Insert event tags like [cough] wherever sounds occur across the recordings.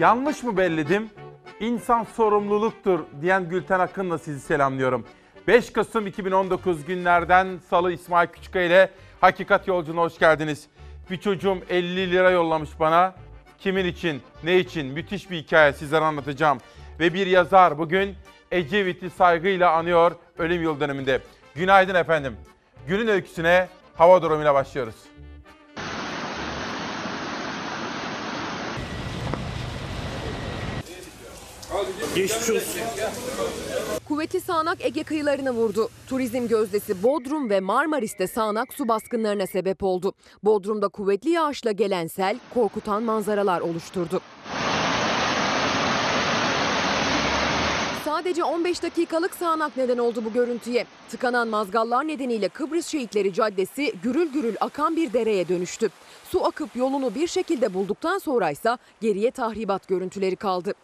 Yanlış mı belledim? İnsan sorumluluktur diyen Gülten Akın'la sizi selamlıyorum. 5 Kasım 2019 günlerden Salı İsmail Küçükkaya ile Hakikat Yolculuğuna hoş geldiniz. Bir çocuğum 50 lira yollamış bana. Kimin için, ne için müthiş bir hikaye sizlere anlatacağım. Ve bir yazar bugün Ecevit'i saygıyla anıyor ölüm yıl döneminde. Günaydın efendim. Günün öyküsüne hava durumuyla başlıyoruz. Geçmiş olsun. Kuvvetli sağanak Ege kıyılarına vurdu. Turizm gözdesi Bodrum ve Marmaris'te sağanak su baskınlarına sebep oldu. Bodrum'da kuvvetli yağışla gelen sel korkutan manzaralar oluşturdu. Sadece 15 dakikalık sağanak neden oldu bu görüntüye. Tıkanan mazgallar nedeniyle Kıbrıs Şehitleri Caddesi gürül gürül akan bir dereye dönüştü. Su akıp yolunu bir şekilde bulduktan sonra ise geriye tahribat görüntüleri kaldı.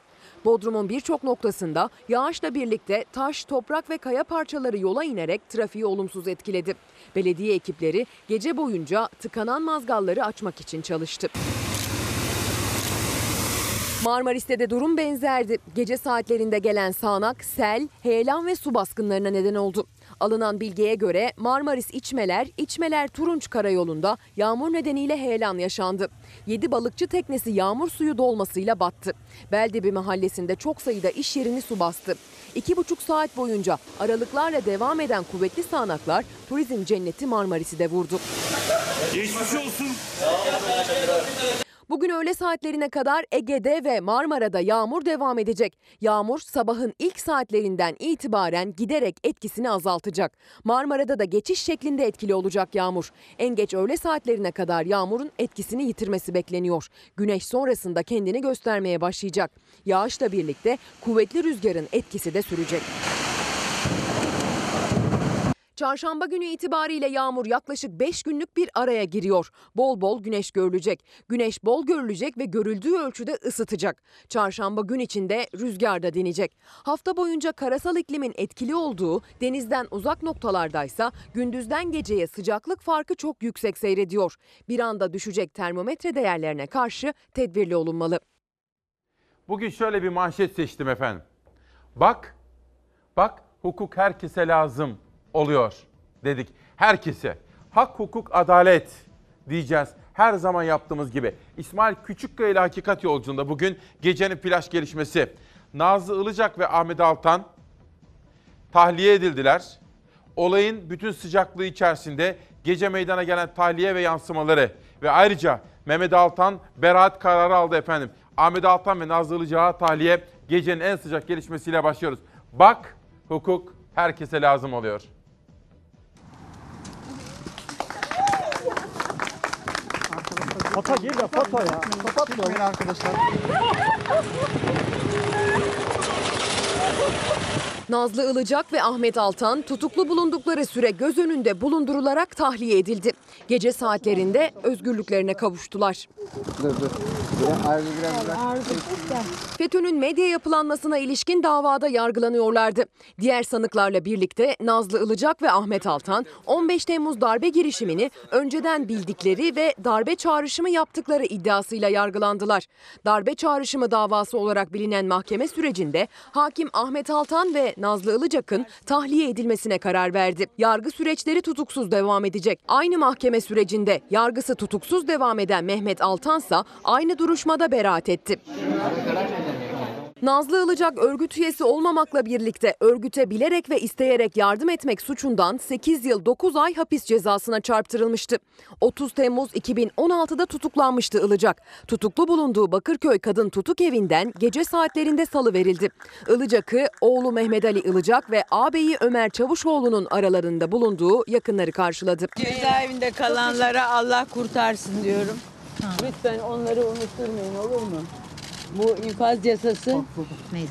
Bodrum'un birçok noktasında yağışla birlikte taş, toprak ve kaya parçaları yola inerek trafiği olumsuz etkiledi. Belediye ekipleri gece boyunca tıkanan mazgalları açmak için çalıştı. Marmaris'te de durum benzerdi. Gece saatlerinde gelen sağanak, sel, heyelan ve su baskınlarına neden oldu. Alınan bilgiye göre Marmaris İçmeler, İçmeler Turunç Karayolu'nda yağmur nedeniyle heyelan yaşandı. 7 balıkçı teknesi yağmur suyu dolmasıyla battı. Beldebi mahallesinde çok sayıda iş yerini su bastı. 2,5 saat boyunca aralıklarla devam eden kuvvetli sağanaklar turizm cenneti Marmaris'i de vurdu. Geçmiş olsun. Bugün öğle saatlerine kadar Ege'de ve Marmara'da yağmur devam edecek. Yağmur sabahın ilk saatlerinden itibaren giderek etkisini azaltacak. Marmara'da da geçiş şeklinde etkili olacak yağmur. En geç öğle saatlerine kadar yağmurun etkisini yitirmesi bekleniyor. Güneş sonrasında kendini göstermeye başlayacak. Yağışla birlikte kuvvetli rüzgarın etkisi de sürecek. Çarşamba günü itibariyle yağmur yaklaşık 5 günlük bir araya giriyor. Bol bol güneş görülecek. Güneş bol görülecek ve görüldüğü ölçüde ısıtacak. Çarşamba gün içinde rüzgar da dinecek. Hafta boyunca karasal iklimin etkili olduğu denizden uzak noktalardaysa gündüzden geceye sıcaklık farkı çok yüksek seyrediyor. Bir anda düşecek termometre değerlerine karşı tedbirli olunmalı. Bugün şöyle bir manşet seçtim efendim. Bak, bak hukuk herkese lazım oluyor dedik. Herkese. Hak, hukuk, adalet diyeceğiz. Her zaman yaptığımız gibi. İsmail Küçükkaya ile Hakikat Yolculuğunda bugün gecenin flash gelişmesi. Nazlı Ilıcak ve Ahmet Altan tahliye edildiler. Olayın bütün sıcaklığı içerisinde gece meydana gelen tahliye ve yansımaları ve ayrıca Mehmet Altan beraat kararı aldı efendim. Ahmet Altan ve Nazlı Ilıcak'a tahliye gecenin en sıcak gelişmesiyle başlıyoruz. Bak hukuk herkese lazım oluyor. Foto geliyor foto ya. Kapatmayın arkadaşlar. Nazlı Ilıcak ve Ahmet Altan tutuklu bulundukları süre göz önünde bulundurularak tahliye edildi. Gece saatlerinde özgürlüklerine kavuştular. Dur. FETÖ'nün medya yapılanmasına ilişkin davada yargılanıyorlardı. Diğer sanıklarla birlikte Nazlı Ilıcak ve Ahmet Altan 15 Temmuz darbe girişimini önceden bildikleri ve darbe çağrışımı yaptıkları iddiasıyla yargılandılar. Darbe çağrışımı davası olarak bilinen mahkeme sürecinde hakim Ahmet Altan ve Nazlı Ilıcak'ın tahliye edilmesine karar verdi. Yargı süreçleri tutuksuz devam edecek. Aynı mahkeme sürecinde yargısı tutuksuz devam eden Mehmet Altansa aynı duruşmada beraat etti. Nazlı Ilıcak örgüt üyesi olmamakla birlikte örgüte bilerek ve isteyerek yardım etmek suçundan 8 yıl 9 ay hapis cezasına çarptırılmıştı. 30 Temmuz 2016'da tutuklanmıştı Ilıcak. Tutuklu bulunduğu Bakırköy Kadın Tutuk Evi'nden gece saatlerinde salı verildi. Ilıcak'ı oğlu Mehmet Ali Ilıcak ve ağabeyi Ömer Çavuşoğlu'nun aralarında bulunduğu yakınları karşıladı. Cezaevinde kalanlara Allah kurtarsın diyorum. Lütfen onları unutturmayın olur mu? Bu infaz yasası,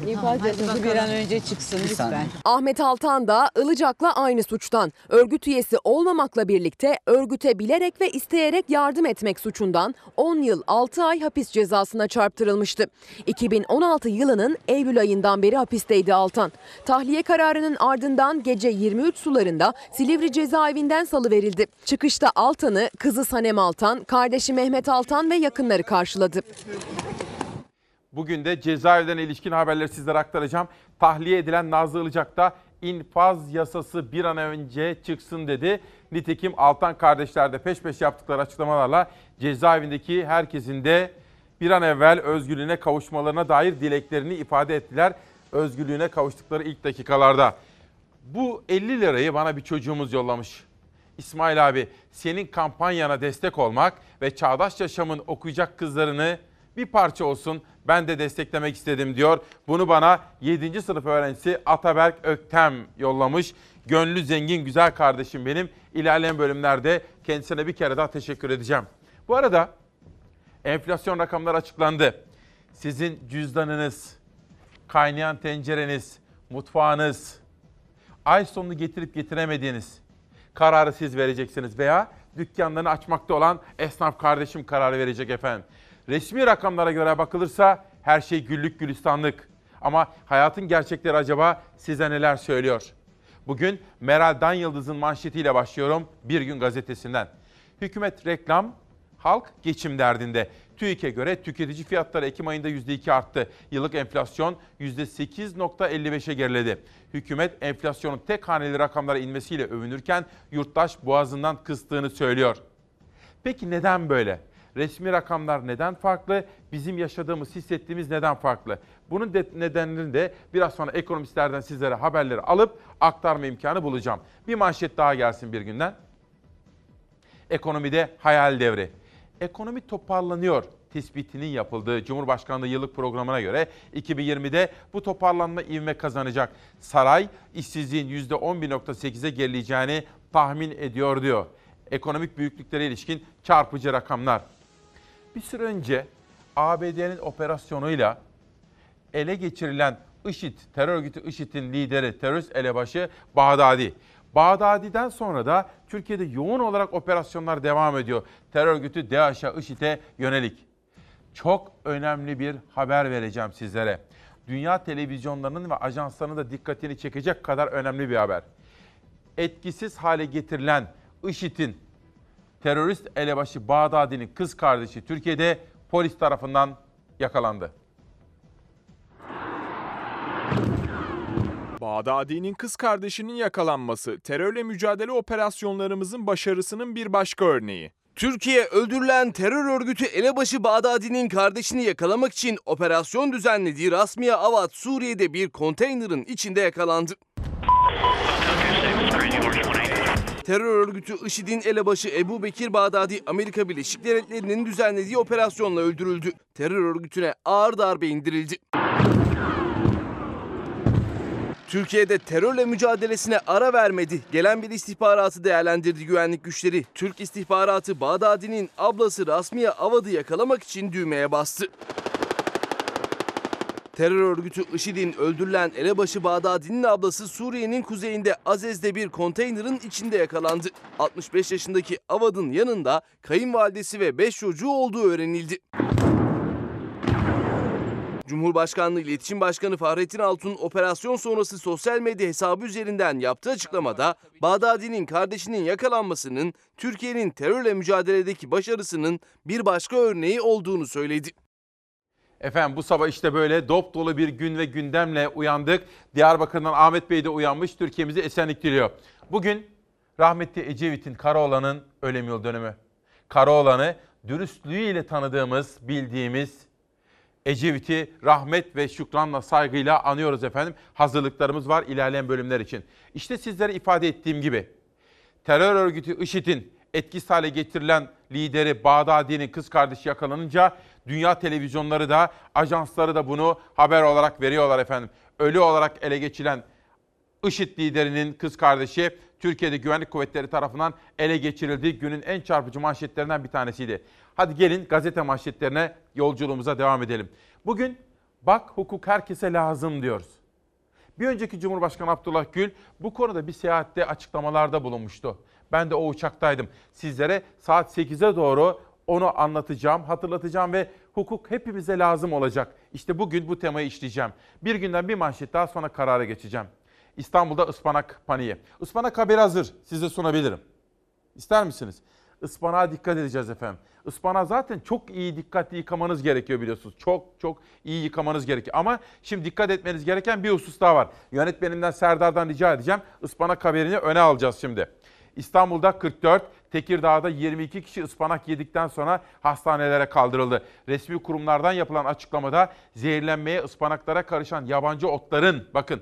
infaz yasası bir an önce çıksın lütfen. Ahmet Altan da Ilıcak'la aynı suçtan. Örgüt üyesi olmamakla birlikte örgüte bilerek ve isteyerek yardım etmek suçundan 10 yıl 6 ay hapis cezasına çarptırılmıştı. 2016 yılının Eylül ayından beri hapisteydi Altan. Tahliye kararının ardından gece 23 sularında Silivri cezaevinden salıverildi. Çıkışta Altan'ı kızı Sanem Altan, kardeşi Mehmet Altan ve yakınları karşıladı. Bugün de cezaevlerine ilişkin haberleri sizlere aktaracağım. Tahliye edilen Nazlı Ilıcak da infaz yasası bir an önce çıksın dedi. Nitekim Altan kardeşler de peş peşe yaptıkları açıklamalarla cezaevindeki herkesin de bir an evvel özgürlüğüne kavuşmalarına dair dileklerini ifade ettiler. Özgürlüğüne kavuştukları ilk dakikalarda. Bu 50 lirayı bana bir çocuğumuz yollamış. İsmail abi senin kampanyana destek olmak ve Çağdaş Yaşam'ın okuyacak kızlarını bir parça olsun ben de desteklemek istedim diyor. Bunu bana 7. sınıf öğrencisi Ataberk Öktem yollamış. Gönlü zengin güzel kardeşim benim. İlerleyen bölümlerde kendisine bir kere daha teşekkür edeceğim. Bu arada enflasyon rakamları açıklandı. Sizin cüzdanınız, kaynayan tencereniz, mutfağınız, ay sonunu getirip getiremediğiniz kararı siz vereceksiniz veya dükkanlarını açmakta olan esnaf kardeşim kararı verecek efendim. Resmi rakamlara göre bakılırsa her şey güllük gülistanlık. Ama hayatın gerçekleri acaba size neler söylüyor? Bugün Meral Dan Yıldız'ın manşetiyle başlıyorum Bir Gün Gazetesi'nden. Hükümet reklam, halk geçim derdinde. TÜİK'e göre tüketici fiyatları Ekim ayında %2 arttı. Yıllık enflasyon %8.55'e geriledi. Hükümet enflasyonun tek haneli rakamlara inmesiyle övünürken yurttaş boğazından kıstığını söylüyor. Peki neden böyle? Resmi rakamlar neden farklı? Bizim yaşadığımız, hissettiğimiz neden farklı? Bunun de- nedenlerini de biraz sonra ekonomistlerden sizlere haberleri alıp aktarma imkanı bulacağım. Bir manşet daha gelsin bir günden. Ekonomide hayal devri. Ekonomi toparlanıyor tespitinin yapıldığı Cumhurbaşkanlığı yıllık programına göre 2020'de bu toparlanma ivme kazanacak. Saray işsizliğin %11.8'e gerileyeceğini tahmin ediyor diyor. Ekonomik büyüklüklere ilişkin çarpıcı rakamlar. Bir süre önce ABD'nin operasyonuyla ele geçirilen IŞİD, terör örgütü IŞİD'in lideri, terörist elebaşı Bağdadi. Bağdadi'den sonra da Türkiye'de yoğun olarak operasyonlar devam ediyor. Terör örgütü DAEŞ'e, IŞİD'e yönelik. Çok önemli bir haber vereceğim sizlere. Dünya televizyonlarının ve ajanslarının da dikkatini çekecek kadar önemli bir haber. Etkisiz hale getirilen IŞİD'in terörist elebaşı Bağdadi'nin kız kardeşi Türkiye'de polis tarafından yakalandı. Bağdadi'nin kız kardeşinin yakalanması terörle mücadele operasyonlarımızın başarısının bir başka örneği. Türkiye öldürülen terör örgütü elebaşı Bağdadi'nin kardeşini yakalamak için operasyon düzenlediği Rasmiye Avat Suriye'de bir konteynerin içinde yakalandı. Terör örgütü IŞİD'in elebaşı Ebu Bekir Bağdadi Amerika Birleşik Devletleri'nin düzenlediği operasyonla öldürüldü. Terör örgütüne ağır darbe indirildi. Türkiye'de terörle mücadelesine ara vermedi. Gelen bir istihbaratı değerlendirdi güvenlik güçleri. Türk istihbaratı Bağdadi'nin ablası Rasmiye Avad'ı yakalamak için düğmeye bastı. Terör örgütü IŞİD'in öldürülen elebaşı Bağdadi'nin ablası Suriye'nin kuzeyinde Azez'de bir konteynerin içinde yakalandı. 65 yaşındaki Avad'ın yanında kayınvalidesi ve 5 çocuğu olduğu öğrenildi. Cumhurbaşkanlığı İletişim Başkanı Fahrettin Altun operasyon sonrası sosyal medya hesabı üzerinden yaptığı açıklamada Bağdadi'nin kardeşinin yakalanmasının Türkiye'nin terörle mücadeledeki başarısının bir başka örneği olduğunu söyledi. Efendim bu sabah işte böyle dop dolu bir gün ve gündemle uyandık. Diyarbakır'dan Ahmet Bey de uyanmış. Türkiye'mize esenlik diliyor. Bugün rahmetli Ecevit'in Karaoğlan'ın ölüm yıl dönümü. Karaoğlan'ı dürüstlüğüyle tanıdığımız, bildiğimiz Ecevit'i rahmet ve şükranla saygıyla anıyoruz efendim. Hazırlıklarımız var ilerleyen bölümler için. İşte sizlere ifade ettiğim gibi terör örgütü IŞİD'in etkisiz hale getirilen lideri Bağdadi'nin kız kardeşi yakalanınca dünya televizyonları da ajansları da bunu haber olarak veriyorlar efendim. Ölü olarak ele geçirilen IŞİD liderinin kız kardeşi Türkiye'de güvenlik kuvvetleri tarafından ele geçirildiği günün en çarpıcı manşetlerinden bir tanesiydi. Hadi gelin gazete manşetlerine yolculuğumuza devam edelim. Bugün bak hukuk herkese lazım diyoruz. Bir önceki Cumhurbaşkanı Abdullah Gül bu konuda bir seyahatte açıklamalarda bulunmuştu. Ben de o uçaktaydım. Sizlere saat 8'e doğru onu anlatacağım, hatırlatacağım ve hukuk hepimize lazım olacak. İşte bugün bu temayı işleyeceğim. Bir günden bir manşet daha sonra karara geçeceğim. İstanbul'da ıspanak paniği. Ispanak haberi hazır. Size sunabilirim. İster misiniz? Ispanağa dikkat edeceğiz efendim. Ispanağı zaten çok iyi dikkatli yıkamanız gerekiyor biliyorsunuz. Çok çok iyi yıkamanız gerekiyor. Ama şimdi dikkat etmeniz gereken bir husus daha var. Yönetmenimden Serdar'dan rica edeceğim. Ispanak haberini öne alacağız şimdi. İstanbul'da 44, Tekirdağ'da 22 kişi ıspanak yedikten sonra hastanelere kaldırıldı. Resmi kurumlardan yapılan açıklamada zehirlenmeye ıspanaklara karışan yabancı otların bakın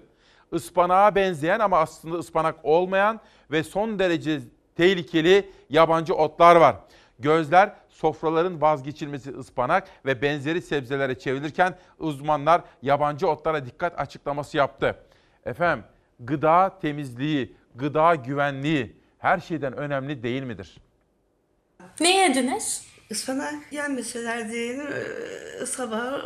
ıspanağa benzeyen ama aslında ıspanak olmayan ve son derece tehlikeli yabancı otlar var. Gözler sofraların vazgeçilmesi ıspanak ve benzeri sebzelere çevrilirken uzmanlar yabancı otlara dikkat açıklaması yaptı. Efendim gıda temizliği, gıda güvenliği her şeyden önemli değil midir? Ne yediniz? Ispanak yenmeseler diye e, sabah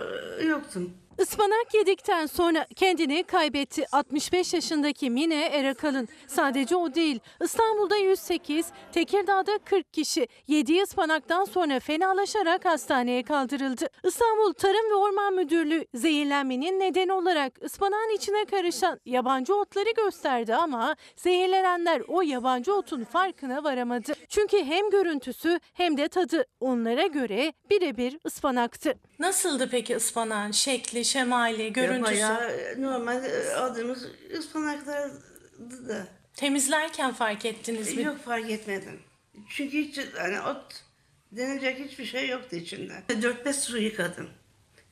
yoktum. Ispanak yedikten sonra kendini kaybetti. 65 yaşındaki Mine Erakalın. Sadece o değil. İstanbul'da 108, Tekirdağ'da 40 kişi yediği ıspanaktan sonra fenalaşarak hastaneye kaldırıldı. İstanbul Tarım ve Orman Müdürlüğü zehirlenmenin nedeni olarak ıspanağın içine karışan yabancı otları gösterdi ama zehirlenenler o yabancı otun farkına varamadı. Çünkü hem görüntüsü hem de tadı onlara göre birebir ıspanaktı. Nasıldı peki ıspanağın şekli, şemali, Ya Bayağı e, normal e, aldığımız ıspanaklardı da. Temizlerken fark ettiniz Yok fark etmedim. Çünkü hiç hani ot denilecek hiçbir şey yoktu içinde. 4-5 su yıkadım.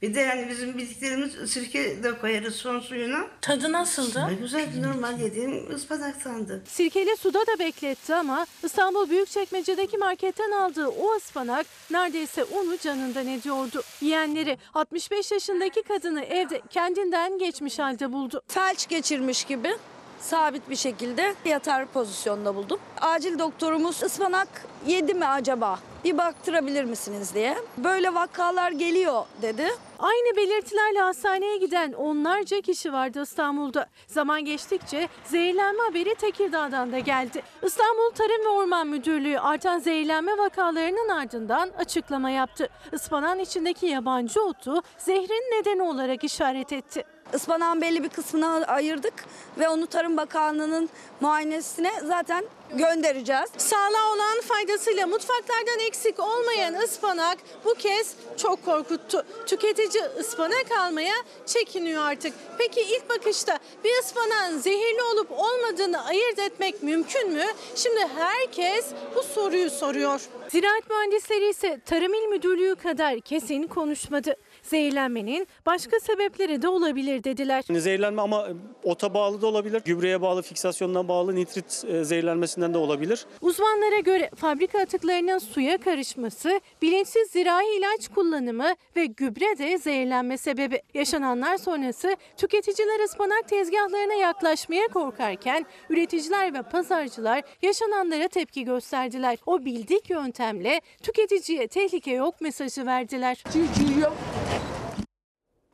Bir de yani bizim bildiklerimiz sirke de koyarız son suyuna. Tadı nasıldı? Ne güzel normal yediğim ıspanaktandı. Sirkeli suda da bekletti ama İstanbul Büyükçekmece'deki marketten aldığı o ıspanak neredeyse onu canından ediyordu. Yiyenleri 65 yaşındaki kadını evde kendinden geçmiş halde buldu. felç geçirmiş gibi sabit bir şekilde yatar pozisyonda buldum. Acil doktorumuz ıspanak yedi mi acaba? Bir baktırabilir misiniz diye. Böyle vakalar geliyor dedi. Aynı belirtilerle hastaneye giden onlarca kişi vardı İstanbul'da. Zaman geçtikçe zehirlenme haberi Tekirdağ'dan da geldi. İstanbul Tarım ve Orman Müdürlüğü artan zehirlenme vakalarının ardından açıklama yaptı. Ispanağın içindeki yabancı otu zehrin nedeni olarak işaret etti. Ispanağın belli bir kısmını ayırdık ve onu Tarım Bakanlığı'nın muayenesine zaten göndereceğiz. Sağlığa olan faydasıyla mutfaklardan eksik olmayan ıspanak bu kez çok korkuttu. Tüketici ıspanak almaya çekiniyor artık. Peki ilk bakışta bir ıspanağın zehirli olup olmadığını ayırt etmek mümkün mü? Şimdi herkes bu soruyu soruyor. Ziraat mühendisleri ise Tarım İl Müdürlüğü kadar kesin konuşmadı. Zehirlenmenin başka sebepleri de olabilir dediler. Zehirlenme ama ota bağlı da olabilir. Gübreye bağlı, fiksasyondan bağlı nitrit e, zehirlenmesinden de olabilir. Uzmanlara göre fabrika atıklarının suya karışması, bilinçsiz zirai ilaç kullanımı ve gübre de zehirlenme sebebi. Yaşananlar sonrası tüketiciler ıspanak tezgahlarına yaklaşmaya korkarken üreticiler ve pazarcılar yaşananlara tepki gösterdiler. O bildik yöntemle tüketiciye tehlike yok mesajı verdiler.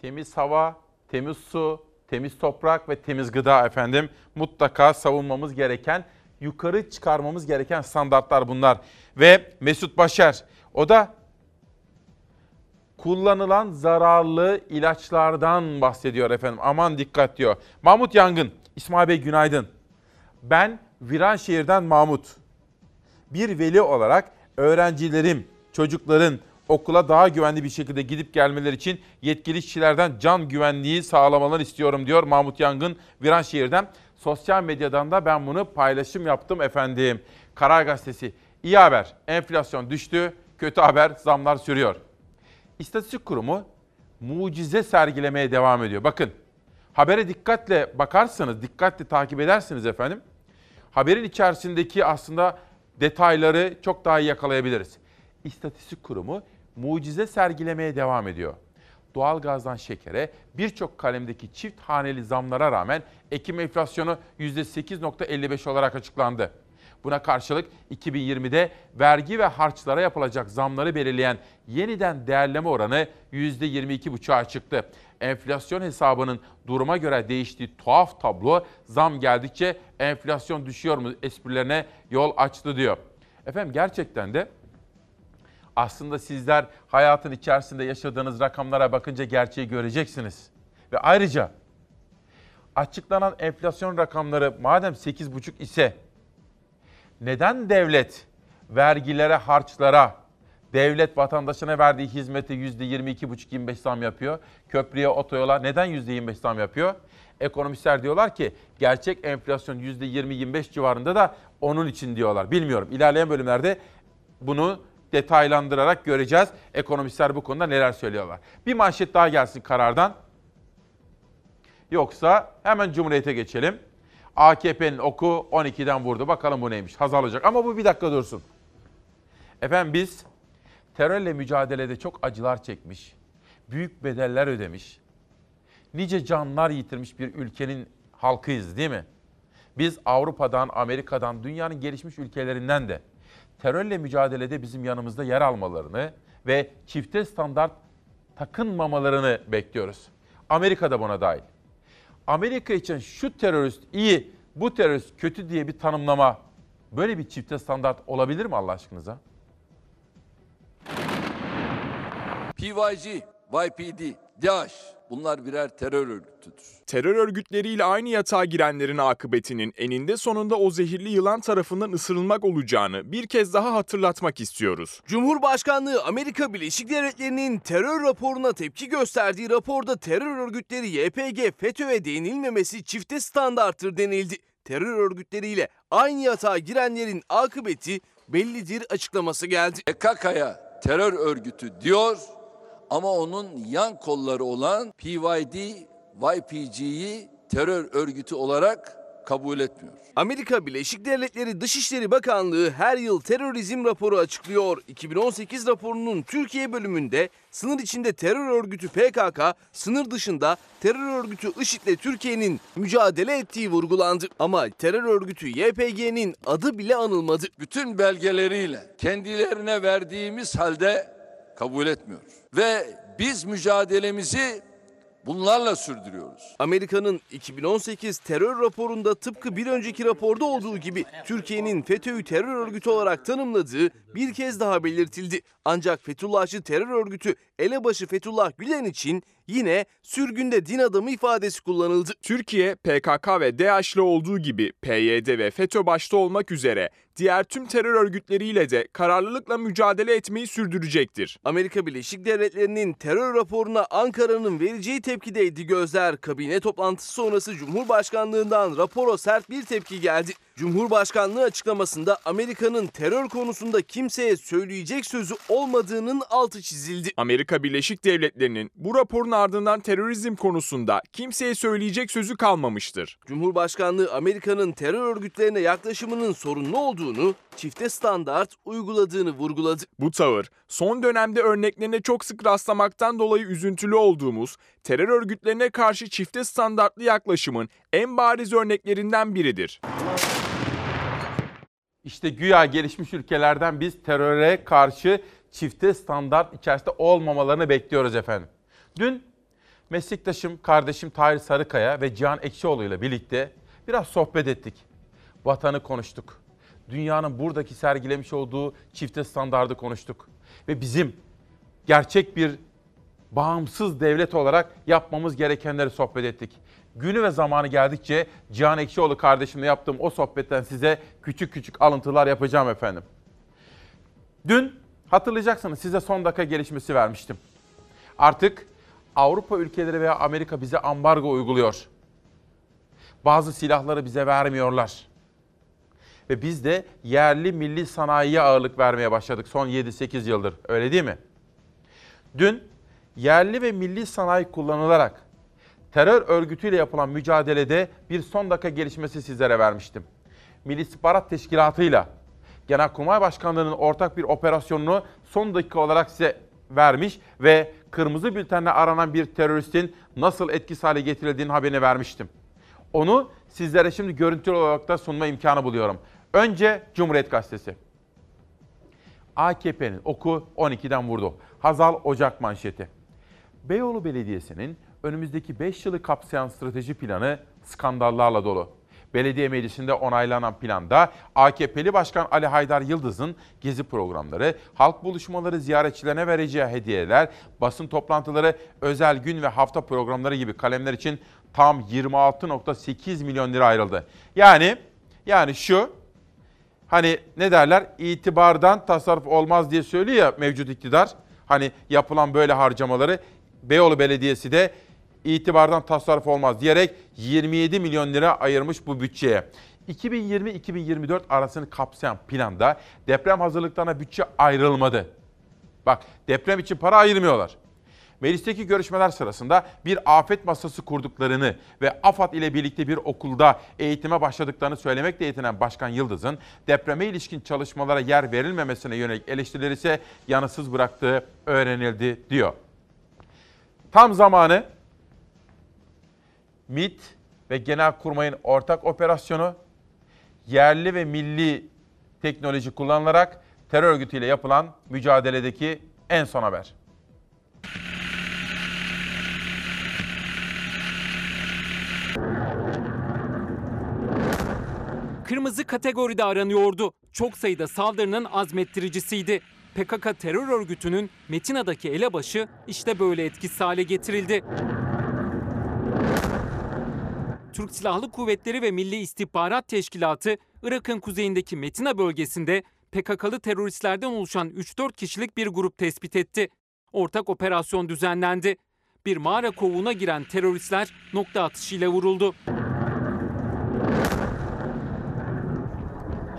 Temiz hava, temiz su, temiz toprak ve temiz gıda efendim. Mutlaka savunmamız gereken, yukarı çıkarmamız gereken standartlar bunlar. Ve Mesut Başar, o da kullanılan zararlı ilaçlardan bahsediyor efendim. Aman dikkat diyor. Mahmut Yangın, İsmail Bey günaydın. Ben Viranşehir'den Mahmut. Bir veli olarak öğrencilerim, çocukların okula daha güvenli bir şekilde gidip gelmeleri için yetkili kişilerden can güvenliği sağlamalarını istiyorum diyor Mahmut Yangın Viranşehir'den. Sosyal medyadan da ben bunu paylaşım yaptım efendim. Karar Gazetesi. İyi haber. Enflasyon düştü. Kötü haber zamlar sürüyor. İstatistik Kurumu mucize sergilemeye devam ediyor. Bakın habere dikkatle bakarsanız, dikkatle takip edersiniz efendim. Haberin içerisindeki aslında detayları çok daha iyi yakalayabiliriz. İstatistik Kurumu mucize sergilemeye devam ediyor. Doğalgazdan şekere birçok kalemdeki çift haneli zamlara rağmen Ekim enflasyonu %8.55 olarak açıklandı. Buna karşılık 2020'de vergi ve harçlara yapılacak zamları belirleyen yeniden değerleme oranı %22,5'a çıktı. Enflasyon hesabının duruma göre değiştiği tuhaf tablo zam geldikçe enflasyon düşüyor mu esprilerine yol açtı diyor. Efendim gerçekten de aslında sizler hayatın içerisinde yaşadığınız rakamlara bakınca gerçeği göreceksiniz. Ve ayrıca açıklanan enflasyon rakamları madem 8,5 ise neden devlet vergilere, harçlara, devlet vatandaşına verdiği hizmeti %22,5-25 zam yapıyor. Köprüye, otoyola neden %25 zam yapıyor? Ekonomistler diyorlar ki gerçek enflasyon %20-25 civarında da onun için diyorlar. Bilmiyorum. İlerleyen bölümlerde bunu detaylandırarak göreceğiz. Ekonomistler bu konuda neler söylüyorlar. Bir manşet daha gelsin karardan. Yoksa hemen Cumhuriyet'e geçelim. AKP'nin oku 12'den vurdu. Bakalım bu neymiş? Hazal olacak. Ama bu bir dakika dursun. Efendim biz terörle mücadelede çok acılar çekmiş, büyük bedeller ödemiş, nice canlar yitirmiş bir ülkenin halkıyız değil mi? Biz Avrupa'dan, Amerika'dan, dünyanın gelişmiş ülkelerinden de terörle mücadelede bizim yanımızda yer almalarını ve çifte standart takınmamalarını bekliyoruz. Amerika da buna dahil. Amerika için şu terörist iyi, bu terörist kötü diye bir tanımlama, böyle bir çifte standart olabilir mi Allah aşkınıza? PYG, YPD, DAEŞ bunlar birer terör örgütüdür. Terör örgütleriyle aynı yatağa girenlerin akıbetinin eninde sonunda o zehirli yılan tarafından ısırılmak olacağını bir kez daha hatırlatmak istiyoruz. Cumhurbaşkanlığı Amerika Birleşik Devletleri'nin terör raporuna tepki gösterdiği raporda terör örgütleri YPG, FETÖ'ye değinilmemesi çifte standarttır denildi. Terör örgütleriyle aynı yatağa girenlerin akıbeti bellidir açıklaması geldi. PKK'ya terör örgütü diyor ama onun yan kolları olan PYD, YPG'yi terör örgütü olarak kabul etmiyor. Amerika Birleşik Devletleri Dışişleri Bakanlığı her yıl terörizm raporu açıklıyor. 2018 raporunun Türkiye bölümünde sınır içinde terör örgütü PKK, sınır dışında terör örgütü IŞİD'le Türkiye'nin mücadele ettiği vurgulandı. Ama terör örgütü YPG'nin adı bile anılmadı. Bütün belgeleriyle kendilerine verdiğimiz halde kabul etmiyor. Ve biz mücadelemizi bunlarla sürdürüyoruz. Amerika'nın 2018 terör raporunda tıpkı bir önceki raporda olduğu gibi Türkiye'nin FETÖ'yü terör örgütü olarak tanımladığı bir kez daha belirtildi. Ancak Fethullahçı terör örgütü elebaşı Fethullah Gülen için yine sürgünde din adamı ifadesi kullanıldı. Türkiye, PKK ve DAEŞ'le olduğu gibi PYD ve FETÖ başta olmak üzere diğer tüm terör örgütleriyle de kararlılıkla mücadele etmeyi sürdürecektir. Amerika Birleşik Devletleri'nin terör raporuna Ankara'nın vereceği tepkideydi gözler. Kabine toplantısı sonrası Cumhurbaşkanlığından rapora sert bir tepki geldi. Cumhurbaşkanlığı açıklamasında Amerika'nın terör konusunda kimseye söyleyecek sözü olmadığının altı çizildi. Amerika Birleşik Devletleri'nin bu raporun ardından terörizm konusunda kimseye söyleyecek sözü kalmamıştır. Cumhurbaşkanlığı Amerika'nın terör örgütlerine yaklaşımının sorunlu olduğunu, çifte standart uyguladığını vurguladı. Bu tavır son dönemde örneklerine çok sık rastlamaktan dolayı üzüntülü olduğumuz terör örgütlerine karşı çifte standartlı yaklaşımın en bariz örneklerinden biridir. İşte güya gelişmiş ülkelerden biz teröre karşı çifte standart içerisinde olmamalarını bekliyoruz efendim. Dün meslektaşım, kardeşim Tahir Sarıkaya ve Cihan Ekşioğlu ile birlikte biraz sohbet ettik. Vatanı konuştuk. Dünyanın buradaki sergilemiş olduğu çifte standardı konuştuk. Ve bizim gerçek bir bağımsız devlet olarak yapmamız gerekenleri sohbet ettik. Günü ve zamanı geldikçe Cihan Ekşioğlu kardeşimle yaptığım o sohbetten size küçük küçük alıntılar yapacağım efendim. Dün hatırlayacaksınız size son dakika gelişmesi vermiştim. Artık Avrupa ülkeleri veya Amerika bize ambargo uyguluyor. Bazı silahları bize vermiyorlar. Ve biz de yerli milli sanayiye ağırlık vermeye başladık son 7-8 yıldır. Öyle değil mi? Dün yerli ve milli sanayi kullanılarak terör örgütüyle yapılan mücadelede bir son dakika gelişmesi sizlere vermiştim. Milli İstihbarat Teşkilatı'yla Genelkurmay Başkanlığı'nın ortak bir operasyonunu son dakika olarak size vermiş ve kırmızı bültenle aranan bir teröristin nasıl etkisiz hale getirildiğini haberini vermiştim. Onu sizlere şimdi görüntülü olarak da sunma imkanı buluyorum. Önce Cumhuriyet Gazetesi. AKP'nin oku 12'den vurdu. Hazal Ocak manşeti. Beyoğlu Belediyesi'nin önümüzdeki 5 yılı kapsayan strateji planı skandallarla dolu. Belediye meclisinde onaylanan planda AKP'li Başkan Ali Haydar Yıldız'ın gezi programları, halk buluşmaları ziyaretçilerine vereceği hediyeler, basın toplantıları, özel gün ve hafta programları gibi kalemler için tam 26.8 milyon lira ayrıldı. Yani yani şu Hani ne derler? İtibardan tasarruf olmaz diye söylüyor ya mevcut iktidar. Hani yapılan böyle harcamaları Beyoğlu Belediyesi de itibardan tasarruf olmaz diyerek 27 milyon lira ayırmış bu bütçeye. 2020-2024 arasını kapsayan planda deprem hazırlıklarına bütçe ayrılmadı. Bak deprem için para ayırmıyorlar. Meclisteki görüşmeler sırasında bir afet masası kurduklarını ve AFAD ile birlikte bir okulda eğitime başladıklarını söylemekle yetinen Başkan Yıldız'ın depreme ilişkin çalışmalara yer verilmemesine yönelik eleştirileri ise yanısız bıraktığı öğrenildi diyor. Tam zamanı MİT ve Genelkurmay'ın ortak operasyonu yerli ve milli teknoloji kullanılarak terör örgütüyle yapılan mücadeledeki en son haber. Kırmızı kategoride aranıyordu. Çok sayıda saldırının azmettiricisiydi. PKK terör örgütünün Metina'daki elebaşı işte böyle etkisiz hale getirildi. Türk Silahlı Kuvvetleri ve Milli İstihbarat Teşkilatı Irak'ın kuzeyindeki Metina bölgesinde PKK'lı teröristlerden oluşan 3-4 kişilik bir grup tespit etti. Ortak operasyon düzenlendi. Bir mağara kovuğuna giren teröristler nokta atışıyla vuruldu.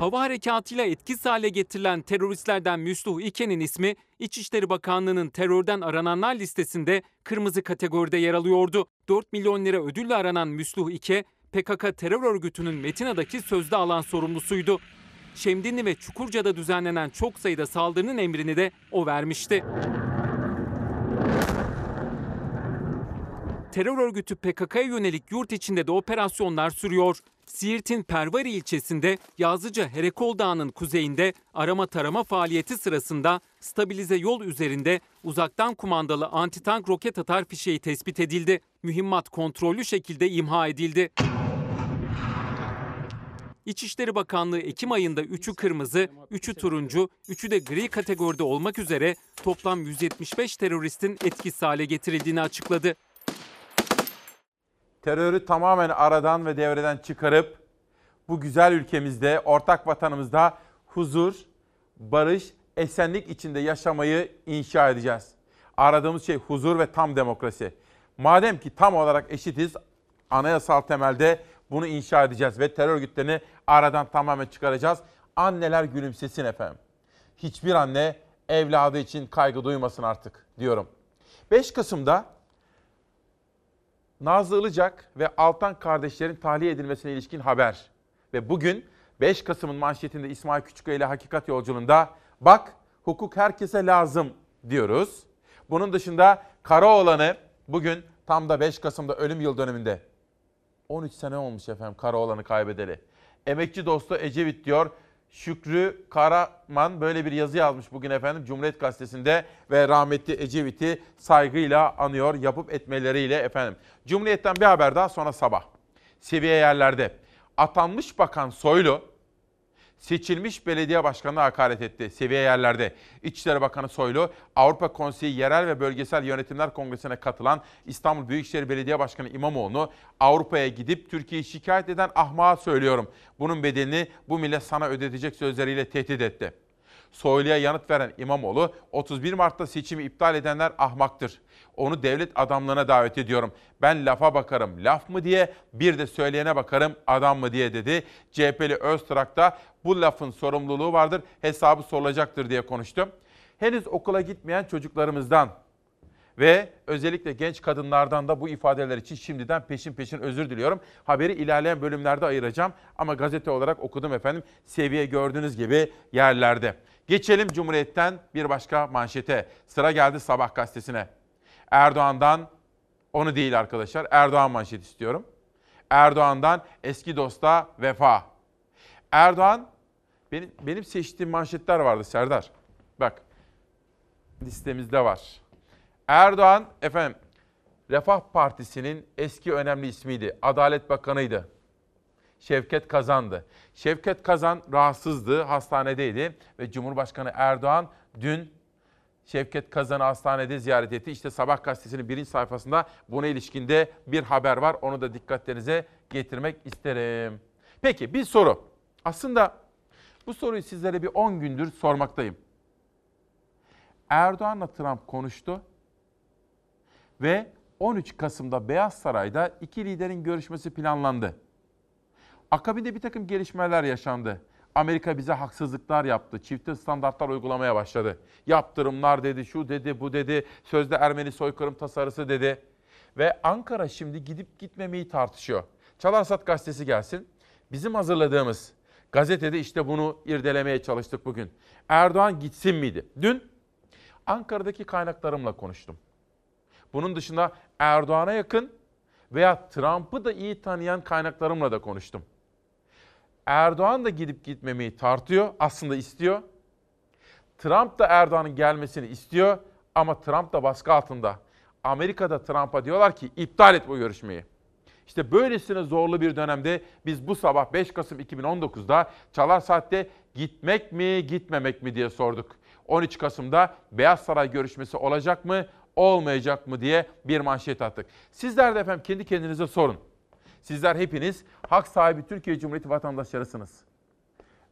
Hava harekatıyla etkisiz hale getirilen teröristlerden Müslüh İke'nin ismi İçişleri Bakanlığı'nın terörden arananlar listesinde kırmızı kategoride yer alıyordu. 4 milyon lira ödülle aranan Müslüh İke, PKK terör örgütünün Metina'daki sözde alan sorumlusuydu. Şemdinli ve Çukurca'da düzenlenen çok sayıda saldırının emrini de o vermişti. Terör örgütü PKK'ya yönelik yurt içinde de operasyonlar sürüyor. Siirt'in Pervari ilçesinde Yazıcı Herekol Dağı'nın kuzeyinde arama tarama faaliyeti sırasında stabilize yol üzerinde uzaktan kumandalı antitank roket atar fişeği tespit edildi. Mühimmat kontrollü şekilde imha edildi. İçişleri Bakanlığı Ekim ayında 3'ü kırmızı, 3'ü turuncu, 3'ü de gri kategoride olmak üzere toplam 175 teröristin etkisiz hale getirildiğini açıkladı. Terörü tamamen aradan ve devreden çıkarıp bu güzel ülkemizde, ortak vatanımızda huzur, barış, esenlik içinde yaşamayı inşa edeceğiz. Aradığımız şey huzur ve tam demokrasi. Madem ki tam olarak eşitiz, anayasal temelde bunu inşa edeceğiz ve terör örgütlerini aradan tamamen çıkaracağız. Anneler gülümsesin efendim. Hiçbir anne evladı için kaygı duymasın artık diyorum. 5 Kasım'da Nazlı Ilıcak ve Altan kardeşlerin tahliye edilmesine ilişkin haber. Ve bugün 5 Kasım'ın manşetinde İsmail Küçüköy ile Hakikat Yolculuğunda bak hukuk herkese lazım diyoruz. Bunun dışında Karaoğlan'ı bugün tam da 5 Kasım'da ölüm yıl dönümünde 13 sene olmuş efendim Karaoğlan'ı kaybedeli. Emekçi dostu Ecevit diyor. Şükrü Karaman böyle bir yazı yazmış bugün efendim Cumhuriyet Gazetesi'nde ve rahmetli Ecevit'i saygıyla anıyor yapıp etmeleriyle efendim. Cumhuriyet'ten bir haber daha sonra sabah. Seviye yerlerde atanmış bakan Soylu seçilmiş belediye başkanına hakaret etti seviye yerlerde. İçişleri Bakanı Soylu, Avrupa Konseyi Yerel ve Bölgesel Yönetimler Kongresi'ne katılan İstanbul Büyükşehir Belediye Başkanı İmamoğlu'nu Avrupa'ya gidip Türkiye'yi şikayet eden ahmağa söylüyorum. Bunun bedelini bu millet sana ödetecek sözleriyle tehdit etti. Soylu'ya yanıt veren İmamoğlu, 31 Mart'ta seçimi iptal edenler ahmaktır. Onu devlet adamlığına davet ediyorum. Ben lafa bakarım laf mı diye, bir de söyleyene bakarım adam mı diye dedi. CHP'li Öztrak da bu lafın sorumluluğu vardır, hesabı sorulacaktır diye konuştu. Henüz okula gitmeyen çocuklarımızdan ve özellikle genç kadınlardan da bu ifadeler için şimdiden peşin peşin özür diliyorum. Haberi ilerleyen bölümlerde ayıracağım ama gazete olarak okudum efendim. Seviye gördüğünüz gibi yerlerde. Geçelim Cumhuriyet'ten bir başka manşete. Sıra geldi Sabah gazetesine. Erdoğan'dan, onu değil arkadaşlar, Erdoğan manşet istiyorum. Erdoğan'dan eski dosta vefa. Erdoğan, benim, benim seçtiğim manşetler vardı Serdar. Bak, listemizde var. Erdoğan, efendim, Refah Partisi'nin eski önemli ismiydi. Adalet Bakanı'ydı. Şevket Kazan'dı. Şevket Kazan rahatsızdı, hastanedeydi ve Cumhurbaşkanı Erdoğan dün Şevket Kazan'ı hastanede ziyaret etti. İşte Sabah gazetesinin birinci sayfasında buna ilişkinde bir haber var. Onu da dikkatlerinize getirmek isterim. Peki bir soru. Aslında Bu soruyu sizlere bir 10 gündür sormaktayım. Erdoğan'la Trump konuştu ve 13 Kasım'da Beyaz Saray'da iki liderin görüşmesi planlandı. Akabinde bir takım gelişmeler yaşandı. Amerika bize haksızlıklar yaptı. Çifte standartlar uygulamaya başladı. Yaptırımlar dedi, şu dedi, bu dedi. Sözde Ermeni soykırım tasarısı dedi. Ve Ankara şimdi gidip gitmemeyi tartışıyor. Çalarsat gazetesi gelsin. Bizim hazırladığımız gazetede işte bunu irdelemeye çalıştık bugün. Erdoğan gitsin miydi? Dün Ankara'daki kaynaklarımla konuştum. Bunun dışında Erdoğan'a yakın veya Trump'ı da iyi tanıyan kaynaklarımla da konuştum. Erdoğan da gidip gitmemeyi tartıyor, aslında istiyor. Trump da Erdoğan'ın gelmesini istiyor ama Trump da baskı altında. Amerika'da Trump'a diyorlar ki iptal et bu görüşmeyi. İşte böylesine zorlu bir dönemde biz bu sabah 5 Kasım 2019'da Çalar Saat'te gitmek mi gitmemek mi diye sorduk. 13 Kasım'da Beyaz Saray görüşmesi olacak mı olmayacak mı diye bir manşet attık. Sizler de efendim kendi kendinize sorun. Sizler hepiniz hak sahibi Türkiye Cumhuriyeti vatandaşlarısınız.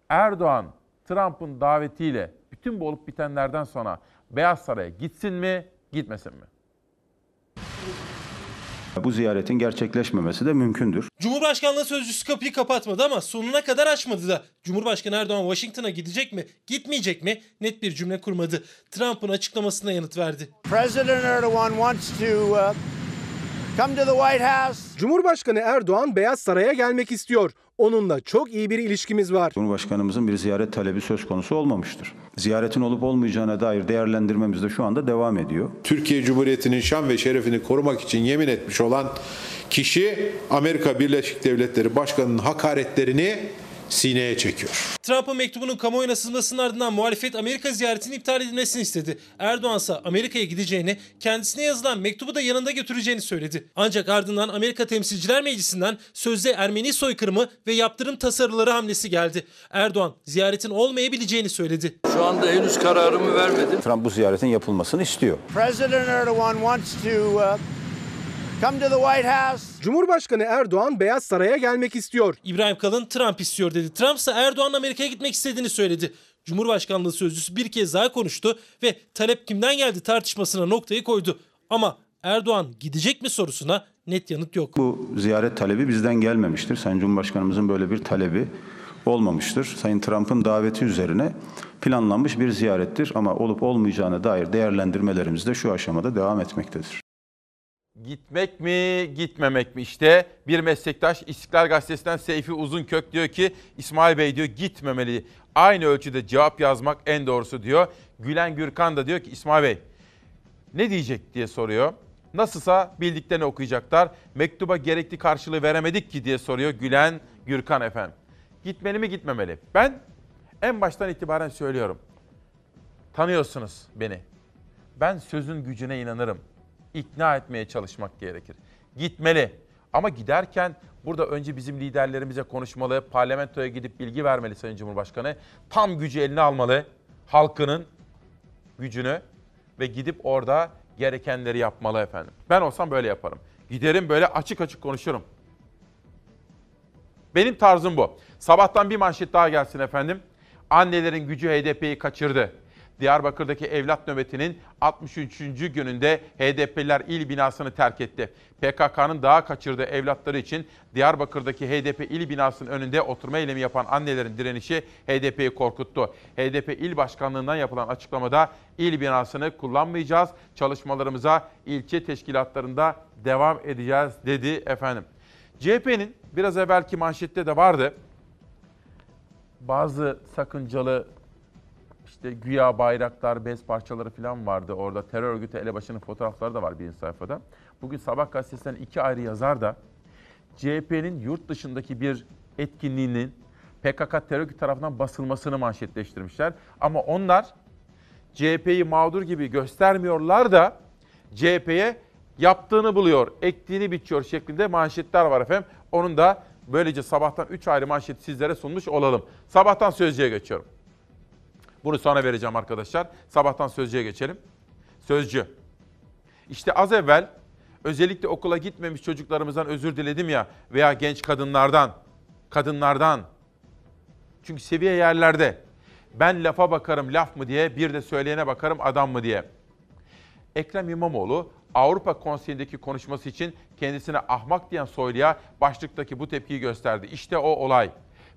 Erdoğan, Trump'ın davetiyle bütün bu olup bitenlerden sonra Beyaz Saray'a gitsin mi, gitmesin mi? Bu ziyaretin gerçekleşmemesi de mümkündür. Cumhurbaşkanlığı sözcüsü kapıyı kapatmadı ama sonuna kadar açmadı da. Cumhurbaşkanı Erdoğan Washington'a gidecek mi, gitmeyecek mi net bir cümle kurmadı. Trump'ın açıklamasına yanıt verdi. President Erdogan wants to uh, come to the White House. Cumhurbaşkanı Erdoğan Beyaz Saray'a gelmek istiyor. Onunla çok iyi bir ilişkimiz var. Cumhurbaşkanımızın bir ziyaret talebi söz konusu olmamıştır. Ziyaretin olup olmayacağına dair değerlendirmemiz de şu anda devam ediyor. Türkiye Cumhuriyeti'nin şan ve şerefini korumak için yemin etmiş olan kişi Amerika Birleşik Devletleri Başkanı'nın hakaretlerini sineye çekiyor. Trump'ın mektubunun kamuoyuna sızmasının ardından muhalefet Amerika ziyaretinin iptal edilmesini istedi. Erdoğan ise Amerika'ya gideceğini, kendisine yazılan mektubu da yanında götüreceğini söyledi. Ancak ardından Amerika Temsilciler Meclisi'nden sözde Ermeni soykırımı ve yaptırım tasarıları hamlesi geldi. Erdoğan ziyaretin olmayabileceğini söyledi. Şu anda henüz kararımı vermedim. Trump bu ziyaretin yapılmasını istiyor. President Erdogan wants to uh, come to the White House. Cumhurbaşkanı Erdoğan Beyaz Saray'a gelmek istiyor. İbrahim Kalın Trump istiyor dedi. Trump ise Erdoğan'ın Amerika'ya gitmek istediğini söyledi. Cumhurbaşkanlığı sözcüsü bir kez daha konuştu ve talep kimden geldi tartışmasına noktayı koydu. Ama Erdoğan gidecek mi sorusuna net yanıt yok. Bu ziyaret talebi bizden gelmemiştir. Sayın Cumhurbaşkanımızın böyle bir talebi olmamıştır. Sayın Trump'ın daveti üzerine planlanmış bir ziyarettir ama olup olmayacağına dair değerlendirmelerimiz de şu aşamada devam etmektedir. Gitmek mi, gitmemek mi? İşte bir meslektaş İstiklal Gazetesi'nden Seyfi Uzunkök diyor ki İsmail Bey diyor gitmemeli. Aynı ölçüde cevap yazmak en doğrusu diyor. Gülen Gürkan da diyor ki İsmail Bey ne diyecek diye soruyor. Nasılsa bildiklerini okuyacaklar. Mektuba gerekli karşılığı veremedik ki diye soruyor Gülen Gürkan efendim. Gitmeli mi gitmemeli? Ben en baştan itibaren söylüyorum. Tanıyorsunuz beni. Ben sözün gücüne inanırım. İkna etmeye çalışmak gerekir. Gitmeli. Ama giderken burada önce bizim liderlerimize konuşmalı, parlamentoya gidip bilgi vermeli Sayın Cumhurbaşkanı. Tam gücü eline almalı. Halkının gücünü ve gidip orada gerekenleri yapmalı efendim. Ben olsam böyle yaparım. Giderim böyle açık açık konuşurum. Benim tarzım bu. Sabahtan bir manşet daha gelsin efendim. Annelerin gücü HDP'yi kaçırdı. Diyarbakır'daki evlat nöbetinin 63. gününde HDP'liler il binasını terk etti. PKK'nın daha kaçırdığı evlatları için Diyarbakır'daki HDP il binasının önünde oturma eylemi yapan annelerin direnişi HDP'yi korkuttu. HDP il başkanlığından yapılan açıklamada il binasını kullanmayacağız, çalışmalarımıza ilçe teşkilatlarında devam edeceğiz dedi efendim. CHP'nin biraz evvelki manşette de vardı. Bazı sakıncalı işte güya bayraklar, bez parçaları falan vardı orada. Terör örgütü elebaşının fotoğrafları da var birinci sayfada. Bugün Sabah gazetesinden iki ayrı yazar da CHP'nin yurt dışındaki bir etkinliğinin PKK terör örgütü tarafından basılmasını manşetleştirmişler. Ama onlar CHP'yi mağdur gibi göstermiyorlar da CHP'ye yaptığını buluyor, ektiğini biçiyor şeklinde manşetler var efendim. Onun da böylece sabahtan 3 ayrı manşet sizlere sunmuş olalım. Sabahtan sözcüye geçiyorum. Bunu sonra vereceğim arkadaşlar. Sabahtan sözcüye geçelim. Sözcü. İşte az evvel özellikle okula gitmemiş çocuklarımızdan özür diledim ya veya genç kadınlardan, kadınlardan. Çünkü seviye yerlerde. Ben lafa bakarım laf mı diye, bir de söyleyene bakarım adam mı diye. Ekrem İmamoğlu Avrupa Konseyi'ndeki konuşması için kendisine ahmak diyen Soylu'ya başlıktaki bu tepkiyi gösterdi. İşte o olay.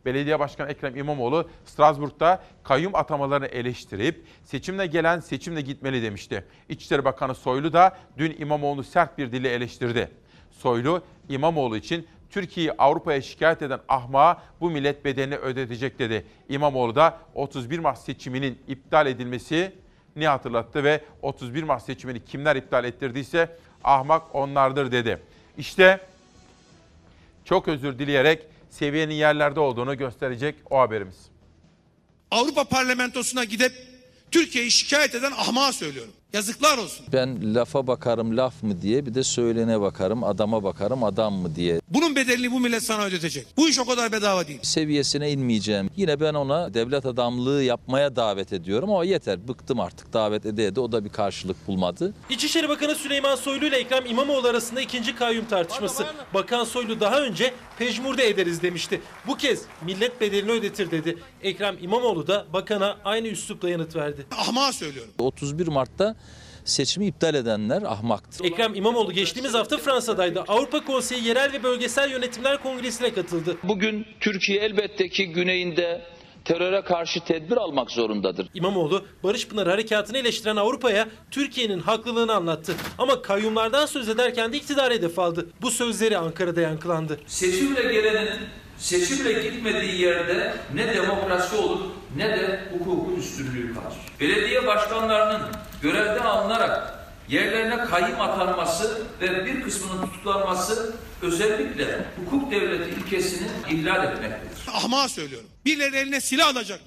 Belediye Başkanı Ekrem İmamoğlu Strasbourg'da kayyum atamalarını eleştirip seçimle gelen seçimle gitmeli demişti. İçişleri Bakanı Soylu da dün İmamoğlu'nu sert bir dille eleştirdi. Soylu İmamoğlu için Türkiye'yi Avrupa'ya şikayet eden ahmağa bu millet bedelini ödetecek dedi. İmamoğlu da 31 Mart seçiminin iptal edilmesi ni hatırlattı ve 31 Mart seçimini kimler iptal ettirdiyse ahmak onlardır dedi. İşte çok özür dileyerek seviyenin yerlerde olduğunu gösterecek o haberimiz. Avrupa Parlamentosu'na gidip Türkiye'yi şikayet eden ahmağa söylüyorum. Yazıklar olsun. Ben lafa bakarım laf mı diye bir de söylene bakarım adama bakarım adam mı diye. Bunun bedelini bu millet sana ödetecek. Bu iş o kadar bedava değil. Seviyesine inmeyeceğim. Yine ben ona devlet adamlığı yapmaya davet ediyorum ama yeter bıktım artık davet ede ede o da bir karşılık bulmadı. İçişleri Bakanı Süleyman Soylu ile Ekrem İmamoğlu arasında ikinci kayyum tartışması. Bakan Soylu daha önce pejmurde ederiz demişti. Bu kez millet bedelini ödetir dedi. Ekrem İmamoğlu da bakana aynı üslupla yanıt verdi. Ahmağa söylüyorum. 31 Mart'ta seçimi iptal edenler ahmaktır. Ekrem İmamoğlu geçtiğimiz hafta Fransa'daydı. Avrupa Konseyi Yerel ve Bölgesel Yönetimler Kongresi'ne katıldı. Bugün Türkiye elbette ki güneyinde teröre karşı tedbir almak zorundadır. İmamoğlu, Barış Pınar Harekatı'nı eleştiren Avrupa'ya Türkiye'nin haklılığını anlattı. Ama kayyumlardan söz ederken de iktidar hedef aldı. Bu sözleri Ankara'da yankılandı. Seçimle gelenin seçimle gitmediği yerde ne demokrasi olur ne de hukukun üstünlüğü kalır. Belediye başkanlarının görevden alınarak yerlerine kayyum atanması ve bir kısmının tutuklanması özellikle hukuk devleti ilkesini ihlal etmektedir. Ahmağa söylüyorum. Birileri eline silah alacak.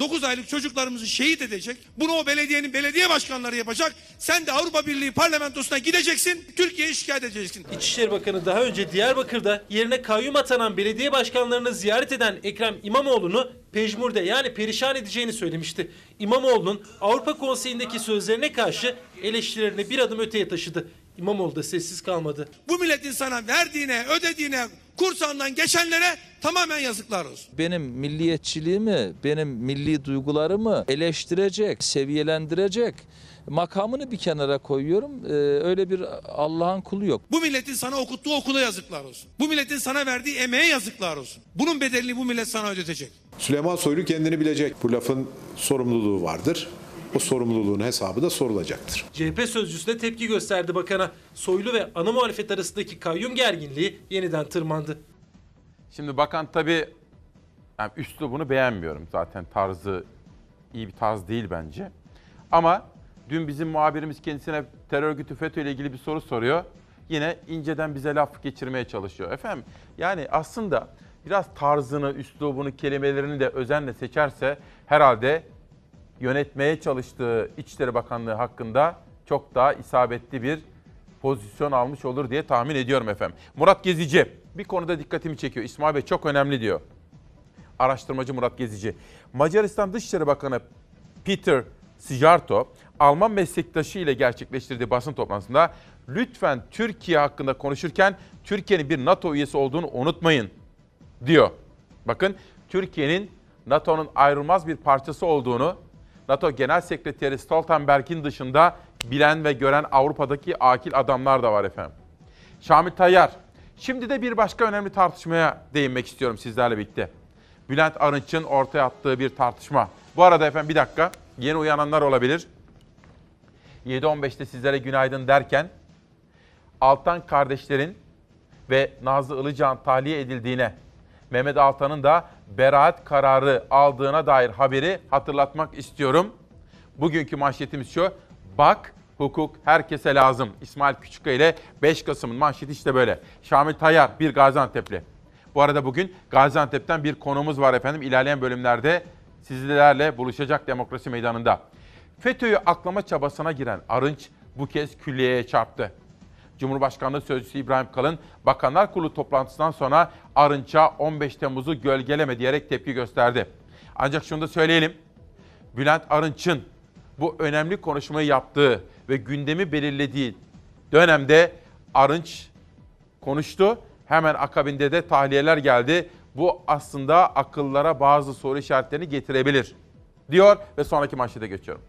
9 aylık çocuklarımızı şehit edecek. Bunu o belediyenin belediye başkanları yapacak. Sen de Avrupa Birliği parlamentosuna gideceksin. Türkiye'yi şikayet edeceksin. İçişleri Bakanı daha önce Diyarbakır'da yerine kayyum atanan belediye başkanlarını ziyaret eden Ekrem İmamoğlu'nu pejmurde yani perişan edeceğini söylemişti. İmamoğlu'nun Avrupa Konseyi'ndeki sözlerine karşı eleştirilerini bir adım öteye taşıdı. İmamoğlu da sessiz kalmadı. Bu milletin sana verdiğine, ödediğine, kursandan geçenlere tamamen yazıklar olsun. Benim milliyetçiliğimi, benim milli duygularımı eleştirecek, seviyelendirecek makamını bir kenara koyuyorum. Ee, öyle bir Allah'ın kulu yok. Bu milletin sana okuttuğu okula yazıklar olsun. Bu milletin sana verdiği emeğe yazıklar olsun. Bunun bedelini bu millet sana ödetecek. Süleyman Soylu kendini bilecek. Bu lafın sorumluluğu vardır. O sorumluluğun hesabı da sorulacaktır. CHP sözcüsü de tepki gösterdi bakana. Soylu ve ana muhalefet arasındaki kayyum gerginliği yeniden tırmandı. Şimdi bakan tabii yani üslubunu beğenmiyorum. Zaten tarzı iyi bir tarz değil bence. Ama dün bizim muhabirimiz kendisine terör örgütü FETÖ ile ilgili bir soru soruyor. Yine inceden bize laf geçirmeye çalışıyor. Efendim yani aslında biraz tarzını, üslubunu, kelimelerini de özenle seçerse herhalde yönetmeye çalıştığı İçişleri Bakanlığı hakkında çok daha isabetli bir pozisyon almış olur diye tahmin ediyorum efendim. Murat Gezici bir konuda dikkatimi çekiyor. İsmail Bey çok önemli diyor. Araştırmacı Murat Gezici. Macaristan Dışişleri Bakanı Peter Sijarto, Alman meslektaşı ile gerçekleştirdiği basın toplantısında lütfen Türkiye hakkında konuşurken Türkiye'nin bir NATO üyesi olduğunu unutmayın diyor. Bakın Türkiye'nin NATO'nun ayrılmaz bir parçası olduğunu NATO Genel Sekreteri Stoltenberg'in dışında bilen ve gören Avrupa'daki akil adamlar da var efendim. Şamil Tayyar. Şimdi de bir başka önemli tartışmaya değinmek istiyorum sizlerle birlikte. Bülent Arınç'ın ortaya attığı bir tartışma. Bu arada efendim bir dakika yeni uyananlar olabilir. 7.15'te sizlere günaydın derken Altan kardeşlerin ve Nazlı Ilıcan tahliye edildiğine, Mehmet Altan'ın da beraat kararı aldığına dair haberi hatırlatmak istiyorum. Bugünkü manşetimiz şu. Bak hukuk herkese lazım. İsmail Küçükkaya ile 5 Kasım'ın manşeti işte böyle. Şamil Tayyar bir Gaziantep'li. Bu arada bugün Gaziantep'ten bir konumuz var efendim. İlerleyen bölümlerde sizlerle buluşacak demokrasi meydanında. FETÖ'yü aklama çabasına giren Arınç bu kez külliyeye çarptı. Cumhurbaşkanlığı Sözcüsü İbrahim Kalın, Bakanlar Kurulu toplantısından sonra Arınç'a 15 Temmuz'u gölgeleme diyerek tepki gösterdi. Ancak şunu da söyleyelim. Bülent Arınç'ın bu önemli konuşmayı yaptığı ve gündemi belirlediği dönemde Arınç konuştu. Hemen akabinde de tahliyeler geldi. Bu aslında akıllara bazı soru işaretlerini getirebilir diyor ve sonraki manşete geçiyorum.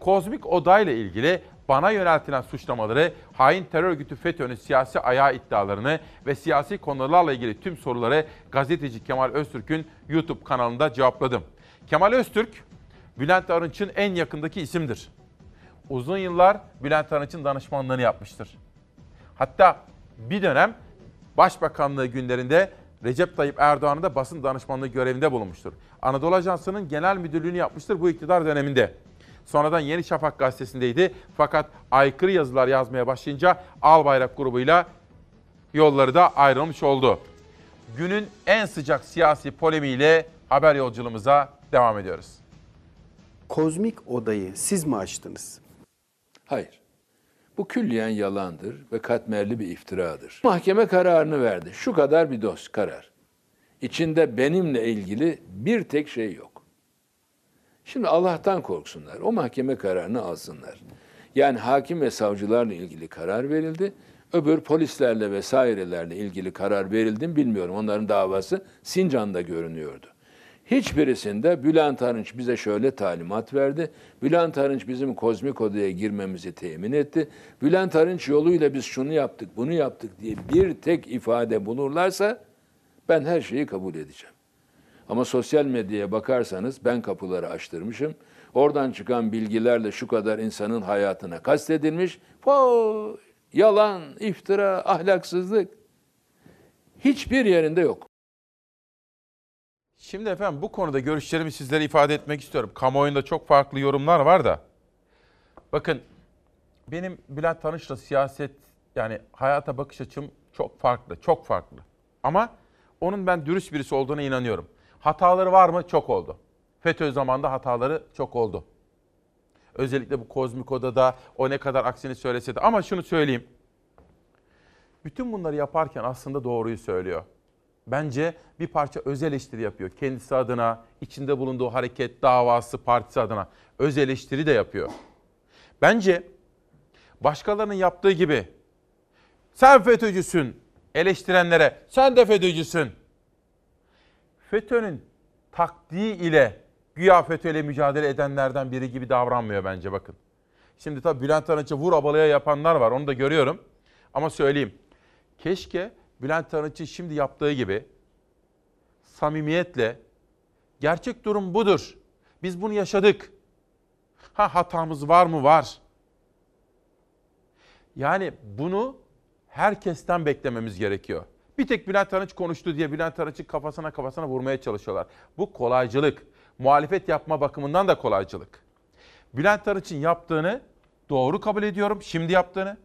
Kozmik Oda ile ilgili bana yöneltilen suçlamaları, hain terör örgütü FETÖ'nün siyasi ayağı iddialarını ve siyasi konularla ilgili tüm soruları gazeteci Kemal Öztürk'ün YouTube kanalında cevapladım. Kemal Öztürk, Bülent Arınç'ın en yakındaki isimdir. Uzun yıllar Bülent Arınç'ın danışmanlığını yapmıştır. Hatta bir dönem Başbakanlığı günlerinde Recep Tayyip Erdoğan'ın da basın danışmanlığı görevinde bulunmuştur. Anadolu Ajansı'nın genel müdürlüğünü yapmıştır bu iktidar döneminde. Sonradan Yeni Şafak gazetesindeydi fakat aykırı yazılar yazmaya başlayınca Albayrak grubuyla yolları da ayrılmış oldu. Günün en sıcak siyasi polemiğiyle haber yolculuğumuza devam ediyoruz. Kozmik odayı siz mi açtınız? Hayır. Bu külliyen yalandır ve katmerli bir iftiradır. Mahkeme kararını verdi. Şu kadar bir dos karar. İçinde benimle ilgili bir tek şey yok. Şimdi Allah'tan korksunlar. O mahkeme kararını alsınlar. Yani hakim ve savcılarla ilgili karar verildi. Öbür polislerle vesairelerle ilgili karar verildi mi bilmiyorum. Onların davası Sincan'da görünüyordu. Hiçbirisinde Bülent Arınç bize şöyle talimat verdi. Bülent Arınç bizim kozmik odaya girmemizi temin etti. Bülent Arınç yoluyla biz şunu yaptık, bunu yaptık diye bir tek ifade bulurlarsa ben her şeyi kabul edeceğim. Ama sosyal medyaya bakarsanız ben kapıları açtırmışım. Oradan çıkan bilgilerle şu kadar insanın hayatına kastedilmiş. Po, yalan, iftira, ahlaksızlık. Hiçbir yerinde yok. Şimdi efendim bu konuda görüşlerimi sizlere ifade etmek istiyorum. Kamuoyunda çok farklı yorumlar var da. Bakın benim Bülent Tanış'la siyaset yani hayata bakış açım çok farklı, çok farklı. Ama onun ben dürüst birisi olduğuna inanıyorum. Hataları var mı? Çok oldu. FETÖ zamanında hataları çok oldu. Özellikle bu kozmik odada o ne kadar aksini söylese de. Ama şunu söyleyeyim. Bütün bunları yaparken aslında doğruyu söylüyor. Bence bir parça öz eleştiri yapıyor. Kendisi adına, içinde bulunduğu hareket, davası, partisi adına öz eleştiri de yapıyor. Bence başkalarının yaptığı gibi sen FETÖ'cüsün eleştirenlere sen de FETÖ'cüsün. FETÖ'nün taktiği ile güya FETÖ'yle mücadele edenlerden biri gibi davranmıyor bence bakın. Şimdi tabii Bülent Arınç'ı vur abalaya yapanlar var onu da görüyorum. Ama söyleyeyim. Keşke Bülent Arınç'ın şimdi yaptığı gibi samimiyetle gerçek durum budur. Biz bunu yaşadık. Ha hatamız var mı? Var. Yani bunu herkesten beklememiz gerekiyor. Bir tek Bülent Arınç konuştu diye Bülent Arınç'ın kafasına kafasına vurmaya çalışıyorlar. Bu kolaycılık. Muhalefet yapma bakımından da kolaycılık. Bülent Arınç'ın yaptığını doğru kabul ediyorum. Şimdi yaptığını.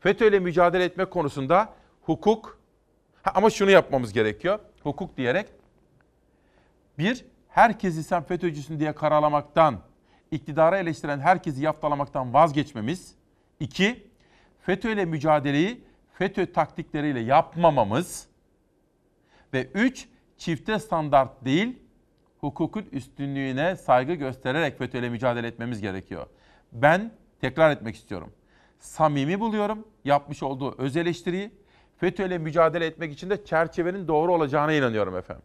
FETÖ ile mücadele etme konusunda hukuk ha, ama şunu yapmamız gerekiyor. Hukuk diyerek bir, herkesi sen FETÖ'cüsün diye karalamaktan, iktidara eleştiren herkesi yaftalamaktan vazgeçmemiz. İki, FETÖ ile mücadeleyi FETÖ taktikleriyle yapmamamız. Ve üç, çifte standart değil, hukukun üstünlüğüne saygı göstererek FETÖ ile mücadele etmemiz gerekiyor. Ben tekrar etmek istiyorum. Samimi buluyorum yapmış olduğu öz eleştiriyi. FETÖ ile mücadele etmek için de çerçevenin doğru olacağına inanıyorum efendim.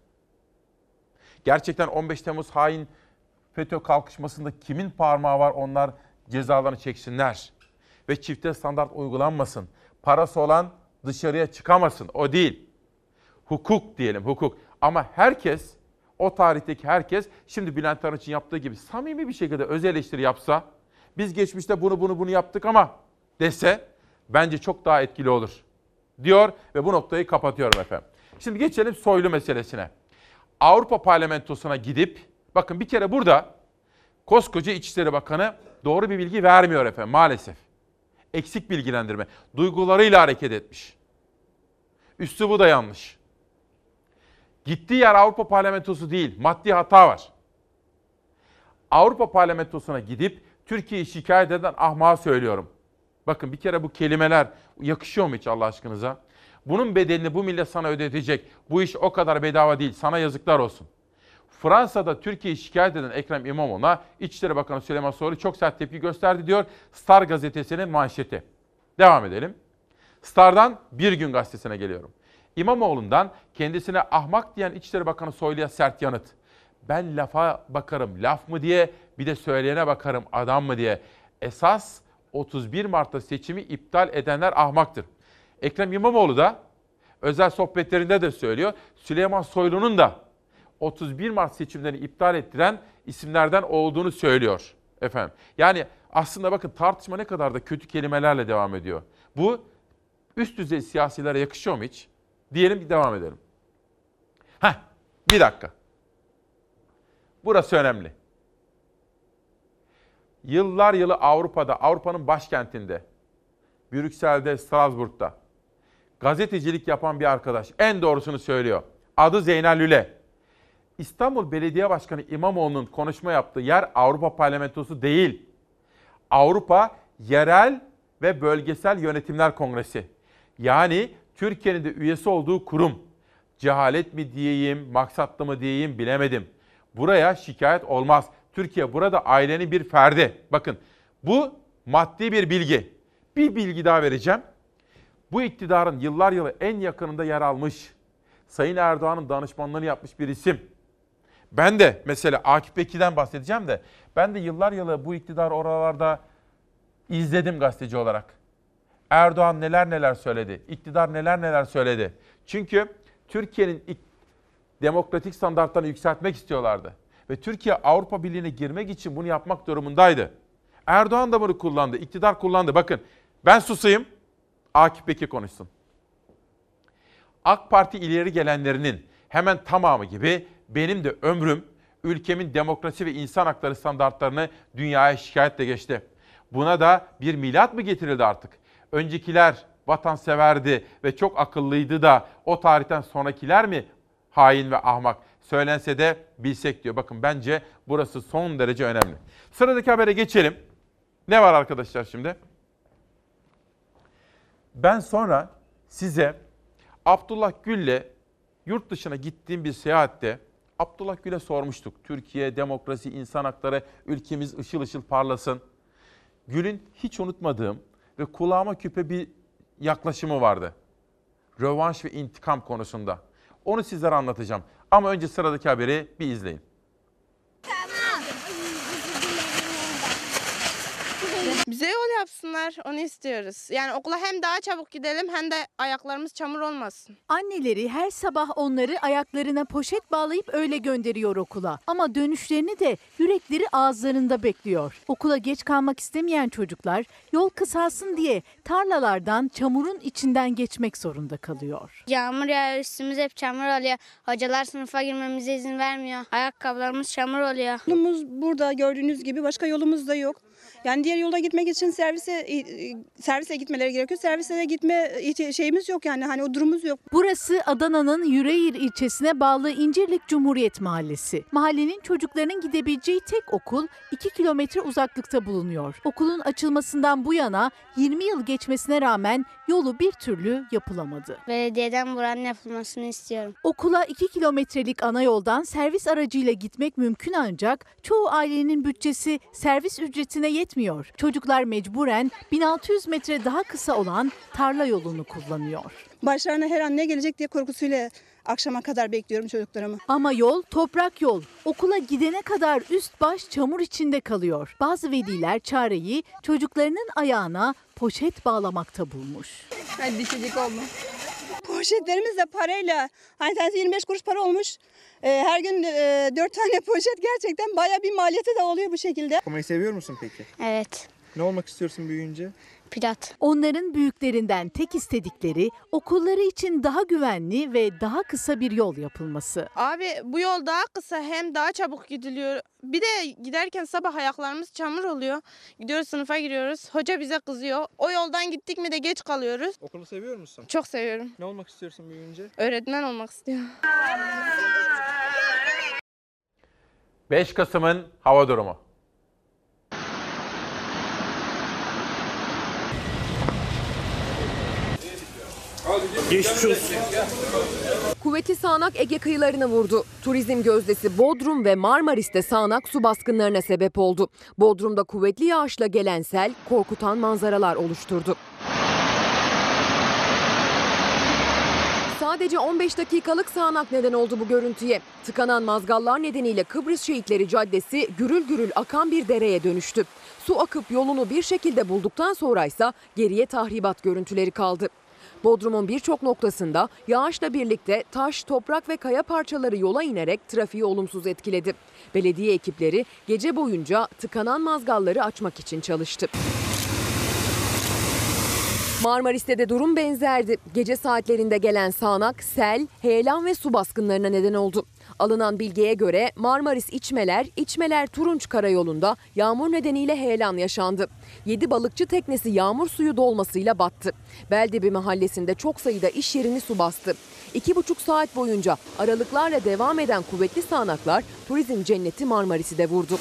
Gerçekten 15 Temmuz hain FETÖ kalkışmasında kimin parmağı var onlar cezalarını çeksinler. Ve çifte standart uygulanmasın. Parası olan dışarıya çıkamasın. O değil. Hukuk diyelim hukuk. Ama herkes o tarihteki herkes şimdi Bülent Arınç'ın yaptığı gibi samimi bir şekilde öz eleştiri yapsa biz geçmişte bunu bunu bunu yaptık ama dese bence çok daha etkili olur diyor ve bu noktayı kapatıyorum efendim. Şimdi geçelim soylu meselesine. Avrupa Parlamentosu'na gidip bakın bir kere burada koskoca İçişleri Bakanı doğru bir bilgi vermiyor efendim maalesef. Eksik bilgilendirme. Duygularıyla hareket etmiş. Üstü bu da yanlış. Gittiği yer Avrupa Parlamentosu değil. Maddi hata var. Avrupa Parlamentosu'na gidip Türkiye'yi şikayet eden ahmağa söylüyorum. Bakın bir kere bu kelimeler yakışıyor mu hiç Allah aşkınıza? Bunun bedelini bu millet sana ödetecek. Bu iş o kadar bedava değil. Sana yazıklar olsun. Fransa'da Türkiye'yi şikayet eden Ekrem İmamoğlu'na İçişleri Bakanı Süleyman Soylu çok sert tepki gösterdi diyor. Star gazetesinin manşeti. Devam edelim. Star'dan Bir Gün gazetesine geliyorum. İmamoğlu'ndan kendisine ahmak diyen İçişleri Bakanı Soylu'ya sert yanıt. Ben lafa bakarım laf mı diye bir de söyleyene bakarım adam mı diye. Esas 31 Mart'ta seçimi iptal edenler ahmaktır. Ekrem İmamoğlu da özel sohbetlerinde de söylüyor. Süleyman Soylu'nun da 31 Mart seçimlerini iptal ettiren isimlerden olduğunu söylüyor efendim. Yani aslında bakın tartışma ne kadar da kötü kelimelerle devam ediyor. Bu üst düzey siyasilere yakışıyor mu hiç? Diyelim bir devam edelim. Heh, bir dakika. Burası önemli. Yıllar yılı Avrupa'da, Avrupa'nın başkentinde, Brüksel'de, Strasbourg'da gazetecilik yapan bir arkadaş en doğrusunu söylüyor. Adı Zeynel Lüle. İstanbul Belediye Başkanı İmamoğlu'nun konuşma yaptığı yer Avrupa Parlamentosu değil. Avrupa Yerel ve Bölgesel Yönetimler Kongresi. Yani Türkiye'nin de üyesi olduğu kurum. Cehalet mi diyeyim, maksatlı mı diyeyim bilemedim. Buraya şikayet olmaz. Türkiye burada ailenin bir ferdi. Bakın bu maddi bir bilgi. Bir bilgi daha vereceğim. Bu iktidarın yıllar yılı en yakınında yer almış, Sayın Erdoğan'ın danışmanlığını yapmış bir isim. Ben de mesela Akif Bekir'den bahsedeceğim de ben de yıllar yılı bu iktidar oralarda izledim gazeteci olarak. Erdoğan neler neler söyledi, iktidar neler neler söyledi. Çünkü Türkiye'nin demokratik standartlarını yükseltmek istiyorlardı. Ve Türkiye Avrupa Birliği'ne girmek için bunu yapmak durumundaydı. Erdoğan da bunu kullandı, iktidar kullandı. Bakın ben susayım, Akif Bekir konuşsun. AK Parti ileri gelenlerinin hemen tamamı gibi benim de ömrüm ülkemin demokrasi ve insan hakları standartlarını dünyaya şikayetle geçti. Buna da bir milat mı getirildi artık? Öncekiler vatanseverdi ve çok akıllıydı da o tarihten sonrakiler mi hain ve ahmak? Söylense de bilsek diyor. Bakın bence burası son derece önemli. Sıradaki habere geçelim. Ne var arkadaşlar şimdi? Ben sonra size Abdullah Gül'le yurt dışına gittiğim bir seyahatte Abdullah Gül'e sormuştuk. Türkiye, demokrasi, insan hakları, ülkemiz ışıl ışıl parlasın. Gül'ün hiç unutmadığım ve kulağıma küpe bir yaklaşımı vardı. Rövanş ve intikam konusunda. Onu sizlere anlatacağım. Ama önce sıradaki haberi bir izleyin. Bize yol yapsınlar, onu istiyoruz. Yani okula hem daha çabuk gidelim hem de ayaklarımız çamur olmasın. Anneleri her sabah onları ayaklarına poşet bağlayıp öyle gönderiyor okula. Ama dönüşlerini de yürekleri ağızlarında bekliyor. Okula geç kalmak istemeyen çocuklar yol kısalsın diye tarlalardan çamurun içinden geçmek zorunda kalıyor. Yağmur yağıyor üstümüz hep çamur oluyor. Hocalar sınıfa girmemize izin vermiyor. Ayakkabılarımız çamur oluyor. Yolumuz burada gördüğünüz gibi başka yolumuz da yok. Yani diğer yolda gitmek için servise servise gitmeleri gerekiyor. Servise de gitme şeyimiz yok yani hani o durumumuz yok. Burası Adana'nın Yüreğir ilçesine bağlı İncirlik Cumhuriyet Mahallesi. Mahallenin çocuklarının gidebileceği tek okul 2 kilometre uzaklıkta bulunuyor. Okulun açılmasından bu yana 20 yıl geçmesine rağmen yolu bir türlü yapılamadı. Belediyeden buranın yapılmasını istiyorum. Okula 2 kilometrelik ana yoldan servis aracıyla gitmek mümkün ancak çoğu ailenin bütçesi servis ücretine yetmiyor. Çocuklar mecburen 1600 metre daha kısa olan tarla yolunu kullanıyor. Başlarına her an ne gelecek diye korkusuyla akşama kadar bekliyorum çocuklarımı. Ama yol toprak yol. Okula gidene kadar üst baş çamur içinde kalıyor. Bazı veliler çareyi çocuklarının ayağına poşet bağlamakta bulmuş. Hadi düşecek olma. Poşetlerimiz de parayla. Hani tanesi 25 kuruş para olmuş. Ee, her gün e, 4 tane [laughs] poşet gerçekten baya bir maliyeti de oluyor bu şekilde. Okumayı seviyor musun peki? Evet. Ne olmak istiyorsun büyüyünce? Pilot. Onların büyüklerinden tek istedikleri okulları için daha güvenli ve daha kısa bir yol yapılması. Abi bu yol daha kısa hem daha çabuk gidiliyor. Bir de giderken sabah ayaklarımız çamur oluyor. Gidiyoruz sınıfa giriyoruz. Hoca bize kızıyor. O yoldan gittik mi de geç kalıyoruz. Okulu seviyor musun? Çok seviyorum. Ne olmak istiyorsun büyüyünce? Öğretmen olmak istiyorum. 5 Kasım'ın hava durumu. Geçmiş olsun. Kuvvetli sağanak Ege kıyılarına vurdu. Turizm gözdesi Bodrum ve Marmaris'te sağanak su baskınlarına sebep oldu. Bodrum'da kuvvetli yağışla gelen sel korkutan manzaralar oluşturdu. Sadece 15 dakikalık sağanak neden oldu bu görüntüye. Tıkanan mazgallar nedeniyle Kıbrıs Şehitleri Caddesi gürül gürül akan bir dereye dönüştü. Su akıp yolunu bir şekilde bulduktan sonra ise geriye tahribat görüntüleri kaldı. Bodrum'un birçok noktasında yağışla birlikte taş, toprak ve kaya parçaları yola inerek trafiği olumsuz etkiledi. Belediye ekipleri gece boyunca tıkanan mazgalları açmak için çalıştı. Marmaris'te de durum benzerdi. Gece saatlerinde gelen sağanak, sel, heyelan ve su baskınlarına neden oldu. Alınan bilgiye göre Marmaris İçmeler, İçmeler Turunç Karayolu'nda yağmur nedeniyle heyelan yaşandı. 7 balıkçı teknesi yağmur suyu dolmasıyla battı. Beldebi mahallesinde çok sayıda iş yerini su bastı. 2,5 saat boyunca aralıklarla devam eden kuvvetli sağanaklar turizm cenneti Marmaris'i de vurdu.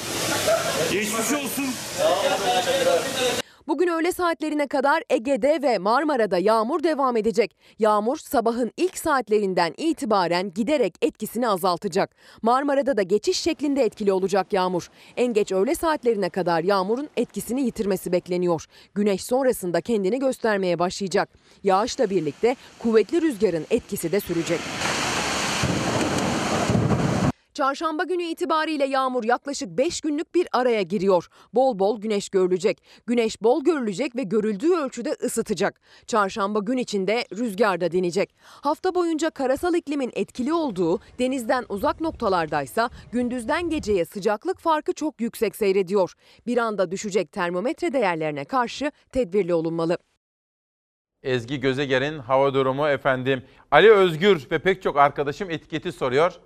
Geçmiş olsun. Bugün öğle saatlerine kadar Ege'de ve Marmara'da yağmur devam edecek. Yağmur sabahın ilk saatlerinden itibaren giderek etkisini azaltacak. Marmara'da da geçiş şeklinde etkili olacak yağmur. En geç öğle saatlerine kadar yağmurun etkisini yitirmesi bekleniyor. Güneş sonrasında kendini göstermeye başlayacak. Yağışla birlikte kuvvetli rüzgarın etkisi de sürecek. Çarşamba günü itibariyle yağmur yaklaşık 5 günlük bir araya giriyor. Bol bol güneş görülecek. Güneş bol görülecek ve görüldüğü ölçüde ısıtacak. Çarşamba gün içinde rüzgar da dinecek. Hafta boyunca karasal iklimin etkili olduğu denizden uzak noktalardaysa gündüzden geceye sıcaklık farkı çok yüksek seyrediyor. Bir anda düşecek termometre değerlerine karşı tedbirli olunmalı. Ezgi Gözeger'in hava durumu efendim. Ali Özgür ve pek çok arkadaşım etiketi soruyor.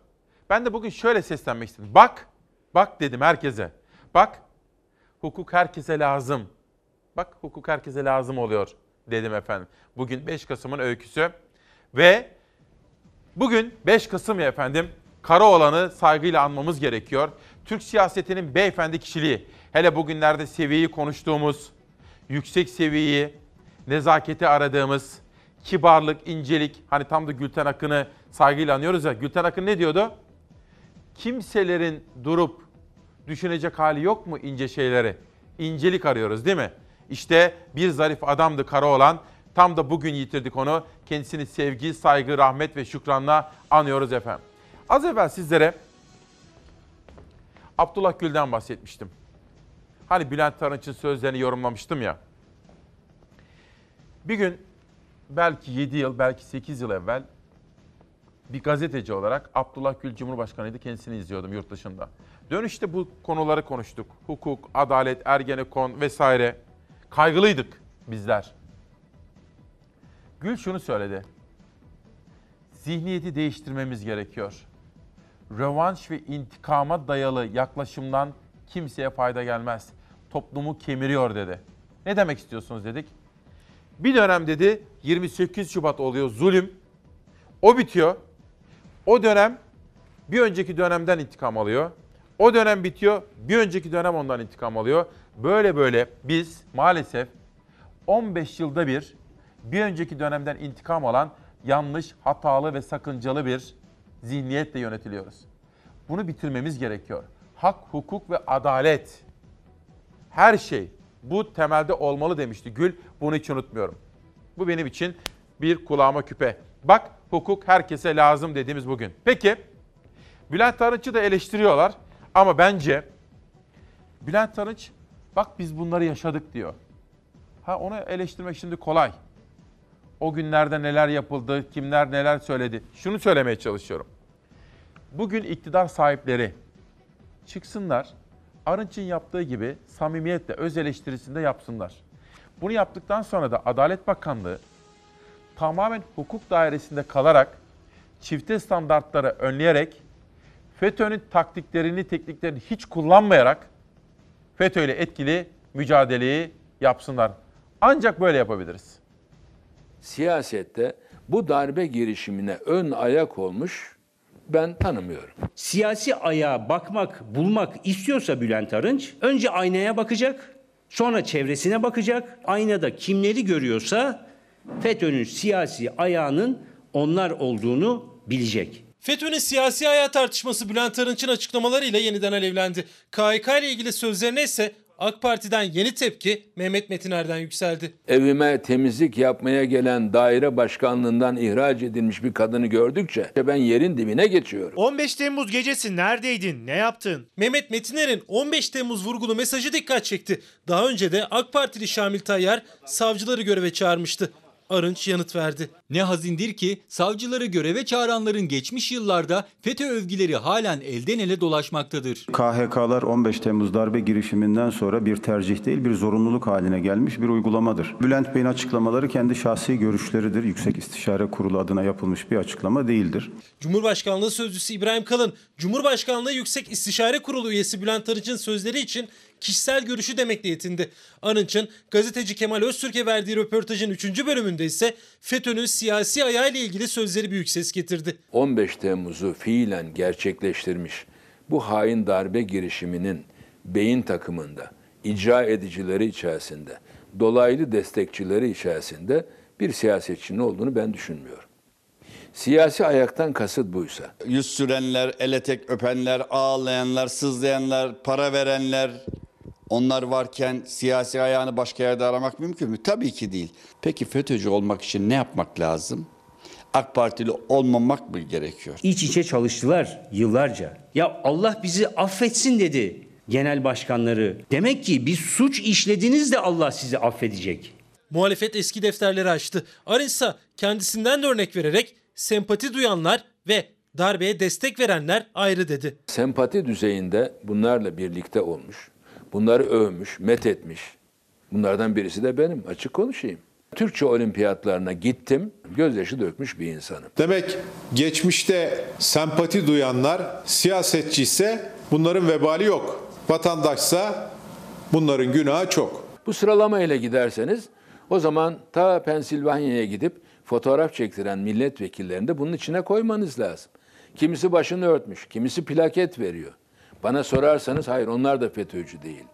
Ben de bugün şöyle seslenmek istedim. Bak, bak dedim herkese. Bak, hukuk herkese lazım. Bak hukuk herkese lazım oluyor dedim efendim. Bugün 5 Kasım'ın öyküsü ve bugün 5 Kasım ya efendim Karaoğlan'ı saygıyla anmamız gerekiyor. Türk siyasetinin beyefendi kişiliği, hele bugünlerde seviyeyi konuştuğumuz, yüksek seviyeyi, nezaketi aradığımız, kibarlık, incelik, hani tam da Gülten Akın'ı saygıyla anıyoruz ya. Gülten Akın ne diyordu? Kimselerin durup düşünecek hali yok mu ince şeyleri? İncelik arıyoruz değil mi? İşte bir zarif adamdı Karaoğlan. Tam da bugün yitirdik onu. Kendisini sevgi, saygı, rahmet ve şükranla anıyoruz efendim. Az evvel sizlere Abdullah Gül'den bahsetmiştim. Hani Bülent Arınç'ın sözlerini yorumlamıştım ya. Bir gün belki 7 yıl, belki 8 yıl evvel bir gazeteci olarak Abdullah Gül Cumhurbaşkanıydı. Kendisini izliyordum yurt dışında. Dönüşte bu konuları konuştuk. Hukuk, adalet, Ergenekon vesaire. Kaygılıydık bizler. Gül şunu söyledi. Zihniyeti değiştirmemiz gerekiyor. Rövanş ve intikama dayalı yaklaşımdan kimseye fayda gelmez. Toplumu kemiriyor dedi. Ne demek istiyorsunuz dedik. Bir dönem dedi 28 Şubat oluyor zulüm. O bitiyor. O dönem bir önceki dönemden intikam alıyor. O dönem bitiyor, bir önceki dönem ondan intikam alıyor. Böyle böyle biz maalesef 15 yılda bir bir önceki dönemden intikam alan yanlış, hatalı ve sakıncalı bir zihniyetle yönetiliyoruz. Bunu bitirmemiz gerekiyor. Hak, hukuk ve adalet. Her şey bu temelde olmalı demişti Gül. Bunu hiç unutmuyorum. Bu benim için bir kulağıma küpe. Bak hukuk herkese lazım dediğimiz bugün. Peki Bülent Arınç'ı da eleştiriyorlar ama bence Bülent Arınç bak biz bunları yaşadık diyor. Ha onu eleştirmek şimdi kolay. O günlerde neler yapıldı, kimler neler söyledi. Şunu söylemeye çalışıyorum. Bugün iktidar sahipleri çıksınlar, Arınç'ın yaptığı gibi samimiyetle öz eleştirisinde yapsınlar. Bunu yaptıktan sonra da Adalet Bakanlığı tamamen hukuk dairesinde kalarak çifte standartları önleyerek FETÖ'nün taktiklerini, tekniklerini hiç kullanmayarak FETÖ ile etkili mücadeleyi yapsınlar. Ancak böyle yapabiliriz. Siyasette bu darbe girişimine ön ayak olmuş ben tanımıyorum. Siyasi ayağa bakmak, bulmak istiyorsa Bülent Arınç önce aynaya bakacak, sonra çevresine bakacak. Aynada kimleri görüyorsa FETÖ'nün siyasi ayağının onlar olduğunu bilecek. FETÖ'nün siyasi ayağı tartışması Bülent Arınç'ın açıklamalarıyla yeniden alevlendi. KHK ile ilgili sözlerine ise AK Parti'den yeni tepki Mehmet Metiner'den yükseldi. Evime temizlik yapmaya gelen daire başkanlığından ihraç edilmiş bir kadını gördükçe ben yerin dibine geçiyorum. 15 Temmuz gecesi neredeydin? Ne yaptın? Mehmet Metiner'in 15 Temmuz vurgulu mesajı dikkat çekti. Daha önce de AK Partili Şamil Tayyar savcıları göreve çağırmıştı. Arınç yanıt verdi. Ne hazindir ki savcıları göreve çağıranların geçmiş yıllarda FETÖ övgüleri halen elden ele dolaşmaktadır. KHK'lar 15 Temmuz darbe girişiminden sonra bir tercih değil bir zorunluluk haline gelmiş bir uygulamadır. Bülent Bey'in açıklamaları kendi şahsi görüşleridir. Yüksek İstişare Kurulu adına yapılmış bir açıklama değildir. Cumhurbaşkanlığı Sözcüsü İbrahim Kalın, Cumhurbaşkanlığı Yüksek İstişare Kurulu üyesi Bülent Arınç'ın sözleri için kişisel görüşü demekle yetindi. Arınç'ın gazeteci Kemal Öztürk'e verdiği röportajın 3. bölümünde ise FETÖ'nün siyasi ayağıyla ilgili sözleri büyük ses getirdi. 15 Temmuz'u fiilen gerçekleştirmiş bu hain darbe girişiminin beyin takımında, icra edicileri içerisinde, dolaylı destekçileri içerisinde bir siyasetçinin olduğunu ben düşünmüyorum. Siyasi ayaktan kasıt buysa. Yüz sürenler, ele tek öpenler, ağlayanlar, sızlayanlar, para verenler onlar varken siyasi ayağını başka yerde aramak mümkün mü? Tabii ki değil. Peki FETÖ'cü olmak için ne yapmak lazım? AK Partili olmamak mı gerekiyor? İç içe çalıştılar yıllarca. Ya Allah bizi affetsin dedi genel başkanları. Demek ki bir suç işlediniz de Allah sizi affedecek. Muhalefet eski defterleri açtı. Arınç ise kendisinden de örnek vererek sempati duyanlar ve darbeye destek verenler ayrı dedi. Sempati düzeyinde bunlarla birlikte olmuş. Bunları övmüş, methetmiş. Bunlardan birisi de benim. Açık konuşayım. Türkçe olimpiyatlarına gittim, gözyaşı dökmüş bir insanım. Demek geçmişte sempati duyanlar siyasetçi ise bunların vebali yok. Vatandaşsa bunların günahı çok. Bu sıralamayla giderseniz o zaman ta Pensilvanya'ya gidip fotoğraf çektiren milletvekillerini de bunun içine koymanız lazım. Kimisi başını örtmüş, kimisi plaket veriyor. Bana sorarsanız hayır onlar da FETÖ'cü değil.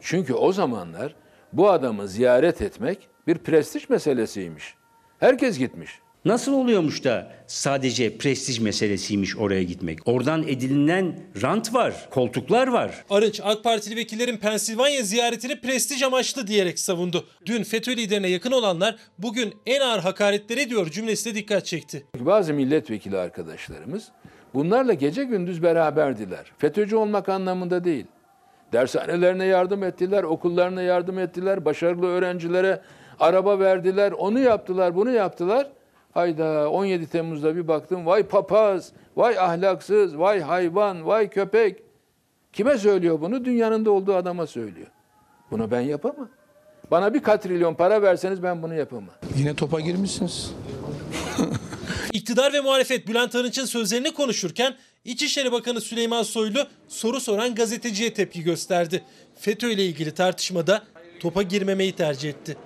Çünkü o zamanlar bu adamı ziyaret etmek bir prestij meselesiymiş. Herkes gitmiş. Nasıl oluyormuş da sadece prestij meselesiymiş oraya gitmek? Oradan edinilen rant var, koltuklar var. Arınç AK Partili vekillerin Pensilvanya ziyaretini prestij amaçlı diyerek savundu. Dün FETÖ liderine yakın olanlar bugün en ağır hakaretleri ediyor cümlesine dikkat çekti. Bazı milletvekili arkadaşlarımız bunlarla gece gündüz beraberdiler. FETÖ'cü olmak anlamında değil. Dershanelerine yardım ettiler, okullarına yardım ettiler, başarılı öğrencilere araba verdiler, onu yaptılar, bunu yaptılar. Hayda 17 Temmuz'da bir baktım vay papaz, vay ahlaksız, vay hayvan, vay köpek. Kime söylüyor bunu? Dünyanın da olduğu adama söylüyor. Bunu ben yapamam. Bana bir katrilyon para verseniz ben bunu yapamam. Yine topa girmişsiniz. İktidar ve muhalefet Bülent Arınç'ın sözlerini konuşurken İçişleri Bakanı Süleyman Soylu soru soran gazeteciye tepki gösterdi. FETÖ ile ilgili tartışmada topa girmemeyi tercih etti.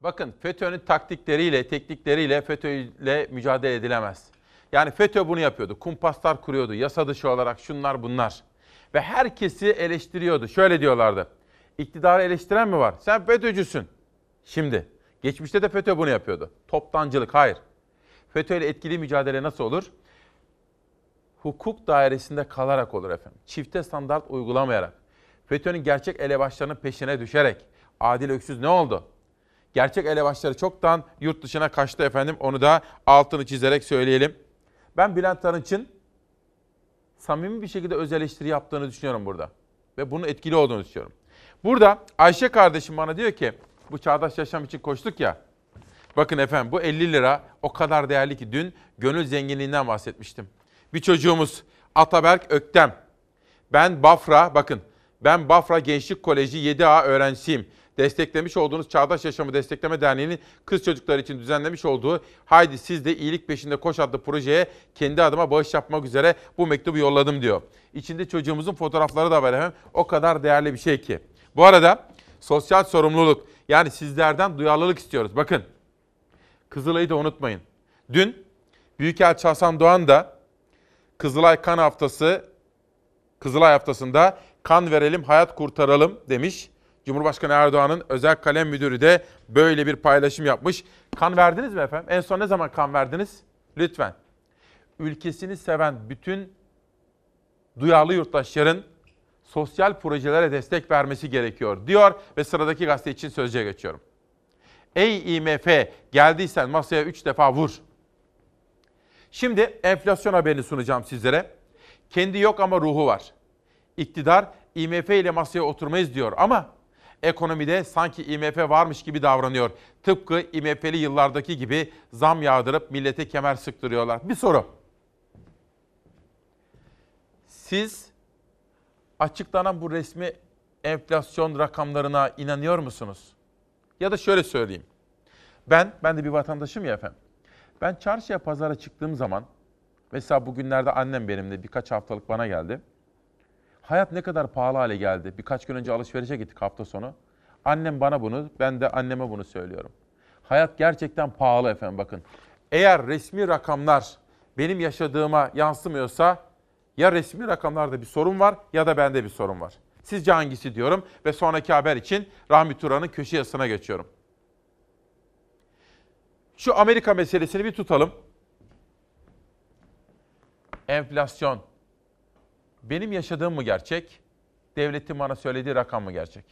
Bakın FETÖ'nün taktikleriyle, teknikleriyle FETÖ ile mücadele edilemez. Yani FETÖ bunu yapıyordu. Kumpaslar kuruyordu. Yasa dışı olarak şunlar bunlar. Ve herkesi eleştiriyordu. Şöyle diyorlardı. İktidarı eleştiren mi var? Sen FETÖ'cüsün. Şimdi. Geçmişte de FETÖ bunu yapıyordu. Toptancılık. Hayır. FETÖ ile etkili mücadele nasıl olur? Hukuk dairesinde kalarak olur efendim. Çifte standart uygulamayarak. FETÖ'nün gerçek elebaşlarının peşine düşerek. Adil Öksüz ne oldu? Gerçek elebaşları çoktan yurt dışına kaçtı efendim. Onu da altını çizerek söyleyelim. Ben Bülent Arınç'ın samimi bir şekilde öz eleştiri yaptığını düşünüyorum burada. Ve bunun etkili olduğunu düşünüyorum. Burada Ayşe kardeşim bana diyor ki bu çağdaş yaşam için koştuk ya. Bakın efendim bu 50 lira o kadar değerli ki dün gönül zenginliğinden bahsetmiştim. Bir çocuğumuz Ataberk Öktem. Ben Bafra bakın ben Bafra Gençlik Koleji 7A öğrencisiyim desteklemiş olduğunuz Çağdaş Yaşamı Destekleme Derneği'nin kız çocuklar için düzenlemiş olduğu Haydi Siz de İyilik Peşinde Koş adlı projeye kendi adıma bağış yapmak üzere bu mektubu yolladım diyor. İçinde çocuğumuzun fotoğrafları da var efendim. O kadar değerli bir şey ki. Bu arada sosyal sorumluluk yani sizlerden duyarlılık istiyoruz. Bakın Kızılay'ı da unutmayın. Dün Büyükelçi Hasan Doğan da Kızılay Kan Haftası Kızılay Haftası'nda kan verelim, hayat kurtaralım demiş. Cumhurbaşkanı Erdoğan'ın özel kalem müdürü de böyle bir paylaşım yapmış. Kan verdiniz mi efendim? En son ne zaman kan verdiniz? Lütfen. Ülkesini seven bütün duyarlı yurttaşların sosyal projelere destek vermesi gerekiyor diyor ve sıradaki gazete için sözcüye geçiyorum. Ey IMF geldiysen masaya 3 defa vur. Şimdi enflasyon haberini sunacağım sizlere. Kendi yok ama ruhu var. İktidar IMF ile masaya oturmayız diyor ama ekonomide sanki IMF varmış gibi davranıyor. Tıpkı IMF'li yıllardaki gibi zam yağdırıp millete kemer sıktırıyorlar. Bir soru. Siz açıklanan bu resmi enflasyon rakamlarına inanıyor musunuz? Ya da şöyle söyleyeyim. Ben, ben de bir vatandaşım ya efendim. Ben çarşıya pazara çıktığım zaman, mesela bugünlerde annem benimle birkaç haftalık bana geldi. Hayat ne kadar pahalı hale geldi. Birkaç gün önce alışverişe gittik hafta sonu. Annem bana bunu, ben de anneme bunu söylüyorum. Hayat gerçekten pahalı efendim bakın. Eğer resmi rakamlar benim yaşadığıma yansımıyorsa ya resmi rakamlarda bir sorun var ya da bende bir sorun var. Sizce hangisi diyorum ve sonraki haber için Rahmi Turan'ın köşe yazısına geçiyorum. Şu Amerika meselesini bir tutalım. Enflasyon. Benim yaşadığım mı gerçek? Devletin bana söylediği rakam mı gerçek?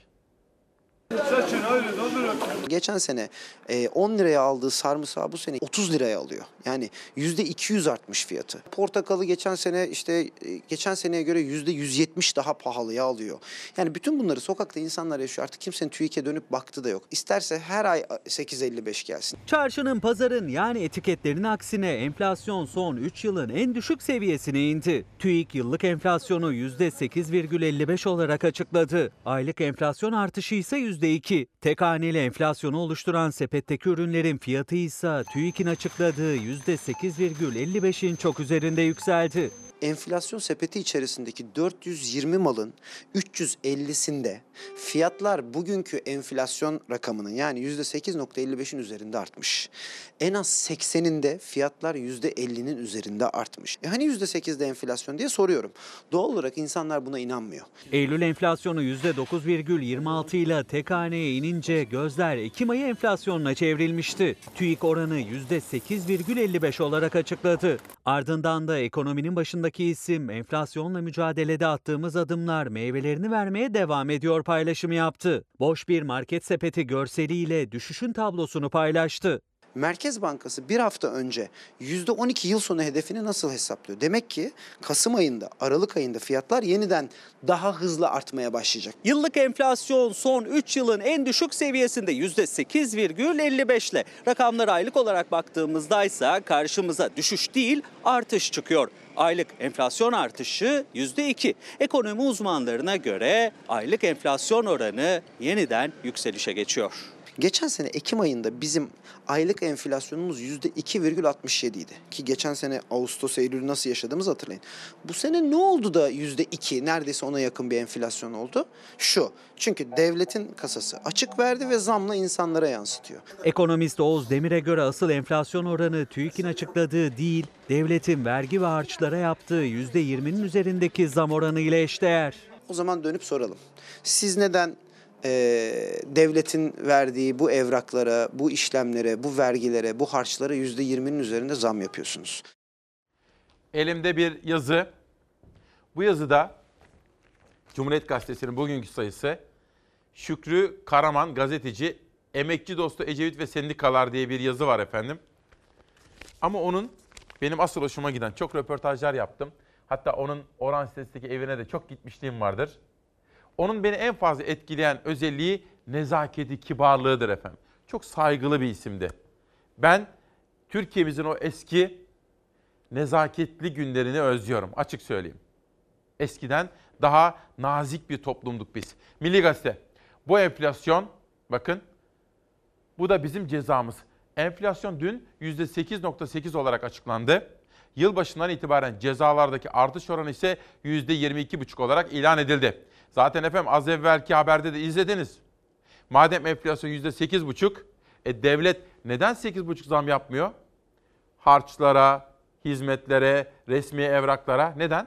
Geçen sene e, 10 liraya aldığı sarımsağı bu sene 30 liraya alıyor. Yani yüzde 200 artmış fiyatı. Portakalı geçen sene işte e, geçen seneye göre yüzde 170 daha pahalıya alıyor. Yani bütün bunları sokakta insanlar yaşıyor. Artık kimsenin TÜİK'e dönüp baktı da yok. İsterse her ay 8.55 gelsin. Çarşının pazarın yani etiketlerin aksine enflasyon son 3 yılın en düşük seviyesine indi. TÜİK yıllık enflasyonu %8,55 olarak açıkladı. Aylık enflasyon artışı ise %2. Tek haneli enflasyonu oluşturan sepetteki ürünlerin fiyatı ise TÜİK'in açıkladığı %8,55'in çok üzerinde yükseldi. Enflasyon sepeti içerisindeki 420 malın 350'sinde fiyatlar bugünkü enflasyon rakamının yani %8.55'in üzerinde artmış. En az 80'inde fiyatlar %50'nin üzerinde artmış. E hani %8'de enflasyon diye soruyorum. Doğal olarak insanlar buna inanmıyor. Eylül enflasyonu %9,26 ile tek haneye inince gözler Ekim ayı enflasyonuna çevrilmişti. TÜİK oranı %8,55 olarak açıkladı. Ardından da ekonominin başındaki isim enflasyonla mücadelede attığımız adımlar meyvelerini vermeye devam ediyor paylaşımı yaptı. Boş bir market sepeti görseliyle düşüşün tablosunu paylaştı. Merkez Bankası bir hafta önce %12 yıl sonu hedefini nasıl hesaplıyor? Demek ki Kasım ayında, Aralık ayında fiyatlar yeniden daha hızlı artmaya başlayacak. Yıllık enflasyon son 3 yılın en düşük seviyesinde %8,55 ile. Rakamlara aylık olarak baktığımızda ise karşımıza düşüş değil artış çıkıyor. Aylık enflasyon artışı %2. Ekonomi uzmanlarına göre aylık enflasyon oranı yeniden yükselişe geçiyor. Geçen sene Ekim ayında bizim aylık enflasyonumuz %2,67 idi. Ki geçen sene Ağustos, Eylül nasıl yaşadığımızı hatırlayın. Bu sene ne oldu da %2 neredeyse ona yakın bir enflasyon oldu? Şu, çünkü devletin kasası açık verdi ve zamla insanlara yansıtıyor. Ekonomist Oğuz Demir'e göre asıl enflasyon oranı TÜİK'in açıkladığı değil, devletin vergi ve harçlara yaptığı %20'nin üzerindeki zam oranı ile eşdeğer. O zaman dönüp soralım. Siz neden e, devletin verdiği bu evraklara, bu işlemlere, bu vergilere, bu harçlara %20'nin üzerinde zam yapıyorsunuz? Elimde bir yazı. Bu yazıda Cumhuriyet Gazetesi'nin bugünkü sayısı Şükrü Karaman gazeteci Emekçi Dostu Ecevit ve Sendikalar diye bir yazı var efendim. Ama onun benim asıl hoşuma giden çok röportajlar yaptım. Hatta onun Oran sitesindeki evine de çok gitmişliğim vardır. Onun beni en fazla etkileyen özelliği nezaketi, kibarlığıdır efendim. Çok saygılı bir isimdi. Ben Türkiye'mizin o eski nezaketli günlerini özlüyorum açık söyleyeyim. Eskiden daha nazik bir toplumduk biz. Milli Gazete. Bu enflasyon bakın bu da bizim cezamız. Enflasyon dün %8.8 olarak açıklandı. Yılbaşından itibaren cezalardaki artış oranı ise %22,5 olarak ilan edildi. Zaten efendim az evvelki haberde de izlediniz. Madem enflasyon %8,5, e devlet neden 8,5 zam yapmıyor? Harçlara, hizmetlere, resmi evraklara. Neden?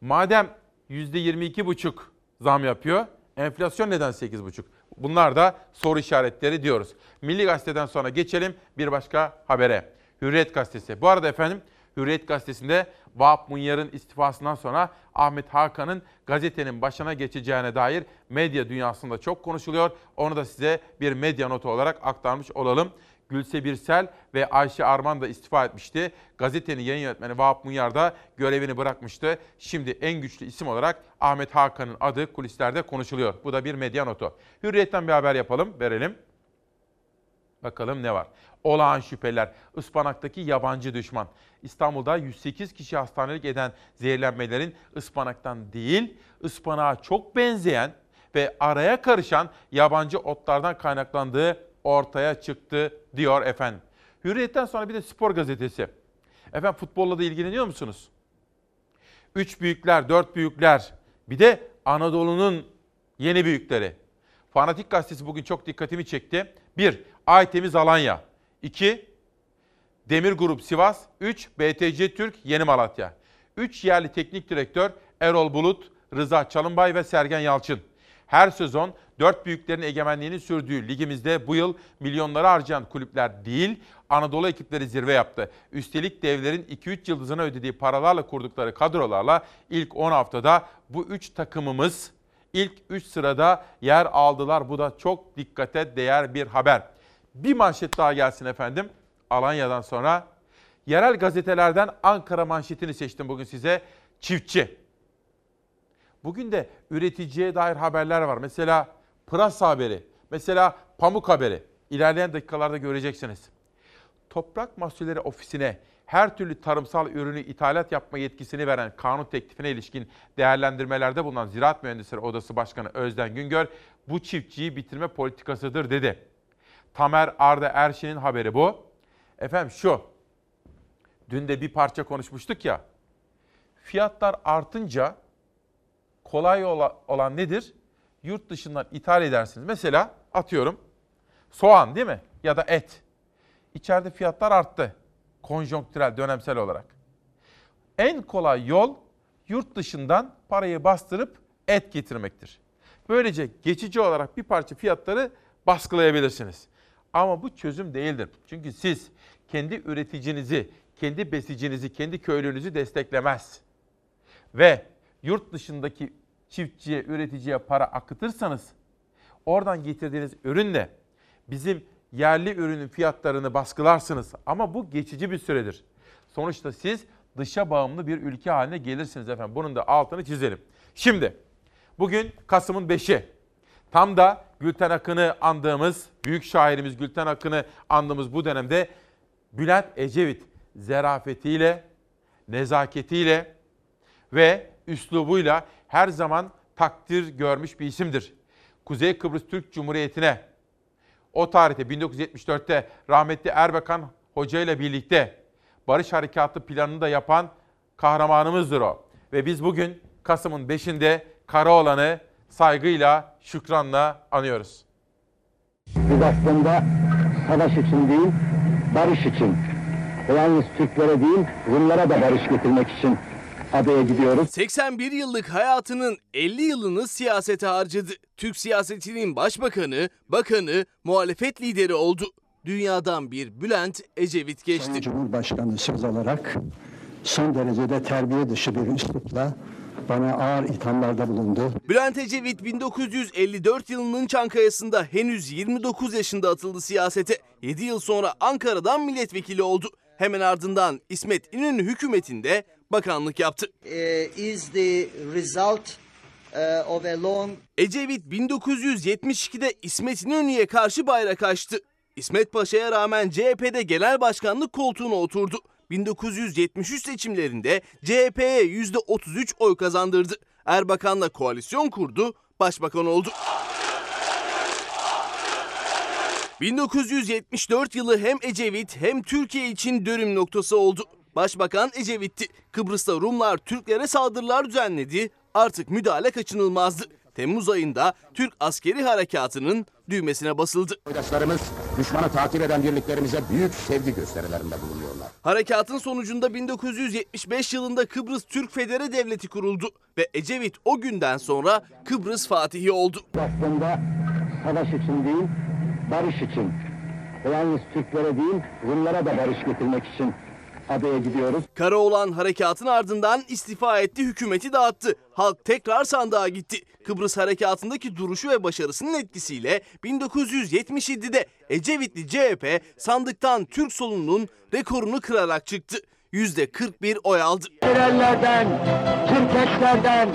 Madem %22,5 zam yapıyor, enflasyon neden 8,5? Bunlar da soru işaretleri diyoruz. Milli Gazete'den sonra geçelim bir başka habere. Hürriyet Gazetesi. Bu arada efendim Hürriyet gazetesinde Vahap Munyar'ın istifasından sonra Ahmet Hakan'ın gazetenin başına geçeceğine dair medya dünyasında çok konuşuluyor. Onu da size bir medya notu olarak aktarmış olalım. Gülse Birsel ve Ayşe Arman da istifa etmişti. Gazetenin yayın yönetmeni Vahap Munyar da görevini bırakmıştı. Şimdi en güçlü isim olarak Ahmet Hakan'ın adı kulislerde konuşuluyor. Bu da bir medya notu. Hürriyet'ten bir haber yapalım, verelim. Bakalım ne var? Olağan şüpheler. Ispanak'taki yabancı düşman. İstanbul'da 108 kişi hastanelik eden zehirlenmelerin ıspanaktan değil, ıspanağa çok benzeyen ve araya karışan yabancı otlardan kaynaklandığı ortaya çıktı diyor efendim. Hürriyet'ten sonra bir de spor gazetesi. Efendim futbolla da ilgileniyor musunuz? Üç büyükler, dört büyükler, bir de Anadolu'nun yeni büyükleri. Fanatik gazetesi bugün çok dikkatimi çekti. Bir, Aytemiz Alanya. İki, Demir Grup Sivas. Üç, BTC Türk Yeni Malatya. Üç yerli teknik direktör Erol Bulut, Rıza Çalınbay ve Sergen Yalçın. Her sezon dört büyüklerin egemenliğini sürdüğü ligimizde bu yıl milyonları harcayan kulüpler değil, Anadolu ekipleri zirve yaptı. Üstelik devlerin 2-3 yıldızına ödediği paralarla kurdukları kadrolarla ilk 10 haftada bu 3 takımımız ilk 3 sırada yer aldılar. Bu da çok dikkate değer bir haber. Bir manşet daha gelsin efendim. Alanya'dan sonra yerel gazetelerden Ankara manşetini seçtim bugün size. Çiftçi. Bugün de üreticiye dair haberler var. Mesela pırasa haberi, mesela pamuk haberi. İlerleyen dakikalarda göreceksiniz. Toprak Mahsulleri Ofisi'ne her türlü tarımsal ürünü ithalat yapma yetkisini veren kanun teklifine ilişkin değerlendirmelerde bulunan Ziraat Mühendisleri Odası Başkanı Özden Güngör, bu çiftçiyi bitirme politikasıdır dedi. Tamer Arda Erşin'in haberi bu. Efendim şu, dün de bir parça konuşmuştuk ya, fiyatlar artınca kolay olan nedir? Yurt dışından ithal edersiniz. Mesela atıyorum soğan değil mi? Ya da et. İçeride fiyatlar arttı. Konjonktürel, dönemsel olarak. En kolay yol yurt dışından parayı bastırıp et getirmektir. Böylece geçici olarak bir parça fiyatları baskılayabilirsiniz. Ama bu çözüm değildir. Çünkü siz kendi üreticinizi, kendi besicinizi, kendi köylünüzü desteklemez. Ve yurt dışındaki çiftçiye, üreticiye para akıtırsanız oradan getirdiğiniz ürünle bizim yerli ürünün fiyatlarını baskılarsınız. Ama bu geçici bir süredir. Sonuçta siz dışa bağımlı bir ülke haline gelirsiniz efendim. Bunun da altını çizelim. Şimdi bugün Kasım'ın 5'i. Tam da Gülten Akın'ı andığımız, büyük şairimiz Gülten Akın'ı andığımız bu dönemde Bülent Ecevit zerafetiyle, nezaketiyle ve üslubuyla her zaman takdir görmüş bir isimdir. Kuzey Kıbrıs Türk Cumhuriyeti'ne o tarihte 1974'te rahmetli Erbakan Hoca ile birlikte Barış Harekatı planını da yapan kahramanımızdır o. Ve biz bugün Kasım'ın 5'inde Karaoğlan'ı saygıyla, şükranla anıyoruz. Biz aslında savaş için değil, barış için. Yalnız Türklere değil, Rumlara da barış getirmek için adaya gidiyoruz. 81 yıllık hayatının 50 yılını siyasete harcadı. Türk siyasetinin başbakanı, bakanı, muhalefet lideri oldu. Dünyadan bir Bülent Ecevit geçti. Sayın Cumhurbaşkanı söz olarak son derecede terbiye dışı bir üslupla bana ağır ithamlarda bulundu. Bülent Ecevit 1954 yılının Çankaya'sında henüz 29 yaşında atıldı siyasete. 7 yıl sonra Ankara'dan milletvekili oldu. Hemen ardından İsmet İnönü hükümetinde bakanlık yaptı. is the result uh, of a long Ecevit 1972'de İsmet İnönü'ye karşı bayrak açtı. İsmet Paşa'ya rağmen CHP'de genel başkanlık koltuğuna oturdu. 1973 seçimlerinde CHP'ye %33 oy kazandırdı. Erbakan'la koalisyon kurdu, başbakan oldu. 1974 yılı hem Ecevit hem Türkiye için dönüm noktası oldu. Başbakan Ecevit'ti. Kıbrıs'ta Rumlar Türklere saldırılar düzenledi. Artık müdahale kaçınılmazdı. Temmuz ayında Türk askeri harekatının düğmesine basıldı. Arkadaşlarımız düşmanı takip eden birliklerimize büyük sevgi gösterilerinde bulunuyorlar. Harekatın sonucunda 1975 yılında Kıbrıs Türk Federe Devleti kuruldu ve Ecevit o günden sonra Kıbrıs Fatihi oldu. Aslında savaş için değil, barış için. Yalnız Türklere değil, Rumlara da barış getirmek için adaya gidiyoruz. Karaoğlan harekatın ardından istifa etti, hükümeti dağıttı. Halk tekrar sandığa gitti. Kıbrıs harekatındaki duruşu ve başarısının etkisiyle 1977'de Ecevitli CHP sandıktan Türk solunun rekorunu kırarak çıktı. %41 oy aldı. Yerellerden, Türkeşlerden,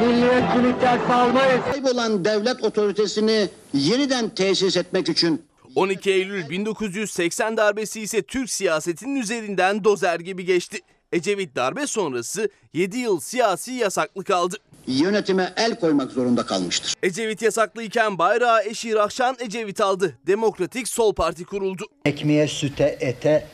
milliyetçilikten salmayız. Kaybolan devlet otoritesini yeniden tesis etmek için 12 Eylül 1980 darbesi ise Türk siyasetinin üzerinden dozer gibi geçti. Ecevit darbe sonrası 7 yıl siyasi yasaklı kaldı. yönetime el koymak zorunda kalmıştır. Ecevit yasaklıyken bayrağı eşi Rahşan Ecevit aldı. Demokratik Sol Parti kuruldu. Ekmeğe, süte, ete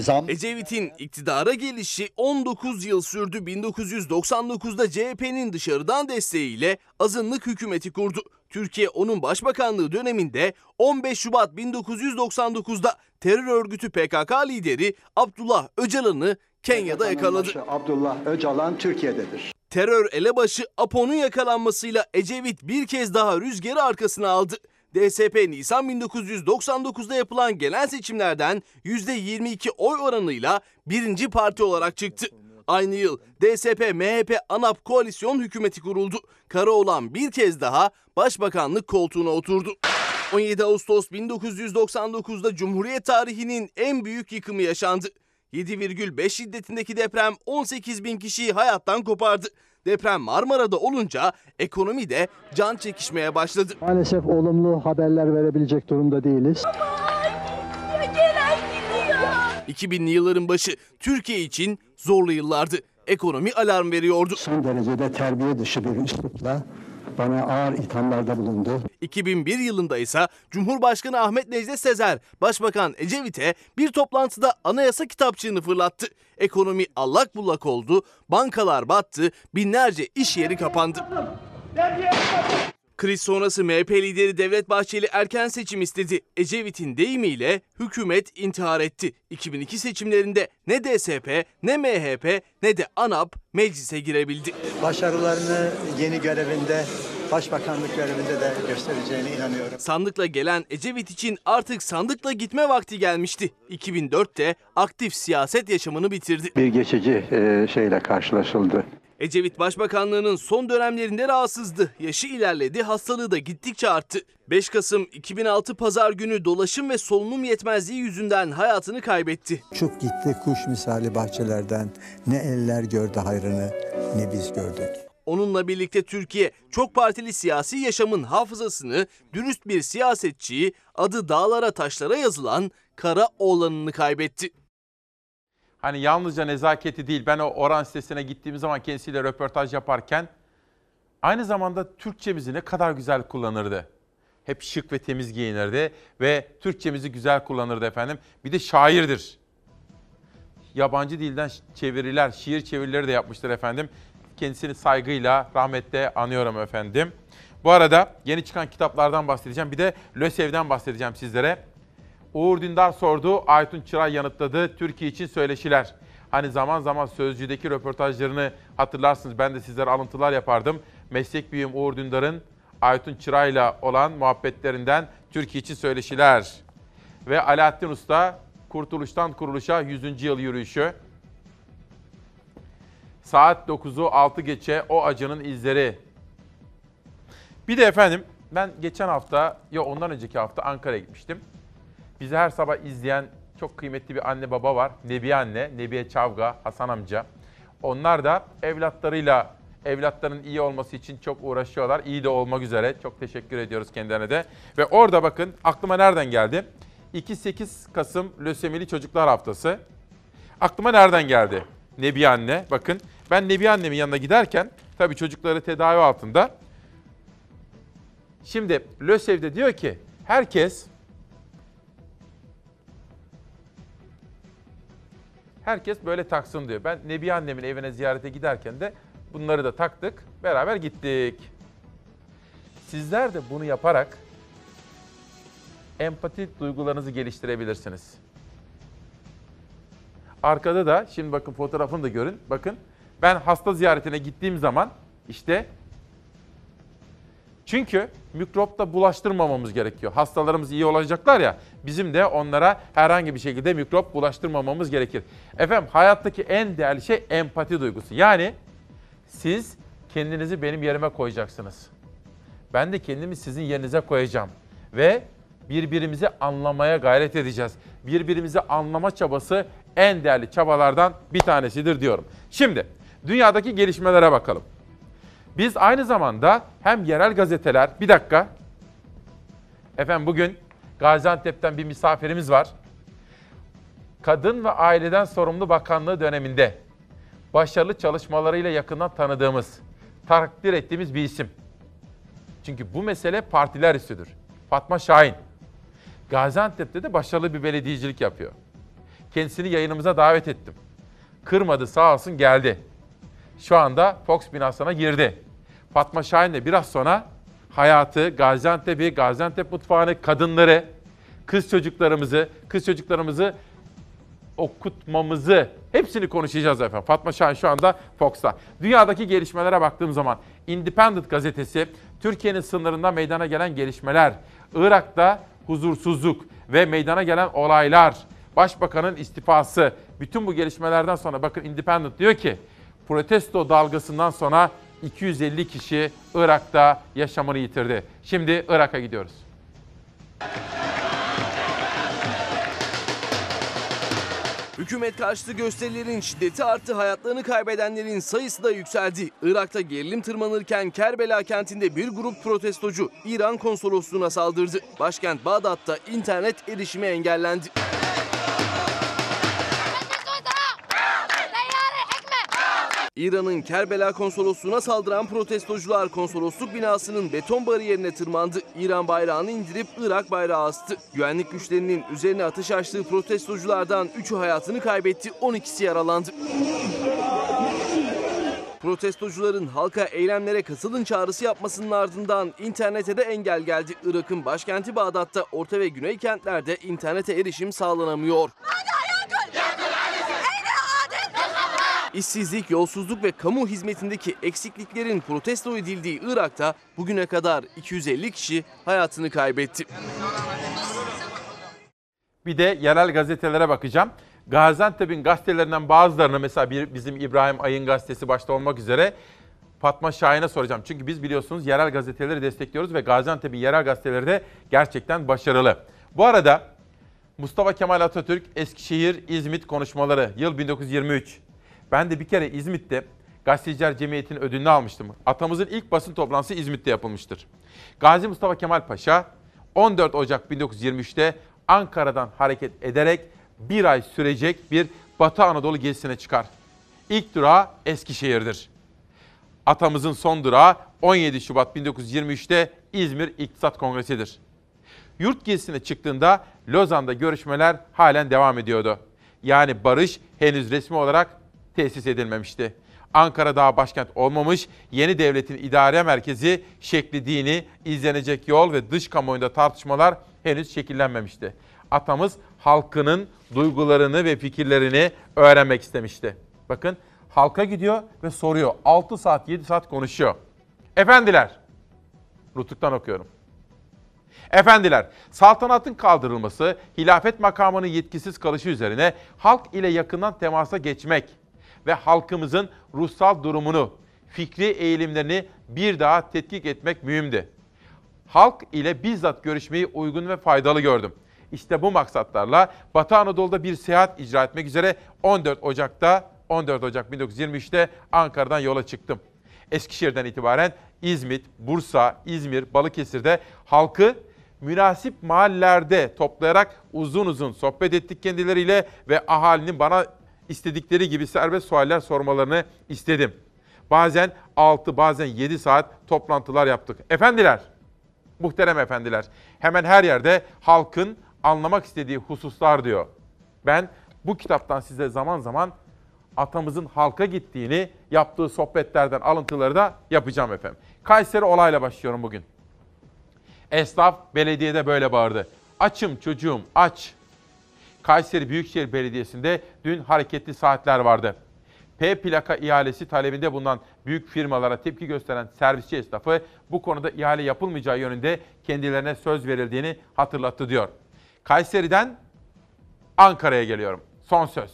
zam Ecevit'in iktidara gelişi 19 yıl sürdü. 1999'da CHP'nin dışarıdan desteğiyle azınlık hükümeti kurdu. Türkiye onun başbakanlığı döneminde 15 Şubat 1999'da terör örgütü PKK lideri Abdullah Öcalan'ı Kenya'da yakaladı. Abdullah Öcalan Türkiye'dedir. Terör elebaşı Apo'nun yakalanmasıyla Ecevit bir kez daha rüzgarı arkasına aldı. DSP Nisan 1999'da yapılan genel seçimlerden %22 oy oranıyla birinci parti olarak çıktı. Aynı yıl DSP MHP ANAP koalisyon hükümeti kuruldu. Karaoğlan bir kez daha başbakanlık koltuğuna oturdu. 17 Ağustos 1999'da Cumhuriyet tarihinin en büyük yıkımı yaşandı. 7,5 şiddetindeki deprem 18 bin kişiyi hayattan kopardı. Deprem Marmara'da olunca ekonomi de can çekişmeye başladı. Maalesef olumlu haberler verebilecek durumda değiliz. 2000'li yılların başı Türkiye için zorlu yıllardı. Ekonomi alarm veriyordu. Son derecede terbiye dışı bir üslupla bana ağır ithamlarda bulundu. 2001 yılında ise Cumhurbaşkanı Ahmet Necdet Sezer, Başbakan Ecevit'e bir toplantıda anayasa kitapçığını fırlattı. Ekonomi allak bullak oldu, bankalar battı, binlerce iş yeri kapandı. Kriz sonrası MHP lideri Devlet Bahçeli erken seçim istedi. Ecevit'in deyimiyle hükümet intihar etti. 2002 seçimlerinde ne DSP, ne MHP, ne de ANAP meclise girebildi. Başarılarını yeni görevinde, başbakanlık görevinde de göstereceğine inanıyorum. Sandıkla gelen Ecevit için artık sandıkla gitme vakti gelmişti. 2004'te aktif siyaset yaşamını bitirdi. Bir geçici e, şeyle karşılaşıldı. Ecevit Başbakanlığının son dönemlerinde rahatsızdı. Yaşı ilerledi, hastalığı da gittikçe arttı. 5 Kasım 2006 Pazar günü dolaşım ve solunum yetmezliği yüzünden hayatını kaybetti. Uçup gitti kuş misali bahçelerden. Ne eller gördü hayrını ne biz gördük. Onunla birlikte Türkiye çok partili siyasi yaşamın hafızasını, dürüst bir siyasetçiyi, adı dağlara taşlara yazılan Kara Oğlan'ını kaybetti. Hani yalnızca nezaketi değil ben o Oran sitesine gittiğim zaman kendisiyle röportaj yaparken aynı zamanda Türkçemizi ne kadar güzel kullanırdı. Hep şık ve temiz giyinirdi ve Türkçemizi güzel kullanırdı efendim. Bir de şairdir. Yabancı dilden çeviriler, şiir çevirileri de yapmıştır efendim. Kendisini saygıyla, rahmetle anıyorum efendim. Bu arada yeni çıkan kitaplardan bahsedeceğim. Bir de LÖSEV'den bahsedeceğim sizlere. Uğur Dündar sordu, Aytun Çıray yanıtladı. Türkiye için söyleşiler. Hani zaman zaman Sözcü'deki röportajlarını hatırlarsınız. Ben de sizlere alıntılar yapardım. Meslek büyüğüm Uğur Dündar'ın Aytun Çıray'la olan muhabbetlerinden Türkiye için söyleşiler. Ve Alaaddin Usta Kurtuluştan Kuruluşa 100. yıl yürüyüşü. Saat 9'u 6 geçe o acının izleri. Bir de efendim ben geçen hafta, ya ondan önceki hafta Ankara'ya gitmiştim. Bizi her sabah izleyen çok kıymetli bir anne baba var. Nebiye anne, Nebiye Çavga, Hasan amca. Onlar da evlatlarıyla, evlatlarının iyi olması için çok uğraşıyorlar. İyi de olmak üzere. Çok teşekkür ediyoruz kendilerine de. Ve orada bakın aklıma nereden geldi? 2-8 Kasım Lösemili Çocuklar Haftası. Aklıma nereden geldi? Nebiye anne. Bakın ben Nebiye annemin yanına giderken tabii çocukları tedavi altında. Şimdi LÖSEV'de diyor ki herkes Herkes böyle taksın diyor. Ben Nebiye annemin evine ziyarete giderken de bunları da taktık. Beraber gittik. Sizler de bunu yaparak empati duygularınızı geliştirebilirsiniz. Arkada da şimdi bakın fotoğrafını da görün. Bakın ben hasta ziyaretine gittiğim zaman işte Çünkü mikropla bulaştırmamamız gerekiyor. Hastalarımız iyi olacaklar ya bizim de onlara herhangi bir şekilde mikrop bulaştırmamamız gerekir. Efendim hayattaki en değerli şey empati duygusu. Yani siz kendinizi benim yerime koyacaksınız. Ben de kendimi sizin yerinize koyacağım. Ve birbirimizi anlamaya gayret edeceğiz. Birbirimizi anlama çabası en değerli çabalardan bir tanesidir diyorum. Şimdi dünyadaki gelişmelere bakalım. Biz aynı zamanda hem yerel gazeteler, bir dakika. Efendim bugün Gaziantep'ten bir misafirimiz var. Kadın ve Aileden Sorumlu Bakanlığı döneminde başarılı çalışmalarıyla yakından tanıdığımız, takdir ettiğimiz bir isim. Çünkü bu mesele partiler üstüdür. Fatma Şahin. Gaziantep'te de başarılı bir belediyecilik yapıyor. Kendisini yayınımıza davet ettim. Kırmadı sağ olsun geldi. Şu anda Fox binasına girdi. Fatma Şahin de biraz sonra hayatı, Gaziantep'i, Gaziantep mutfağını, kadınları, kız çocuklarımızı, kız çocuklarımızı okutmamızı hepsini konuşacağız efendim. Fatma Şahin şu anda Fox'ta. Dünyadaki gelişmelere baktığım zaman Independent gazetesi Türkiye'nin sınırında meydana gelen gelişmeler, Irak'ta huzursuzluk ve meydana gelen olaylar, Başbakanın istifası, bütün bu gelişmelerden sonra bakın Independent diyor ki protesto dalgasından sonra 250 kişi Irak'ta yaşamını yitirdi. Şimdi Irak'a gidiyoruz. Hükümet karşıtı gösterilerin şiddeti arttı, hayatlarını kaybedenlerin sayısı da yükseldi. Irak'ta gerilim tırmanırken Kerbela kentinde bir grup protestocu İran konsolosluğuna saldırdı. Başkent Bağdat'ta internet erişimi engellendi. İran'ın Kerbela konsolosluğuna saldıran protestocular konsolosluk binasının beton bariyerine tırmandı. İran bayrağını indirip Irak bayrağı astı. Güvenlik güçlerinin üzerine ateş açtığı protestoculardan 3'ü hayatını kaybetti, 12'si yaralandı. Protestocuların halka eylemlere katılın çağrısı yapmasının ardından internete de engel geldi. Irak'ın başkenti Bağdat'ta orta ve güney kentlerde internete erişim sağlanamıyor. İşsizlik, yolsuzluk ve kamu hizmetindeki eksikliklerin protesto edildiği Irak'ta bugüne kadar 250 kişi hayatını kaybetti. Bir de yerel gazetelere bakacağım. Gaziantep'in gazetelerinden bazılarını mesela bir, bizim İbrahim Ayın gazetesi başta olmak üzere Fatma Şahin'e soracağım. Çünkü biz biliyorsunuz yerel gazeteleri destekliyoruz ve Gaziantep'in yerel gazeteleri de gerçekten başarılı. Bu arada Mustafa Kemal Atatürk Eskişehir İzmit konuşmaları yıl 1923. Ben de bir kere İzmit'te Gazeteciler Cemiyeti'nin ödülünü almıştım. Atamızın ilk basın toplantısı İzmit'te yapılmıştır. Gazi Mustafa Kemal Paşa 14 Ocak 1923'te Ankara'dan hareket ederek bir ay sürecek bir Batı Anadolu gezisine çıkar. İlk durağı Eskişehir'dir. Atamızın son durağı 17 Şubat 1923'te İzmir İktisat Kongresi'dir. Yurt gezisine çıktığında Lozan'da görüşmeler halen devam ediyordu. Yani barış henüz resmi olarak tesis edilmemişti. Ankara daha başkent olmamış, yeni devletin idare merkezi şekli dini, izlenecek yol ve dış kamuoyunda tartışmalar henüz şekillenmemişti. Atamız halkının duygularını ve fikirlerini öğrenmek istemişti. Bakın halka gidiyor ve soruyor. 6 saat 7 saat konuşuyor. Efendiler, Nutuk'tan okuyorum. Efendiler, saltanatın kaldırılması, hilafet makamının yetkisiz kalışı üzerine halk ile yakından temasa geçmek ve halkımızın ruhsal durumunu, fikri eğilimlerini bir daha tetkik etmek mühimdi. Halk ile bizzat görüşmeyi uygun ve faydalı gördüm. İşte bu maksatlarla Batı Anadolu'da bir seyahat icra etmek üzere 14 Ocak'ta 14 Ocak 1923'te Ankara'dan yola çıktım. Eskişehir'den itibaren İzmit, Bursa, İzmir, Balıkesir'de halkı münasip mahallelerde toplayarak uzun uzun sohbet ettik kendileriyle ve ahalinin bana istedikleri gibi serbest sualler sormalarını istedim. Bazen 6 bazen 7 saat toplantılar yaptık. Efendiler, muhterem efendiler, hemen her yerde halkın anlamak istediği hususlar diyor. Ben bu kitaptan size zaman zaman atamızın halka gittiğini yaptığı sohbetlerden alıntıları da yapacağım efendim. Kayseri olayla başlıyorum bugün. Esnaf belediyede böyle bağırdı. Açım çocuğum aç. Kayseri Büyükşehir Belediyesi'nde dün hareketli saatler vardı. P plaka ihalesi talebinde bulunan büyük firmalara tepki gösteren servisçi esnafı bu konuda ihale yapılmayacağı yönünde kendilerine söz verildiğini hatırlattı diyor. Kayseri'den Ankara'ya geliyorum. Son söz.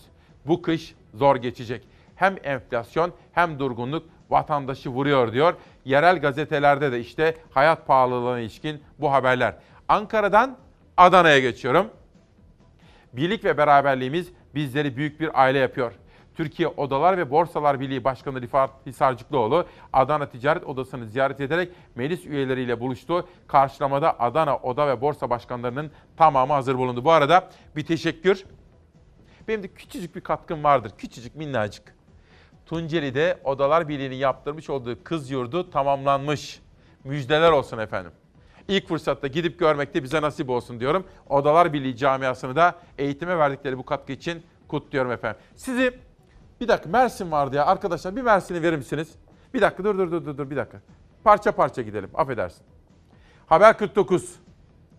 Bu kış zor geçecek. Hem enflasyon hem durgunluk vatandaşı vuruyor diyor. Yerel gazetelerde de işte hayat pahalılığına ilişkin bu haberler. Ankara'dan Adana'ya geçiyorum. Birlik ve beraberliğimiz bizleri büyük bir aile yapıyor. Türkiye Odalar ve Borsalar Birliği Başkanı Rifat Hisarcıklıoğlu Adana Ticaret Odası'nı ziyaret ederek meclis üyeleriyle buluştu. Karşılamada Adana Oda ve Borsa Başkanlarının tamamı hazır bulundu. Bu arada bir teşekkür. Benim de küçücük bir katkım vardır. Küçücük minnacık. Tunceli'de Odalar Birliği'nin yaptırmış olduğu kız yurdu tamamlanmış. Müjdeler olsun efendim. İlk fırsatta gidip görmek de bize nasip olsun diyorum. Odalar Birliği camiasını da eğitime verdikleri bu katkı için kutluyorum efendim. Sizi bir dakika Mersin vardı ya arkadaşlar bir Mersin'i verir misiniz? Bir dakika dur dur dur dur dur bir dakika. Parça parça gidelim affedersin. Haber 49.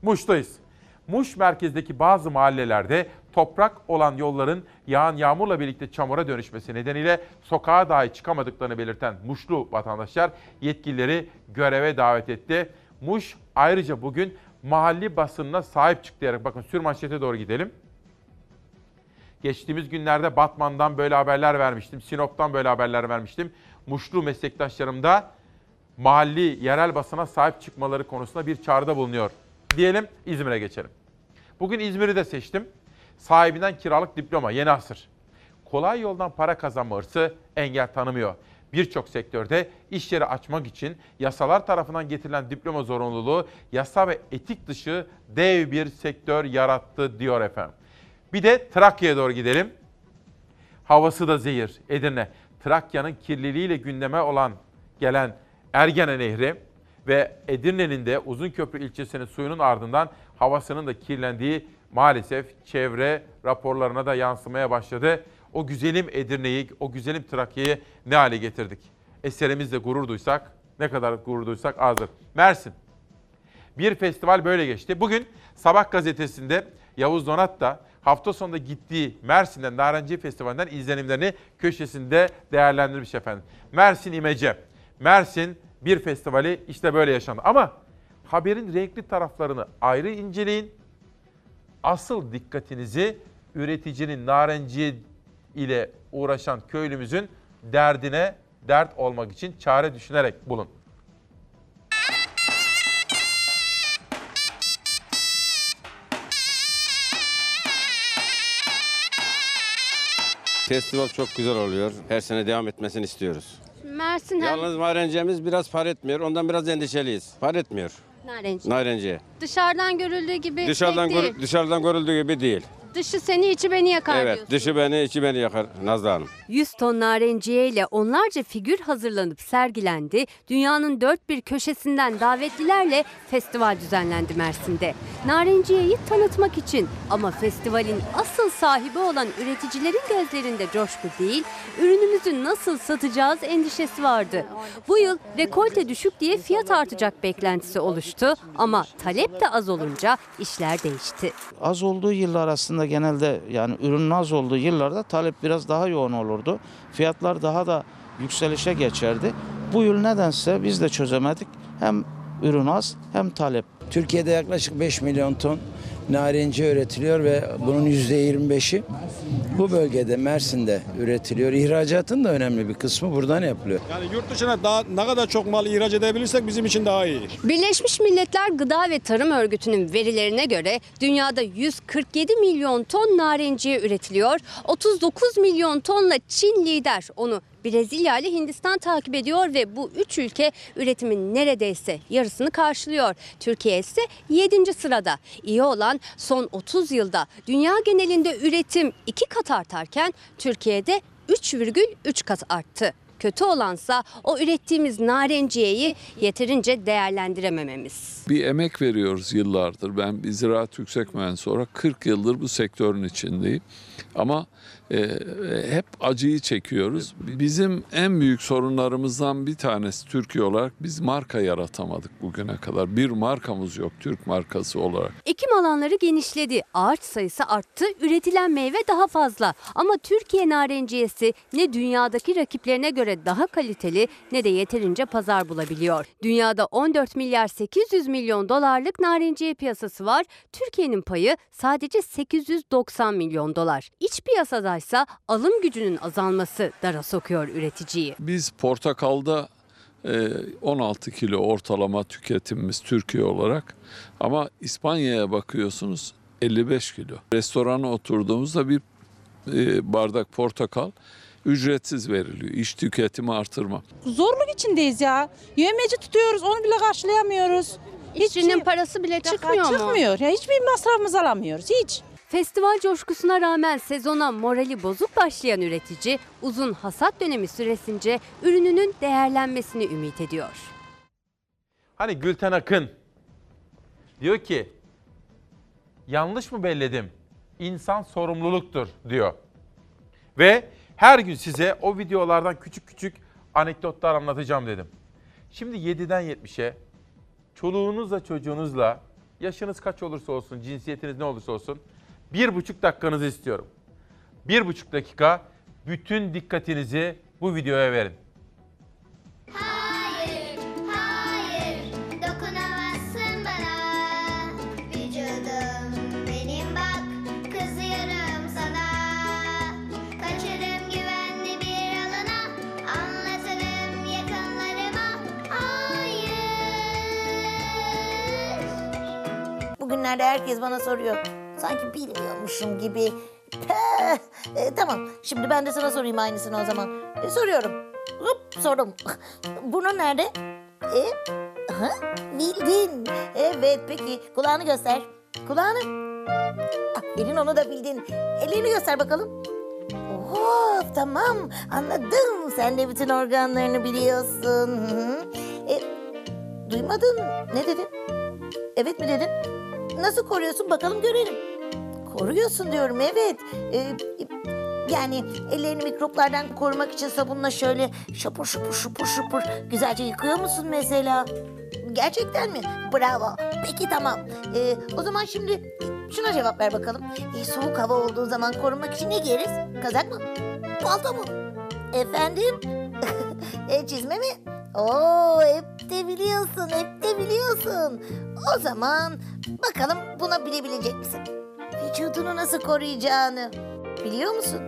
Muş'tayız. Muş merkezdeki bazı mahallelerde toprak olan yolların yağan yağmurla birlikte çamura dönüşmesi nedeniyle sokağa dahi çıkamadıklarını belirten Muşlu vatandaşlar yetkilileri göreve davet etti. Muş ayrıca bugün mahalli basınına sahip çıktı diyerek bakın sür manşete doğru gidelim. Geçtiğimiz günlerde Batman'dan böyle haberler vermiştim. Sinop'tan böyle haberler vermiştim. Muşlu meslektaşlarım da mahalli yerel basına sahip çıkmaları konusunda bir çağrıda bulunuyor. Diyelim İzmir'e geçelim. Bugün İzmir'i de seçtim. Sahibinden kiralık diploma yeni asır. Kolay yoldan para kazanma hırsı engel tanımıyor. Birçok sektörde iş yeri açmak için yasalar tarafından getirilen diploma zorunluluğu yasa ve etik dışı dev bir sektör yarattı diyor efendim. Bir de Trakya'ya doğru gidelim. Havası da zehir Edirne. Trakya'nın kirliliğiyle gündeme olan gelen Ergene Nehri ve Edirne'nin de Uzunköprü ilçesinin suyunun ardından havasının da kirlendiği maalesef çevre raporlarına da yansımaya başladı. O güzelim Edirne'yi, o güzelim Trakya'yı ne hale getirdik? Eserimizle gurur duysak, ne kadar gurur duysak azdır. Mersin. Bir festival böyle geçti. Bugün Sabah gazetesinde Yavuz Donat da hafta sonunda gittiği Mersin'den Narenciye Festivali'nden izlenimlerini köşesinde değerlendirmiş efendim. Mersin İmece. Mersin bir festivali işte böyle yaşandı. Ama haberin renkli taraflarını ayrı inceleyin. Asıl dikkatinizi üreticinin narenciye ile uğraşan köylümüzün derdine dert olmak için çare düşünerek bulun. Festival çok güzel oluyor. Her sene devam etmesini istiyoruz. Mersin hem Yalnız marencemiz biraz par etmiyor. Ondan biraz endişeliyiz. Par etmiyor. Narenci. Narenciye. Dışarıdan görüldüğü gibi Dışarıdan değil. gör- dışarıdan görüldüğü gibi değil. Dışı seni içi beni yakar evet, diyorsun. dışı beni, içi beni yakar Nazlı Hanım. 100 ton narenciye ile onlarca figür hazırlanıp sergilendi. Dünyanın dört bir köşesinden davetlilerle festival düzenlendi Mersin'de. Narenciyeyi tanıtmak için ama festivalin asıl sahibi olan üreticilerin gözlerinde coşku değil, ürünümüzü nasıl satacağız endişesi vardı. Bu yıl rekolte düşük diye fiyat artacak beklentisi oluştu ama talep de az olunca işler değişti. Az olduğu yıllar aslında genelde yani ürünün az olduğu yıllarda talep biraz daha yoğun olurdu. Fiyatlar daha da yükselişe geçerdi. Bu yıl nedense biz de çözemedik. Hem ürün az hem talep. Türkiye'de yaklaşık 5 milyon ton narenciye üretiliyor ve bunun %25'i bu bölgede Mersin'de üretiliyor. İhracatın da önemli bir kısmı buradan yapılıyor. Yani yurt dışına daha ne kadar çok mal ihraç edebilirsek bizim için daha iyi. Birleşmiş Milletler Gıda ve Tarım Örgütü'nün verilerine göre dünyada 147 milyon ton narenciye üretiliyor. 39 milyon tonla Çin lider. Onu Brezilya ile Hindistan takip ediyor ve bu üç ülke üretimin neredeyse yarısını karşılıyor. Türkiye ise 7. sırada. İyi olan son 30 yılda dünya genelinde üretim 2 kat artarken Türkiye'de 3,3 kat arttı. Kötü olansa o ürettiğimiz narenciyeyi yeterince değerlendiremememiz. Bir emek veriyoruz yıllardır. Ben bir ziraat yüksek mühendisi olarak 40 yıldır bu sektörün içindeyim. Ama hep acıyı çekiyoruz. Bizim en büyük sorunlarımızdan bir tanesi Türkiye olarak biz marka yaratamadık bugüne kadar. Bir markamız yok Türk markası olarak. Ekim alanları genişledi, ağaç sayısı arttı, üretilen meyve daha fazla. Ama Türkiye narenciyesi ne dünyadaki rakiplerine göre daha kaliteli ne de yeterince pazar bulabiliyor. Dünyada 14 milyar 800 milyon dolarlık narenciye piyasası var. Türkiye'nin payı sadece 890 milyon dolar. İç piyasadaysa alım gücünün azalması dara sokuyor üreticiyi. Biz portakalda e, 16 kilo ortalama tüketimimiz Türkiye olarak ama İspanya'ya bakıyorsunuz 55 kilo. Restorana oturduğumuzda bir e, bardak portakal ücretsiz veriliyor. İş tüketimi artırma. Zorluk içindeyiz ya. Yövmeci tutuyoruz onu bile karşılayamıyoruz. İşçinin parası bile çıkmıyor mu? Çıkmıyor. Ya hiçbir masrafımızı alamıyoruz hiç. Festival coşkusuna rağmen sezona morali bozuk başlayan üretici uzun hasat dönemi süresince ürününün değerlenmesini ümit ediyor. Hani Gülten Akın diyor ki yanlış mı belledim? İnsan sorumluluktur diyor. Ve her gün size o videolardan küçük küçük anekdotlar anlatacağım dedim. Şimdi 7'den 70'e çoluğunuzla çocuğunuzla yaşınız kaç olursa olsun, cinsiyetiniz ne olursa olsun bir buçuk dakikanızı istiyorum. Bir buçuk dakika bütün dikkatinizi bu videoya verin. Hayır, hayır, dokunamazsın bana. Vücudum benim bak, kızıyorum sana. Kaçarım güvenli bir alana, anlatırım yakınlarıma. Hayır. Bugünlerde herkes bana soruyor. Sanki bilmiyormuşum gibi. Peh! E, tamam, şimdi ben de sana sorayım aynısını o zaman. E, soruyorum. Hop, sordum. Burnun nerede? E, ha, bildin. Evet, peki. Kulağını göster. Kulağını. Aferin onu da bildin. Ellerini göster bakalım. Of, tamam. Anladım. Sen de bütün organlarını biliyorsun. Hı. E, duymadın. Ne dedin? Evet mi dedin? Nasıl koruyorsun bakalım görelim. Koruyorsun diyorum evet. Ee, yani ellerini mikroplardan korumak için sabunla şöyle şapur şupur şupur şupur güzelce yıkıyor musun mesela? Gerçekten mi? Bravo. Peki tamam. Ee, o zaman şimdi şuna cevap ver bakalım. Ee, soğuk hava olduğu zaman korunmak için ne giyeriz? Kazak mı? Palto mu? Efendim? [laughs] e, çizme mi? Oo hep de biliyorsun, hep de biliyorsun. O zaman bakalım bunu bilebilecek misin? Vücudunu nasıl koruyacağını biliyor musun?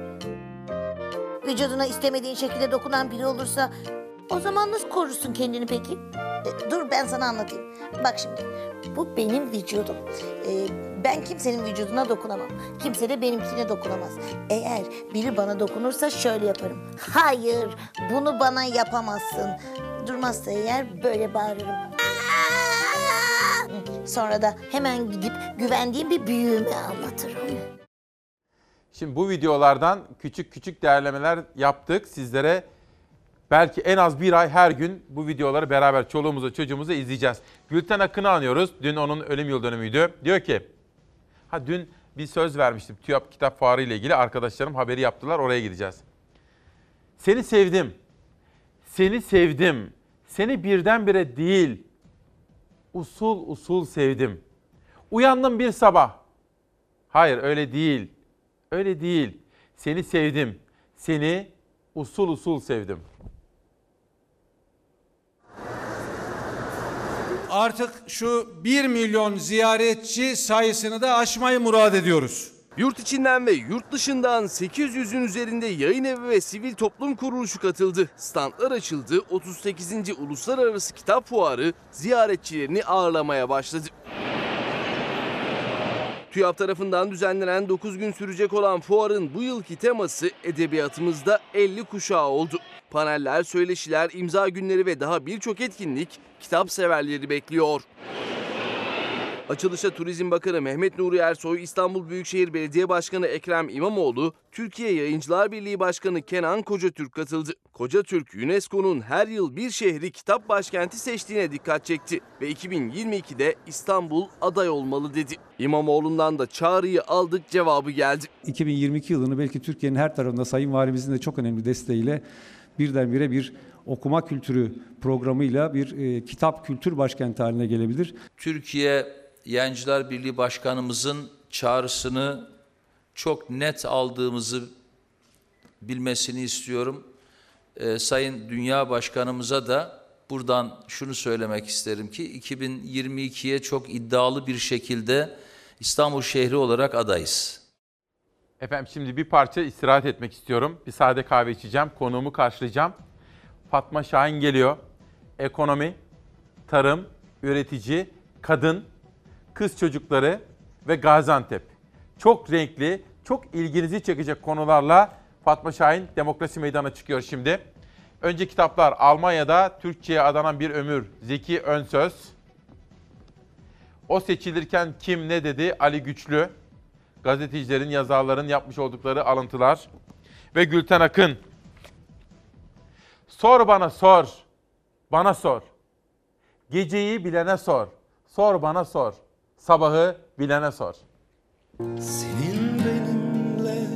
Vücuduna istemediğin şekilde dokunan biri olursa o zaman nasıl korursun kendini peki? E, dur ben sana anlatayım. Bak şimdi bu benim vücudum. E, ben kimsenin vücuduna dokunamam. Kimse de benimkine dokunamaz. Eğer biri bana dokunursa şöyle yaparım. Hayır bunu bana yapamazsın. Durmazsa eğer böyle bağırırım. Sonra da hemen gidip güvendiğim bir büyüğüme anlatırım. Şimdi bu videolardan küçük küçük değerlemeler yaptık. Sizlere belki en az bir ay her gün bu videoları beraber çoluğumuzla çocuğumuzla izleyeceğiz. Gülten Akın'ı anıyoruz. Dün onun ölüm yıl dönümüydü. Diyor ki, ha dün bir söz vermiştim TÜYAP Kitap Fuarı ile ilgili. Arkadaşlarım haberi yaptılar oraya gideceğiz. Seni sevdim. Seni sevdim. Seni birdenbire değil, usul usul sevdim. Uyandım bir sabah. Hayır öyle değil. Öyle değil. Seni sevdim. Seni usul usul sevdim. Artık şu 1 milyon ziyaretçi sayısını da aşmayı murad ediyoruz. Yurt içinden ve yurt dışından 800'ün üzerinde yayın evi ve sivil toplum kuruluşu katıldı. Standlar açıldı, 38. Uluslararası Kitap Fuarı ziyaretçilerini ağırlamaya başladı. TÜYAP tarafından düzenlenen 9 gün sürecek olan fuarın bu yılki teması edebiyatımızda 50 kuşağı oldu. Paneller, söyleşiler, imza günleri ve daha birçok etkinlik kitap severleri bekliyor. Açılışa Turizm Bakanı Mehmet Nuri Ersoy, İstanbul Büyükşehir Belediye Başkanı Ekrem İmamoğlu, Türkiye Yayıncılar Birliği Başkanı Kenan Kocatürk katıldı. Kocatürk, UNESCO'nun her yıl bir şehri kitap başkenti seçtiğine dikkat çekti ve 2022'de İstanbul aday olmalı dedi. İmamoğlu'ndan da çağrıyı aldık cevabı geldi. 2022 yılını belki Türkiye'nin her tarafında Sayın Valimizin de çok önemli desteğiyle birdenbire bir okuma kültürü programıyla bir e, kitap kültür başkenti haline gelebilir. Türkiye Yayıncılar Birliği Başkanımızın çağrısını çok net aldığımızı bilmesini istiyorum. Ee, Sayın Dünya Başkanımıza da buradan şunu söylemek isterim ki 2022'ye çok iddialı bir şekilde İstanbul şehri olarak adayız. Efendim şimdi bir parça istirahat etmek istiyorum. Bir sade kahve içeceğim. Konuğumu karşılayacağım. Fatma Şahin geliyor. Ekonomi, tarım, üretici, kadın, kız çocukları ve Gaziantep. Çok renkli, çok ilginizi çekecek konularla Fatma Şahin Demokrasi Meydanı'na çıkıyor şimdi. Önce kitaplar Almanya'da Türkçe'ye adanan bir ömür Zeki Önsöz. O seçilirken kim ne dedi Ali Güçlü. Gazetecilerin, yazarların yapmış oldukları alıntılar. Ve Gülten Akın. Sor bana sor. Bana sor. Geceyi bilene sor. Sor bana sor. Sabahı bilene sor. Senin benimle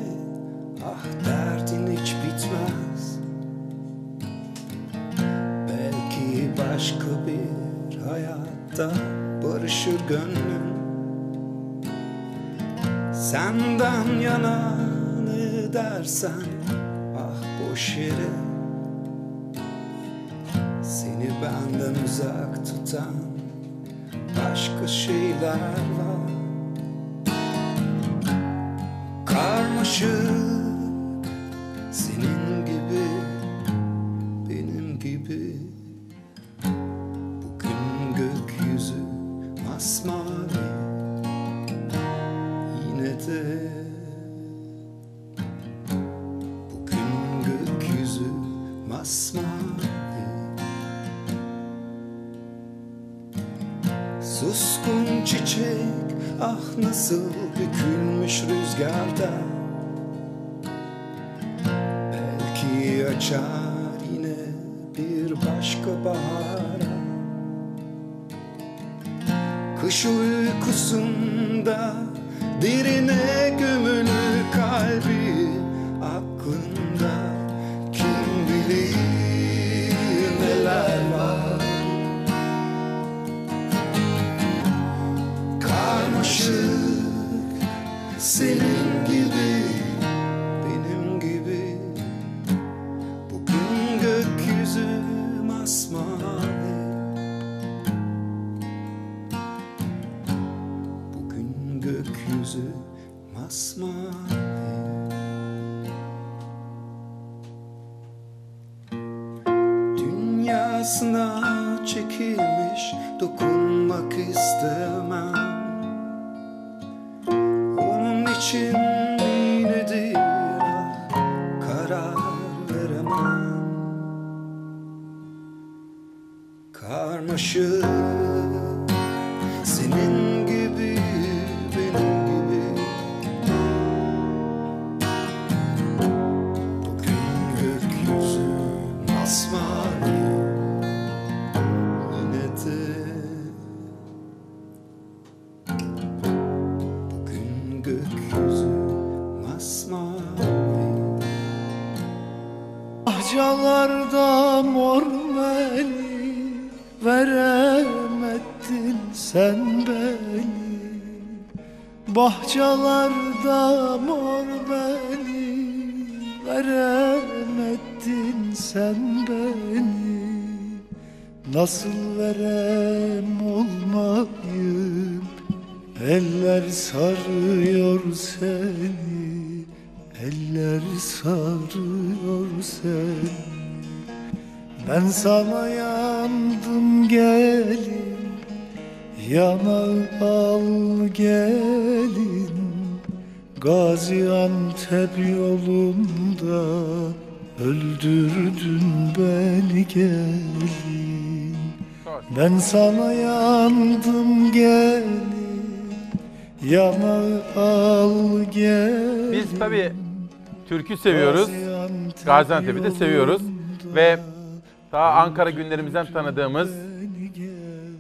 ah derdin hiç bitmez. Belki başka bir hayatta barışır gönlüm. Senden yana ne dersen ah boş yere. Seni benden uzak tutan başka şeyler var. Karmaşık Bahçalarda mor meli Veremedin sen beni. Nasıl verem olmayım Eller sarıyor seni. Eller sarıyor seni. Ben sana yandım gelin Yanağı al gelin Gaziantep yolunda Öldürdün beni gelin Ben sana yandım gelin Yanağı al gel Biz tabii türkü seviyoruz. Gaziantep'i de seviyoruz. Ve daha Ankara günlerimizden tanıdığımız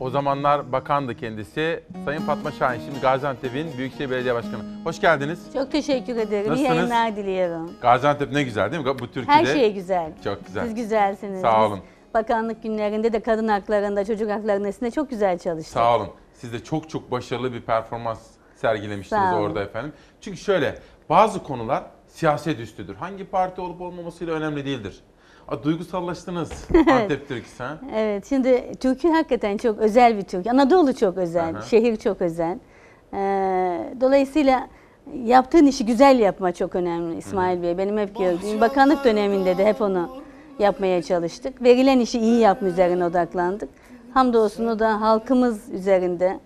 o zamanlar bakandı kendisi. Sayın Fatma Şahin şimdi Gaziantep'in Büyükşehir Belediye Başkanı. Hoş geldiniz. Çok teşekkür ederim. İyi Nasılsınız? yayınlar diliyorum. Gaziantep ne güzel değil mi? Bu Türkiye'de. Her şey güzel. Çok güzel. Siz güzelsiniz. Sağ Biz olun. Bakanlık günlerinde de kadın haklarında, çocuk haklarında üstünde çok güzel çalıştık. Sağ olun. Siz de çok çok başarılı bir performans sergilemiştiniz orada efendim. Çünkü şöyle bazı konular siyaset üstüdür. Hangi parti olup olmamasıyla önemli değildir. A, duygusallaştınız [laughs] Antep türküsü ha? Evet, şimdi Türkü hakikaten çok özel bir Türk. Anadolu çok özel, Aha. şehir çok özel. Ee, dolayısıyla yaptığın işi güzel yapma çok önemli İsmail Bey. Benim hep gördüğüm, bakanlık döneminde de hep onu yapmaya çalıştık. Verilen işi iyi yapma üzerine odaklandık. Hamdolsun o da halkımız üzerinde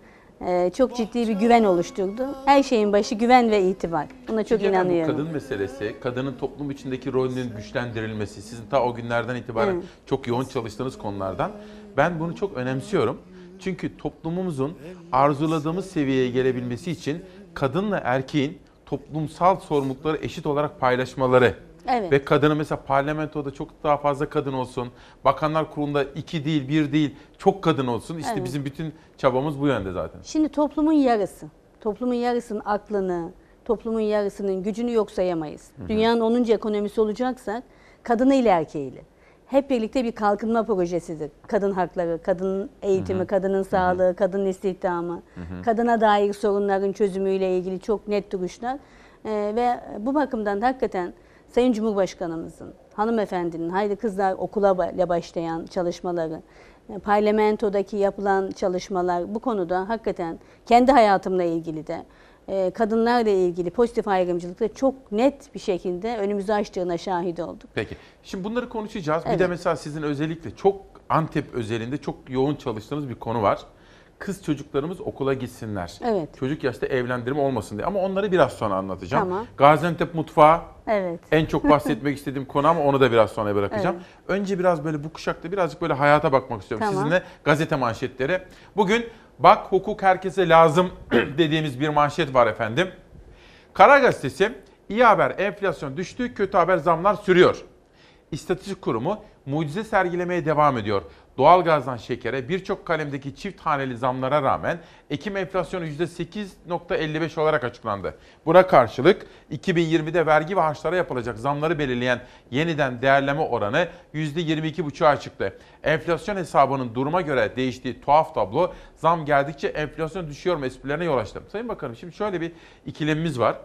çok ciddi bir güven oluşturdu. Her şeyin başı güven ve itibar. Buna çok bu inanıyorum. kadın meselesi, kadının toplum içindeki rolünün güçlendirilmesi, sizin ta o günlerden itibaren Evet. çok yoğun çalıştığınız konulardan. Ben bunu çok önemsiyorum. Çünkü toplumumuzun arzuladığımız seviyeye gelebilmesi için kadınla erkeğin toplumsal sorumlulukları eşit olarak paylaşmaları. Evet. Ve kadının mesela parlamentoda çok daha fazla kadın olsun. Bakanlar kurulunda iki değil, bir değil, çok kadın olsun. İşte Evet. bizim bütün çabamız bu yönde zaten. Şimdi toplumun yarısı, toplumun yarısının aklını, toplumun yarısının gücünü yok sayamayız. Hı hı. Dünyanın 10. ekonomisi olacaksak kadınıyla erkeğiyle. Hep birlikte bir kalkınma projesidir. Kadın hakları, kadın eğitimi, Hı hı. kadının sağlığı, kadın istihdamı, Hı hı. kadına dair sorunların çözümüyle ilgili çok net duruşlar. Ee, ve bu bakımdan da hakikaten Sayın Cumhurbaşkanımızın, hanımefendinin Haydi Kızlar Okula başlayan çalışmaları, e, parlamentodaki yapılan çalışmalar bu konuda hakikaten kendi hayatımla ilgili de e, kadınlarla ilgili pozitif ayrımcılıkta çok net bir şekilde önümüzü açtığına şahit olduk. Peki. Şimdi bunları konuşacağız. Bir Evet. de mesela sizin özellikle çok Antep özelinde çok yoğun çalıştığınız bir konu var. Kız çocuklarımız okula gitsinler. Evet. Çocuk yaşta evlendirme olmasın diye. Ama onları biraz sonra anlatacağım. Tamam. Gaziantep mutfağı Evet. en çok bahsetmek istediğim konu ama onu da biraz sonra bırakacağım. Evet. Önce biraz böyle bu kuşakta birazcık böyle hayata bakmak istiyorum. Tamam. Sizinle gazete manşetleri. Bugün bak hukuk herkese lazım [clears throat] dediğimiz bir manşet var efendim. Kara Gazetesi iyi haber enflasyon düştü, kötü haber zamlar sürüyor. İstatistik Kurumu mucize sergilemeye devam ediyor. Doğalgazdan şekere birçok kalemdeki çift haneli zamlara rağmen Ekim enflasyonu %8.55 olarak açıklandı. Buna karşılık 2020'de vergi ve harçlara yapılacak zamları belirleyen yeniden değerleme oranı %22.5'a çıktı. Enflasyon hesabının duruma göre değiştiği tuhaf tablo zam geldikçe enflasyon düşüyor mu esprilerine yol açtı. Sayın Bakanım şimdi şöyle bir ikilemimiz var.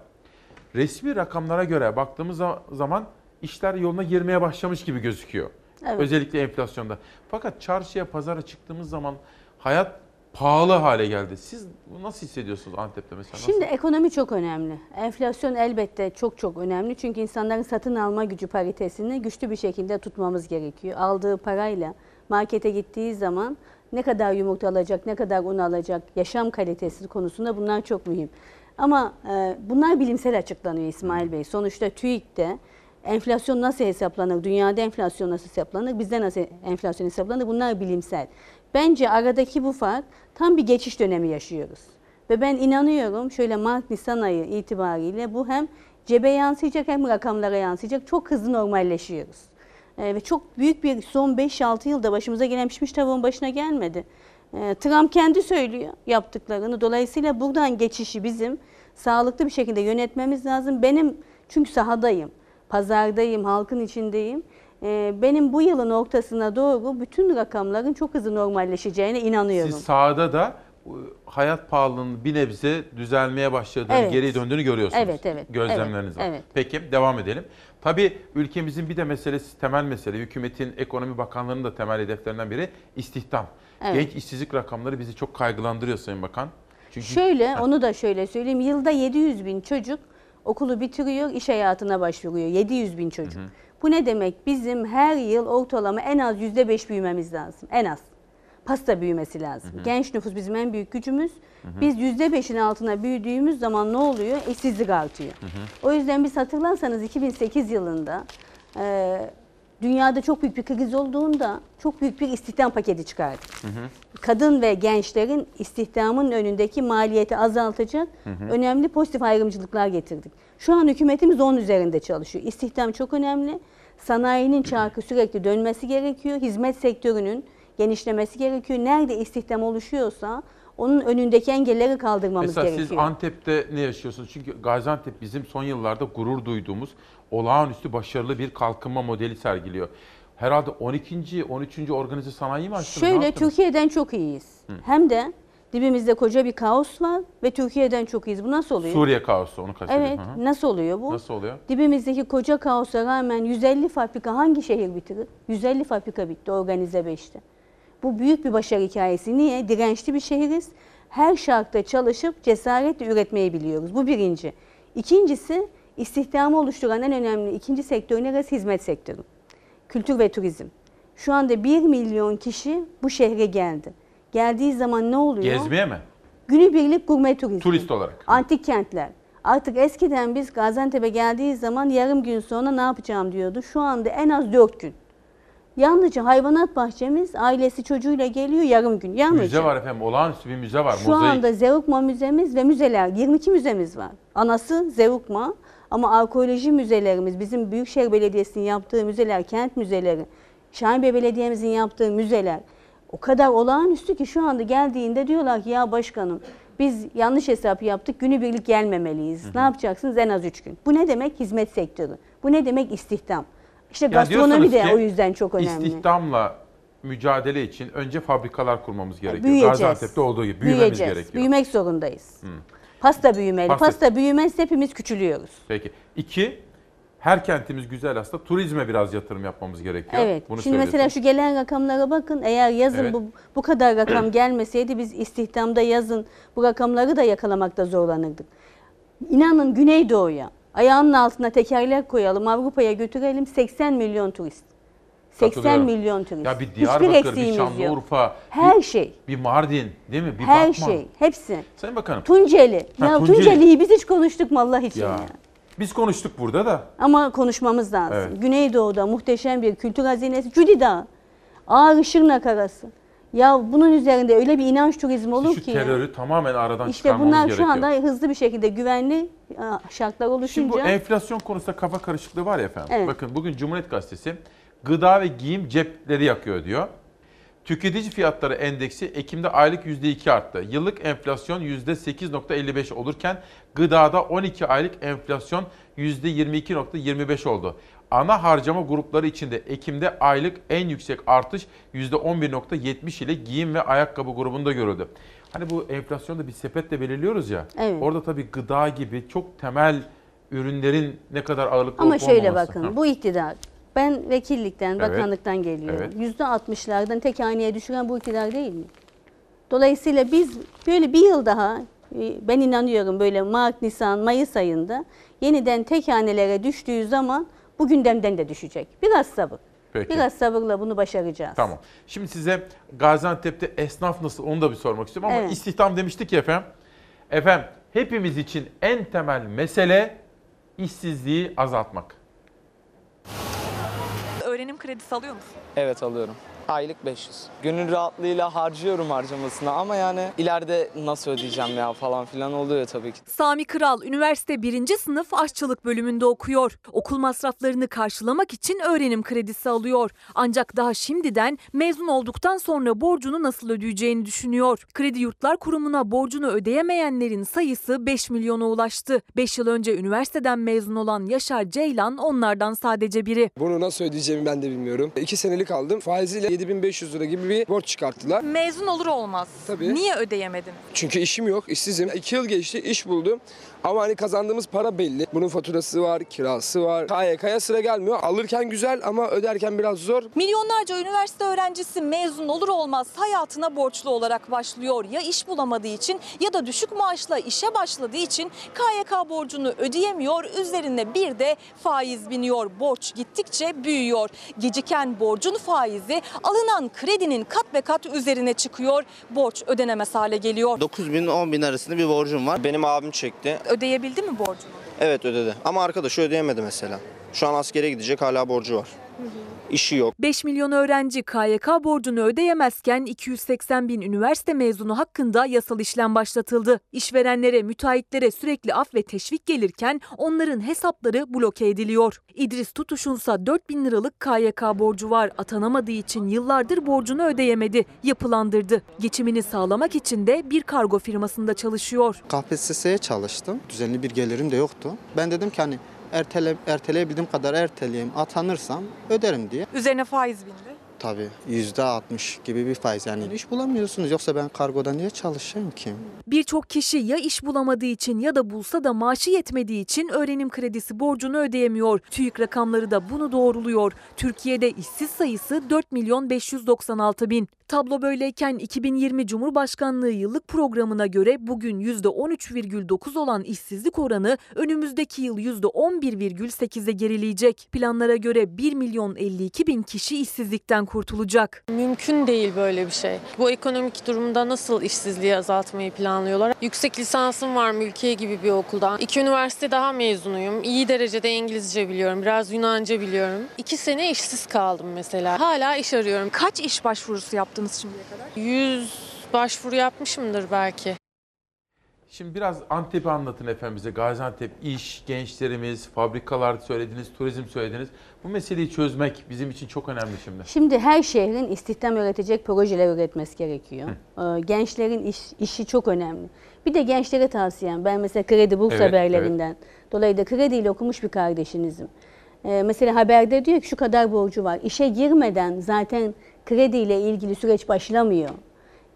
Resmi rakamlara göre baktığımız za- zaman işler yoluna girmeye başlamış gibi gözüküyor. Evet. Özellikle enflasyonda. Fakat çarşıya, pazara çıktığımız zaman hayat pahalı hale geldi. Siz nasıl hissediyorsunuz Antep'te mesela? Nasıl? Şimdi ekonomi çok önemli. Enflasyon elbette çok çok önemli. Çünkü insanların satın alma gücü paritesini güçlü bir şekilde tutmamız gerekiyor. Aldığı parayla markete gittiği zaman ne kadar yumurta alacak, ne kadar un alacak, yaşam kalitesi konusunda bunlar çok mühim. Ama e, bunlar bilimsel açıklanıyor İsmail Bey. Sonuçta TÜİK'te enflasyon nasıl hesaplanır, dünyada enflasyon nasıl hesaplanır, bizde nasıl enflasyon hesaplanır bunlar bilimsel. Bence aradaki bu fark tam bir geçiş dönemi yaşıyoruz. Ve ben inanıyorum şöyle Mart-Nisan ayı itibariyle bu hem cebe yansıyacak hem rakamlara yansıyacak. Çok hızlı normalleşiyoruz. Ee, ve çok büyük bir son 5-6 yılda başımıza gelen pişmiş tavuğun başına gelmedi. Ee, Trump kendi söylüyor yaptıklarını. Dolayısıyla buradan geçişi bizim sağlıklı bir şekilde yönetmemiz lazım. Benim çünkü sahadayım, pazardayım, halkın içindeyim. Ee, benim bu yılın ortasına doğru bütün rakamların çok hızlı normalleşeceğine inanıyorum. Siz sahada da e, hayat pahalılığının bir nebze düzelmeye başladığını, Evet. geri döndüğünü görüyorsunuz. Evet, evet, Gözlemleriniz var. evet, evet. Peki devam edelim. Tabii ülkemizin bir de meselesi, temel mesele, hükümetin, ekonomi bakanlığının da temel hedeflerinden biri istihdam. Evet. Genç işsizlik rakamları bizi çok kaygılandırıyor Sayın Bakan. Çünkü Şöyle, onu da şöyle söyleyeyim. Yılda 700 bin çocuk okulu bitiriyor, iş hayatına başvuruyor. 700 bin çocuk. Bu ne demek? Bizim her yıl ortalama en az %5 büyümemiz lazım. En az. Pasta büyümesi lazım. Hı hı. Genç nüfus bizim en büyük gücümüz. Hı hı. Biz %5'in altına büyüdüğümüz zaman ne oluyor? İşsizlik artıyor. O yüzden biz hatırlarsanız 2008 yılında e, dünyada çok büyük bir kriz olduğunda çok büyük bir istihdam paketi çıkardı. Kadın ve gençlerin istihdamın önündeki maliyeti azaltacak Hı hı. önemli pozitif ayrımcılıklar getirdik. Şu an hükümetimiz onun üzerinde çalışıyor. İstihdam çok önemli. Sanayinin çarkı sürekli dönmesi gerekiyor. Hizmet sektörünün genişlemesi gerekiyor. Nerede istihdam oluşuyorsa onun önündeki engelleri kaldırmamız Mesela gerekiyor. siz Antep'te ne yaşıyorsunuz? Çünkü Gaziantep bizim son yıllarda gurur duyduğumuz olağanüstü başarılı bir kalkınma modeli sergiliyor. Herhalde 12. 13. organize sanayi mi açtınız? Şöyle? Türkiye'den çok iyiyiz. Hı. Hem de dibimizde koca bir kaos var ve Türkiye'den çok iyiyiz. Bu nasıl oluyor? Suriye kaosu onu kastediyorum. Evet. Hı hı. Nasıl oluyor bu? Nasıl oluyor? Dibimizdeki koca kaosa rağmen 150 fabrika hangi şehir bitirir? 150 fabrika bitti organize 5'te. Bu büyük bir başarı hikayesi. Niye? Dirençli bir şehiriz. Her şartta çalışıp cesaretle üretmeyi biliyoruz. Bu birinci. İkincisi istihdamı oluşturan en önemli ikinci sektör neresi? Hizmet sektörü. Kültür ve turizm. Şu anda 1 milyon kişi bu şehre geldi. Geldiği zaman ne oluyor? Gezmeye mi? Günübirlik gurme turizmi. Turist olarak. Antik kentler. Artık eskiden biz Gaziantep'e geldiği zaman yarım gün sonra ne yapacağım diyordu. Şu anda en az 4 gün. Yalnızca hayvanat bahçemiz ailesi çocuğuyla geliyor yarım gün. Yalnızca. Müze var efendim. Olağanüstü bir müze var. Şu Mozaik. anda Zeugma Müzemiz ve müzeler 22 müzemiz var. Anası Zeugma ama arkeoloji müzelerimiz bizim Büyükşehir Belediyesi'nin yaptığı müzeler, kent müzeleri, Şahinbey Belediye'mizin yaptığı müzeler o kadar olağanüstü ki şu anda geldiğinde diyorlar ki ya başkanım biz yanlış hesap yaptık günübirlik gelmemeliyiz. Ne yapacaksınız en az 3 gün. Bu ne demek? Hizmet sektörü. Bu ne demek? İstihdam. İşte Yani gastronomi de ki o yüzden çok önemli. İstihdamla mücadele için önce fabrikalar kurmamız gerekiyor. Büyüyeceğiz. Gaziantep'te olduğu gibi büyümemiz Büyüyeceğiz. gerekiyor. Büyümek zorundayız. Hı. Pasta büyümeli. Pasta- Pasta, büyümezse hepimiz küçülüyoruz. Peki. İki, her kentimiz güzel aslında. Turizme biraz yatırım yapmamız gerekiyor. Evet. Bunu Şimdi mesela şu gelen rakamlara bakın. Eğer yazın Evet. bu bu kadar rakam gelmeseydi biz istihdamda yazın bu rakamları da yakalamakta zorlanırdık. İnanın Güneydoğu'ya ayağının altına tekerlek koyalım, Avrupa'ya götürelim 80 milyon turist. 80 Katılıyorum. milyon turist. Ya bir Diyarbakır, bir eksiğimiz yok. Şanlıurfa, Her bir, şey. bir Mardin değil mi? Bir Her Batman. şey. Hepsi. Sayın Bakanım. Tunceli. Ha, ya Tunceli. Tunceli'yi biz hiç konuştuk mu Allah için Ya. ya. Biz konuştuk burada da. Ama konuşmamız lazım. Evet. Güneydoğu'da muhteşem bir kültür hazinesi. Cudi Dağı. Ağrı Şırnak arası. Ya bunun üzerinde öyle bir inanç turizmi olur Şu ki. terörü tamamen aradan İşte çıkarmamız bunlar gerekiyor. şu anda hızlı bir şekilde güvenli şartlar Şimdi oluşunca. bu enflasyon konusunda kafa karışıklığı var ya efendim. Evet. Bakın bugün Cumhuriyet Gazetesi gıda ve giyim cepleri yakıyor diyor. Tüketici fiyatları endeksi Ekim'de aylık %2 arttı. Yıllık enflasyon %8.55 olurken gıdada 12 aylık enflasyon %22.25 oldu. Ana harcama grupları içinde Ekim'de aylık en yüksek artış %11.70 ile giyim ve ayakkabı grubunda görüldü. Hani bu enflasyonu da bir sepetle belirliyoruz ya. Evet. Orada tabii gıda gibi çok temel ürünlerin ne kadar ağırlıklı Ama şöyle bakın Ha. bu iktidar ben vekillikten, Evet. bakanlıktan geliyorum. Evet. Yüzde altmışlardan tek haneye düşüren bu iktidar değil mi? Dolayısıyla biz böyle bir yıl daha e, ben inanıyorum böyle Mart, Nisan, Mayıs ayında yeniden tek hanelere düştüğü zaman bu gündemden de düşecek. Biraz sabır. Peki. Biraz sabırla bunu başaracağız. Tamam. Şimdi size Gaziantep'te esnaf nasıl onu da bir sormak istiyorum ama Evet. istihdam demiştik ya efendim. Efendim hepimiz için en temel mesele işsizliği azaltmak. Öğrenim kredisi alıyor musun? Evet alıyorum. Aylık 500. Gönül rahatlığıyla harcıyorum harcamasına ama yani ileride nasıl ödeyeceğim ya falan filan oluyor tabii ki. Sami Kral üniversite 1. sınıf aşçılık bölümünde okuyor. Okul masraflarını karşılamak için öğrenim kredisi alıyor. Ancak daha şimdiden mezun olduktan sonra borcunu nasıl ödeyeceğini düşünüyor. Kredi Yurtlar Kurumu'na borcunu ödeyemeyenlerin sayısı 5 milyona ulaştı. 5 yıl önce üniversiteden mezun olan Yaşar Ceylan onlardan sadece biri. Bunu nasıl ödeyeceğimi ben de bilmiyorum. İki senelik aldım. Faiziyle 7500 lira gibi bir borç çıkarttılar. Mezun olur olmaz. Tabii. Niye ödeyemedin? Çünkü işim yok, işsizim. İki yıl geçti, iş buldum. Ama hani kazandığımız para belli. Bunun faturası var, kirası var. KYK'ya sıra gelmiyor. Alırken güzel ama öderken biraz zor. Milyonlarca üniversite öğrencisi mezun olur olmaz hayatına borçlu olarak başlıyor. Ya iş bulamadığı için ya da düşük maaşla işe başladığı için KYK borcunu ödeyemiyor. Üzerine bir de faiz biniyor. Borç gittikçe büyüyor. Geciken borcun faizi alınan kredinin kat be kat üzerine çıkıyor. Borç ödenemez hale geliyor. 9 bin 10 bin arasında bir borcum var. Benim abim çekti. Ödeyebildi mi borcunu? Evet ödedi ama arkadaşı ödeyemedi mesela. Şu an askere gidecek hala borcu var. İşi yok. 5 milyon öğrenci KYK borcunu ödeyemezken 280 bin üniversite mezunu hakkında yasal işlem başlatıldı. İşverenlere, müteahhitlere sürekli af ve teşvik gelirken onların hesapları bloke ediliyor. İdris Tutuş'unsa 4 bin liralık KYK borcu var. Atanamadığı için yıllardır borcunu ödeyemedi. Yapılandırdı. Geçimini sağlamak için de bir kargo firmasında çalışıyor. KPSS'ye çalıştım. Düzenli bir gelirim de yoktu. Ben dedim ki hani ertele, erteleyebildiğim kadar erteleyeyim, atanırsam öderim diye. Üzerine faiz bindi. Tabii yüzde altmış gibi bir faiz yani iş bulamıyorsunuz yoksa ben kargoda niye çalışayım ki? Birçok kişi ya iş bulamadığı için ya da bulsa da maaşı yetmediği için öğrenim kredisi borcunu ödeyemiyor. TÜİK rakamları da bunu doğruluyor. Türkiye'de işsiz sayısı 4 milyon 596 bin. Tablo böyleyken 2020 Cumhurbaşkanlığı yıllık programına göre bugün %13,9 olan işsizlik oranı önümüzdeki yıl %11,8'e gerileyecek. Planlara göre 1 milyon 52 bin kişi işsizlikten kurtulacak. Mümkün değil böyle bir şey. Bu ekonomik durumda nasıl işsizliği azaltmayı planlıyorlar? Yüksek lisansım var mülkiye gibi bir okulda. İki üniversite daha mezunuyum. İyi derecede İngilizce biliyorum. Biraz Yunanca biliyorum. İki sene işsiz kaldım mesela. Hala iş arıyorum. Kaç iş başvurusu yaptınız şimdiye kadar? 100 başvuru yapmışımdır belki. Şimdi biraz Antep'i anlatın efendim bize. Gaziantep, iş, gençlerimiz, fabrikalar söylediniz, turizm söylediniz. Bu meseleyi çözmek bizim için çok önemli şimdi. Şimdi her şehrin istihdam üretecek projeler üretmesi gerekiyor. Ee, Gençlerin iş, işi çok önemli. Bir de gençlere tavsiyem, ben mesela Kredi Burs Evet, haberlerinden, dolayı da krediyle okumuş bir kardeşinizim. Ee, mesela haberde diyor ki şu kadar borcu var. İşe girmeden zaten krediyle ilgili süreç başlamıyor.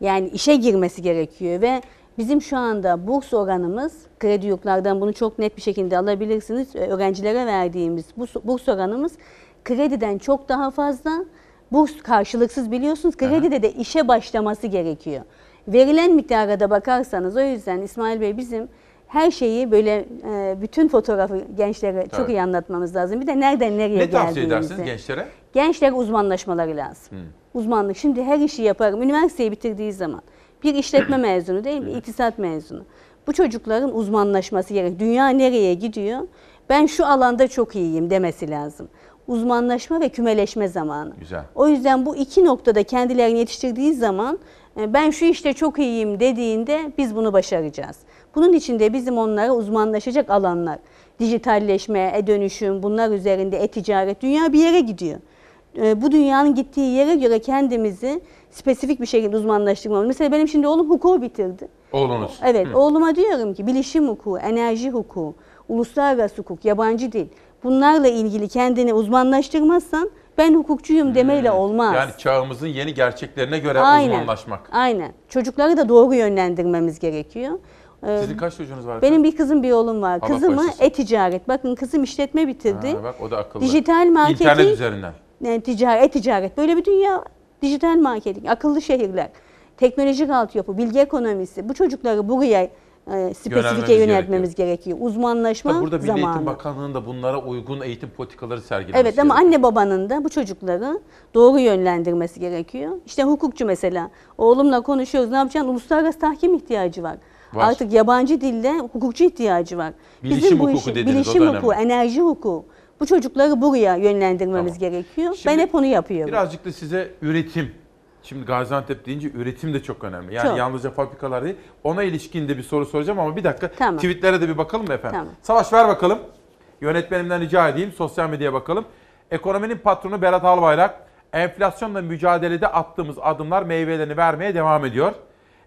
Yani işe girmesi gerekiyor ve bizim şu anda burs oranımız, kredi yurtlardan bunu çok net bir şekilde alabilirsiniz. Ee, Öğrencilere verdiğimiz burs, oranımız krediden çok daha fazla. Burs karşılıksız biliyorsunuz. Kredide de işe başlaması gerekiyor. Verilen miktara da bakarsanız o yüzden İsmail Bey bizim her şeyi böyle e, bütün fotoğrafı gençlere çok Evet. iyi anlatmamız lazım. Bir de nereden nereye Ne tavsiye geldiğimizi. edersiniz gençlere? Gençler uzmanlaşmaları lazım. Hı. Uzmanlık. Şimdi her işi yaparım. Üniversiteyi bitirdiği zaman bir işletme [clears throat] mezunu değil mi? İktisat mezunu. Bu çocukların uzmanlaşması gerek. Dünya nereye gidiyor? Ben şu alanda çok iyiyim demesi lazım. Uzmanlaşma ve kümeleşme zamanı. Güzel. O yüzden bu iki noktada kendilerini yetiştirdiği zaman e, ben şu işte çok iyiyim dediğinde biz bunu başaracağız. Bunun için de bizim onlara uzmanlaşacak alanlar, dijitalleşme, e-dönüşüm, bunlar üzerinde e-ticaret, dünya bir yere gidiyor. E, Bu dünyanın gittiği yere göre kendimizi spesifik bir şekilde uzmanlaştırmamız. Mesela benim şimdi oğlum hukuku bitirdi. Oğlunuz. Evet, Hı. oğluma diyorum ki bilişim hukuku, enerji hukuku, uluslararası hukuk, yabancı dil. Bunlarla ilgili kendini uzmanlaştırmazsan ben hukukçuyum demeyle olmaz. Yani çağımızın yeni gerçeklerine göre Aynen. uzmanlaşmak. Aynen. Çocukları da doğru yönlendirmemiz gerekiyor. Ee, Sizin kaç çocuğunuz var? Benim bir kızım bir oğlum var. Allah Kızımı e-ticaret. Bakın kızım işletme bitirdi. Ha, bak o da akıllı. Dijital marketing. İnternet üzerinden. Yani ticaret, e-ticaret. Böyle bir dünya. Dijital marketing, akıllı şehirler, teknolojik altyapı, bilgi ekonomisi. Bu çocukları buraya e, spesifike yöneltmemiz gerekiyor. Uzmanlaşma Tabii burada Milli zamanı. Eğitim Bakanlığı'nın da bunlara uygun eğitim politikaları sergilemesi Evet ama anne babanın da bu çocukları doğru yönlendirmesi gerekiyor. İşte hukukçu mesela. Oğlumla konuşuyoruz ne yapacaksın? Uluslararası tahkim ihtiyacı var. Var. Artık yabancı dilde hukukçu ihtiyacı var. Bilişim bu hukuku dediniz, o bilişim da hukuku, önemli. enerji hukuku. Bu çocukları buraya yönlendirmemiz gerekiyor. ben hep onu yapıyorum. Birazcık da size üretim. Şimdi Gaziantep deyince üretim de çok önemli. Yani Çok. yalnızca fabrikalar değil. Ona ilişkin de bir soru soracağım ama bir dakika. Tamam. Tweetlere de bir bakalım mı efendim? Tamam. Savaş ver bakalım. Yönetmenimden rica edeyim. Sosyal medyaya bakalım. Ekonominin patronu Berat Albayrak. Enflasyonla mücadelede attığımız adımlar meyvelerini vermeye devam ediyor.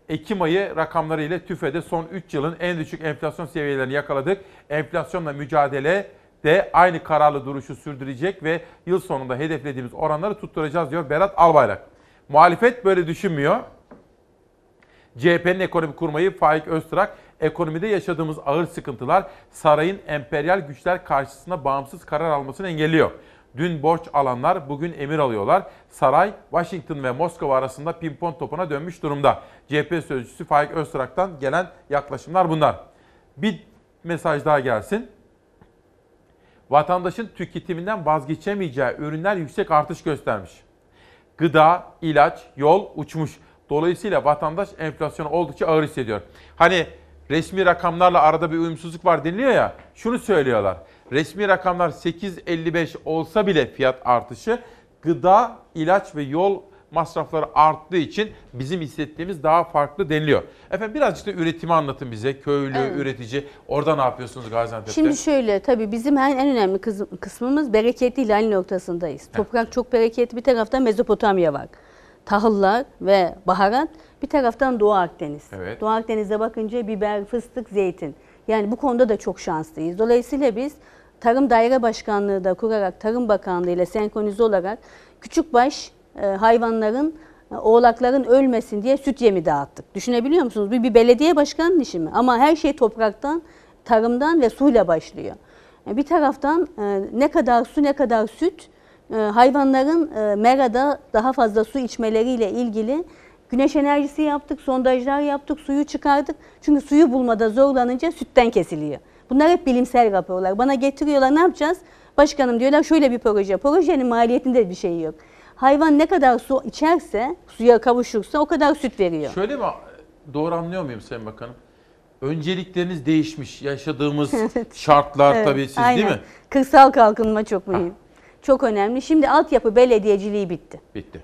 Ekim ayı rakamları ile TÜFE'de son 3 yılın en düşük enflasyon seviyelerini yakaladık. Enflasyonla mücadele de aynı kararlı duruşu sürdürecek ve yıl sonunda hedeflediğimiz oranları tutturacağız diyor Berat Albayrak. Muhalefet böyle düşünmüyor. CHP'nin ekonomi kurmayı Faik Öztürk, ekonomide yaşadığımız ağır sıkıntılar sarayın emperyal güçler karşısında bağımsız karar almasını engelliyor. Dün borç alanlar bugün emir alıyorlar. Saray, Washington ve Moskova arasında pimpon topuna dönmüş durumda. CHP sözcüsü Faik Öztürk'ten gelen yaklaşımlar bunlar. Bir mesaj daha gelsin. Vatandaşın tüketiminden vazgeçemeyeceği ürünler yüksek artış göstermiş. Gıda, ilaç, yol uçmuş. Dolayısıyla vatandaş enflasyonu oldukça ağır hissediyor. Hani resmi rakamlarla arada bir uyumsuzluk var deniliyor ya. Şunu söylüyorlar. Resmi rakamlar 8.55 olsa bile fiyat artışı gıda, ilaç ve yol masrafları arttığı için bizim hissettiğimiz daha farklı deniliyor. Efendim birazcık da üretimi anlatın bize. Köylü, Evet. üretici. Orada ne yapıyorsunuz Gaziantep'te? Şimdi şöyle tabii bizim en, en önemli kısmımız bereketli ihlal noktasındayız. Toprak çok bereketli. Bir taraftan Mezopotamya var. Tahıllar ve baharat. Bir taraftan Doğu Akdeniz. Evet. Doğu Akdeniz'e bakınca biber, fıstık, zeytin. Yani bu konuda da çok şanslıyız. Dolayısıyla biz Tarım Daire Başkanlığı da kurarak Tarım Bakanlığı ile senkronize olarak küçükbaş hayvanların e, oğlakların ölmesin diye süt yemi dağıttık. Düşünebiliyor musunuz? Bir, bir belediye başkanının işi mi? Ama her şey topraktan, tarımdan ve suyla başlıyor. E, Bir taraftan e, ne kadar su ne kadar süt e, hayvanların e, merada daha fazla su içmeleriyle ilgili güneş enerjisi yaptık, sondajlar yaptık, suyu çıkardık. Çünkü suyu bulmada zorlanınca sütten kesiliyor. Bunlar hep bilimsel raporlar. Bana getiriyorlar ne yapacağız? Başkanım diyorlar şöyle bir proje. Projenin maliyetinde bir şey yok. Hayvan ne kadar su içerse, suya kavuşursa o kadar süt veriyor. Şöyle mi doğru anlıyor muyum Sayın Bakanım? Öncelikleriniz değişmiş. Yaşadığımız [laughs] şartlar Evet, tabii siz aynen. değil mi? Kırsal kalkınma çok mühim. Çok önemli. Şimdi altyapı belediyeciliği bitti. Bitti.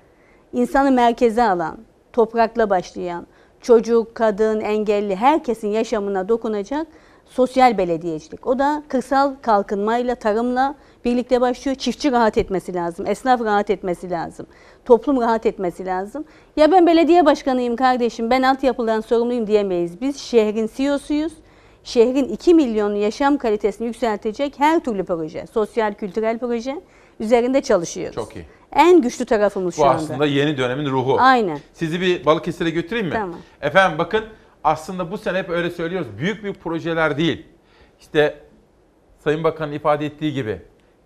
İnsanı merkeze alan, toprakla başlayan, çocuk, kadın, engelli herkesin yaşamına dokunacak sosyal belediyecilik. O da kırsal kalkınmayla, tarımla birlikte başlıyor. Çiftçi rahat etmesi lazım, esnaf rahat etmesi lazım, toplum rahat etmesi lazım. Ya ben belediye başkanıyım kardeşim, ben altyapıdan sorumluyum diyemeyiz. Biz şehrin CEO'suyuz. Şehrin 2 milyon yaşam kalitesini yükseltecek her türlü proje, sosyal, kültürel proje üzerinde çalışıyoruz. Çok iyi. En güçlü tarafımız Bu şu anda. aslında yeni dönemin ruhu. Aynen. Sizi bir Balıkesir'e götüreyim mi? Tamam. Efendim bakın aslında bu sene hep öyle söylüyoruz. Büyük büyük projeler değil. İşte Sayın Bakan'ın ifade ettiği gibi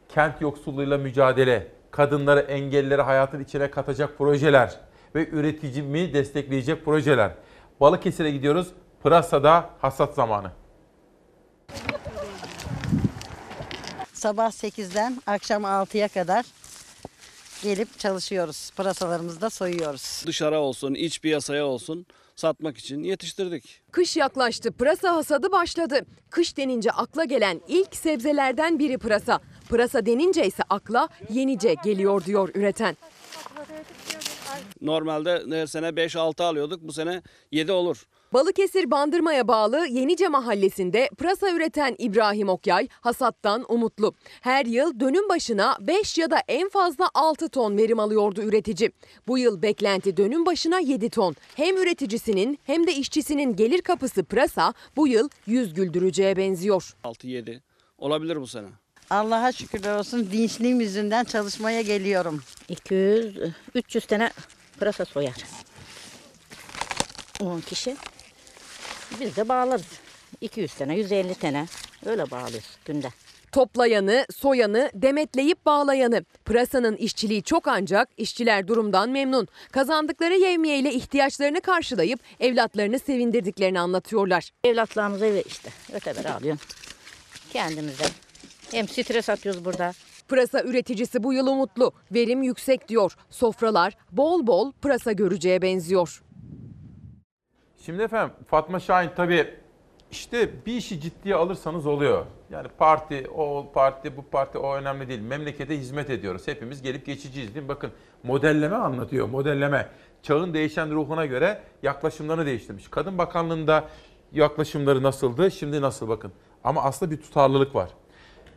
kent yoksulluğuyla mücadele, kadınları, engellileri hayatın içine katacak projeler ve üreticimi destekleyecek projeler. Balıkesir'e gidiyoruz. Pırasa'da hasat zamanı. Sabah 8'den akşam 6'ya kadar gelip çalışıyoruz. Pırasalarımızı da soyuyoruz. Dışarı olsun, iç piyasaya olsun satmak için yetiştirdik. Kış yaklaştı, pırasa hasadı başladı. Kış denince akla gelen ilk sebzelerden biri pırasa. Pırasa denince ise akla yenice geliyor diyor üreten. Normalde her sene 5-6 alıyorduk. Bu sene 7 olur. Balıkesir Bandırma'ya bağlı Yenice mahallesinde pırasa üreten İbrahim Okyay hasattan umutlu. Her yıl dönüm başına 5 ya da en fazla 6 ton verim alıyordu üretici. Bu yıl beklenti dönüm başına 7 ton. Hem üreticisinin hem de işçisinin gelir kapısı pırasa bu yıl yüz güldüreceğe benziyor. 6-7 olabilir bu sene. Allah'a şükürler olsun dinçliğim yüzünden çalışmaya geliyorum. 200-300 tane pırasa soyar. 10 kişi. Biz de bağlarız. 200 tane, 150 tane. Öyle bağlıyoruz günde. Toplayanı, soyanı, demetleyip bağlayanı. Pırasanın işçiliği çok ancak işçiler durumdan memnun. Kazandıkları yevmiyeyle ihtiyaçlarını karşılayıp evlatlarını sevindirdiklerini anlatıyorlar. Evlatlarımıza eve işte öteberi alıyorsun. Kendimize. Hem stres atıyoruz burada. Pırasa üreticisi bu yıl umutlu. Verim yüksek diyor. Sofralar bol bol pırasa göreceğe benziyor. Şimdi efendim Fatma Şahin tabii işte bir işi ciddiye alırsanız oluyor. Yani parti, o parti, bu parti o önemli değil. Memlekete hizmet ediyoruz. Hepimiz gelip geçiciyiz değil mi? Bakın modelleme anlatıyor, modelleme. Çağın değişen ruhuna göre yaklaşımlarını değiştirmiş. Kadın Bakanlığı'nda yaklaşımları nasıldı, şimdi nasıl bakın. Ama aslında bir tutarlılık var.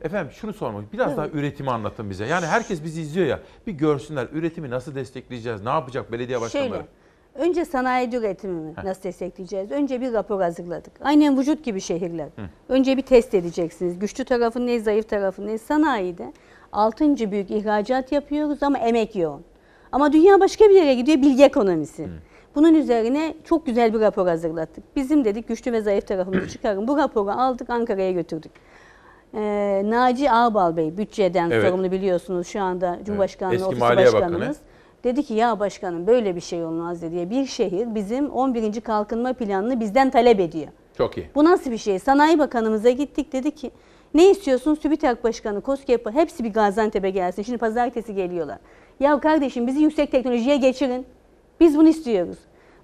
Efendim şunu sormak, biraz daha üretimi anlatın bize. Yani herkes bizi izliyor ya, bir görsünler üretimi nasıl destekleyeceğiz, ne yapacak belediye başkanları? Şöyle, önce sanayi üretimini nasıl destekleyeceğiz? Önce bir rapor hazırladık. Aynen vücut gibi şehirler. Önce bir test edeceksiniz. Güçlü tarafı ne, zayıf tarafı ne? Sanayide 6. büyük ihracat yapıyoruz ama emek yoğun. Ama dünya başka bir yere gidiyor, bilgi ekonomisi. Bunun üzerine çok güzel bir rapor hazırlattık. Bizim dedik güçlü ve zayıf tarafımızı [clears throat] çıkarın. Bu raporu aldık Ankara'ya götürdük. Ee, Naci Ağbal Bey bütçeden Evet. sorumlu biliyorsunuz şu anda Cumhurbaşkanlığı Eski Ofisi Maliye Bakanı. Dedi ki ya başkanım böyle bir şey olmaz dedi. Bir şehir bizim 11. kalkınma planını bizden talep ediyor. Çok iyi. Bu nasıl bir şey? Sanayi Bakanımıza gittik dedi ki ne istiyorsun? TÜBİTAK Başkanı, KOSGEB hepsi bir Gaziantep'e gelsin. Şimdi pazartesi geliyorlar. Ya kardeşim bizi yüksek teknolojiye geçirin. Biz bunu istiyoruz.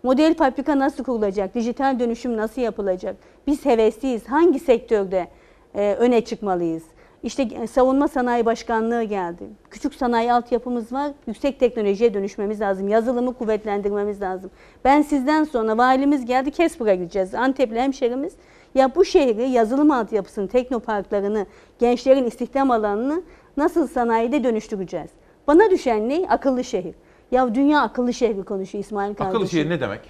Model fabrika nasıl kurulacak? Dijital dönüşüm nasıl yapılacak? Biz hevesliyiz. Hangi sektörde e, öne çıkmalıyız? İşte e, savunma sanayi başkanlığı geldi. Küçük sanayi altyapımız var. Yüksek teknolojiye dönüşmemiz lazım. Yazılımı kuvvetlendirmemiz lazım. Ben sizden sonra valimiz geldi. Kesbur'a gideceğiz. Antepli hemşerimiz. Ya bu şehri yazılım altyapısını, teknoparklarını, gençlerin istihdam alanını nasıl sanayide dönüştüreceğiz? Bana düşen ne? Akıllı şehir. Ya dünya akıllı şehri konuşuyor İsmail kardeşim. Akıllı şehir ne demek?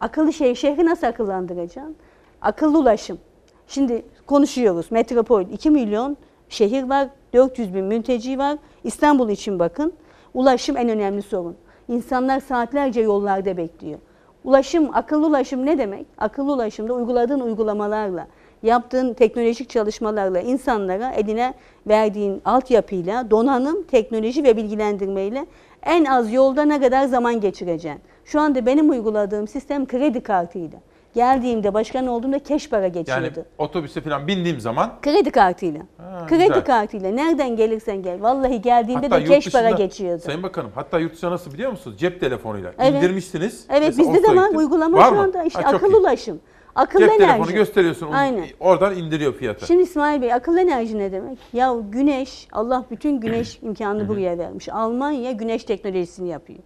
Akıllı şehir, şehri nasıl akıllandıracaksın? Akıllı ulaşım. Şimdi konuşuyoruz. Metropol 2 milyon şehir var, 400 bin mülteci var. İstanbul için bakın. Ulaşım en önemli sorun. İnsanlar saatlerce yollarda bekliyor. Ulaşım, akıllı ulaşım ne demek? Akıllı ulaşımda uyguladığın uygulamalarla, yaptığın teknolojik çalışmalarla insanlara eline verdiğin altyapıyla, donanım, teknoloji ve bilgilendirmeyle en az yolda ne kadar zaman geçireceksin? Şu anda benim uyguladığım sistem kredi kartıyla. Geldiğimde başkan olduğumda keş para geçiyordu. Yani otobüse falan bindiğim zaman Kredi kartıyla. Ha, Kredi güzel. kartıyla. Nereden gelirsen gel. Vallahi geldiğinde hatta de yurt keş para dışında- geçiyordu. Sayın Bakanım hatta yurt dışında nasıl biliyor musunuz? Cep telefonuyla Evet. indirmişsiniz. Evet Mesela bizde de Oslo'ya var uygulama Var şu mı? anda. İşte Ha, çok akıllı iyi. ulaşım. Akıllı Cep enerji. telefonu gösteriyorsun. onu- Aynen. Oradan indiriyor fiyatı. Şimdi İsmail Bey akıllı enerji ne demek? Ya güneş, Allah bütün güneş [clears throat] imkanını buraya vermiş. Almanya güneş teknolojisini yapıyor.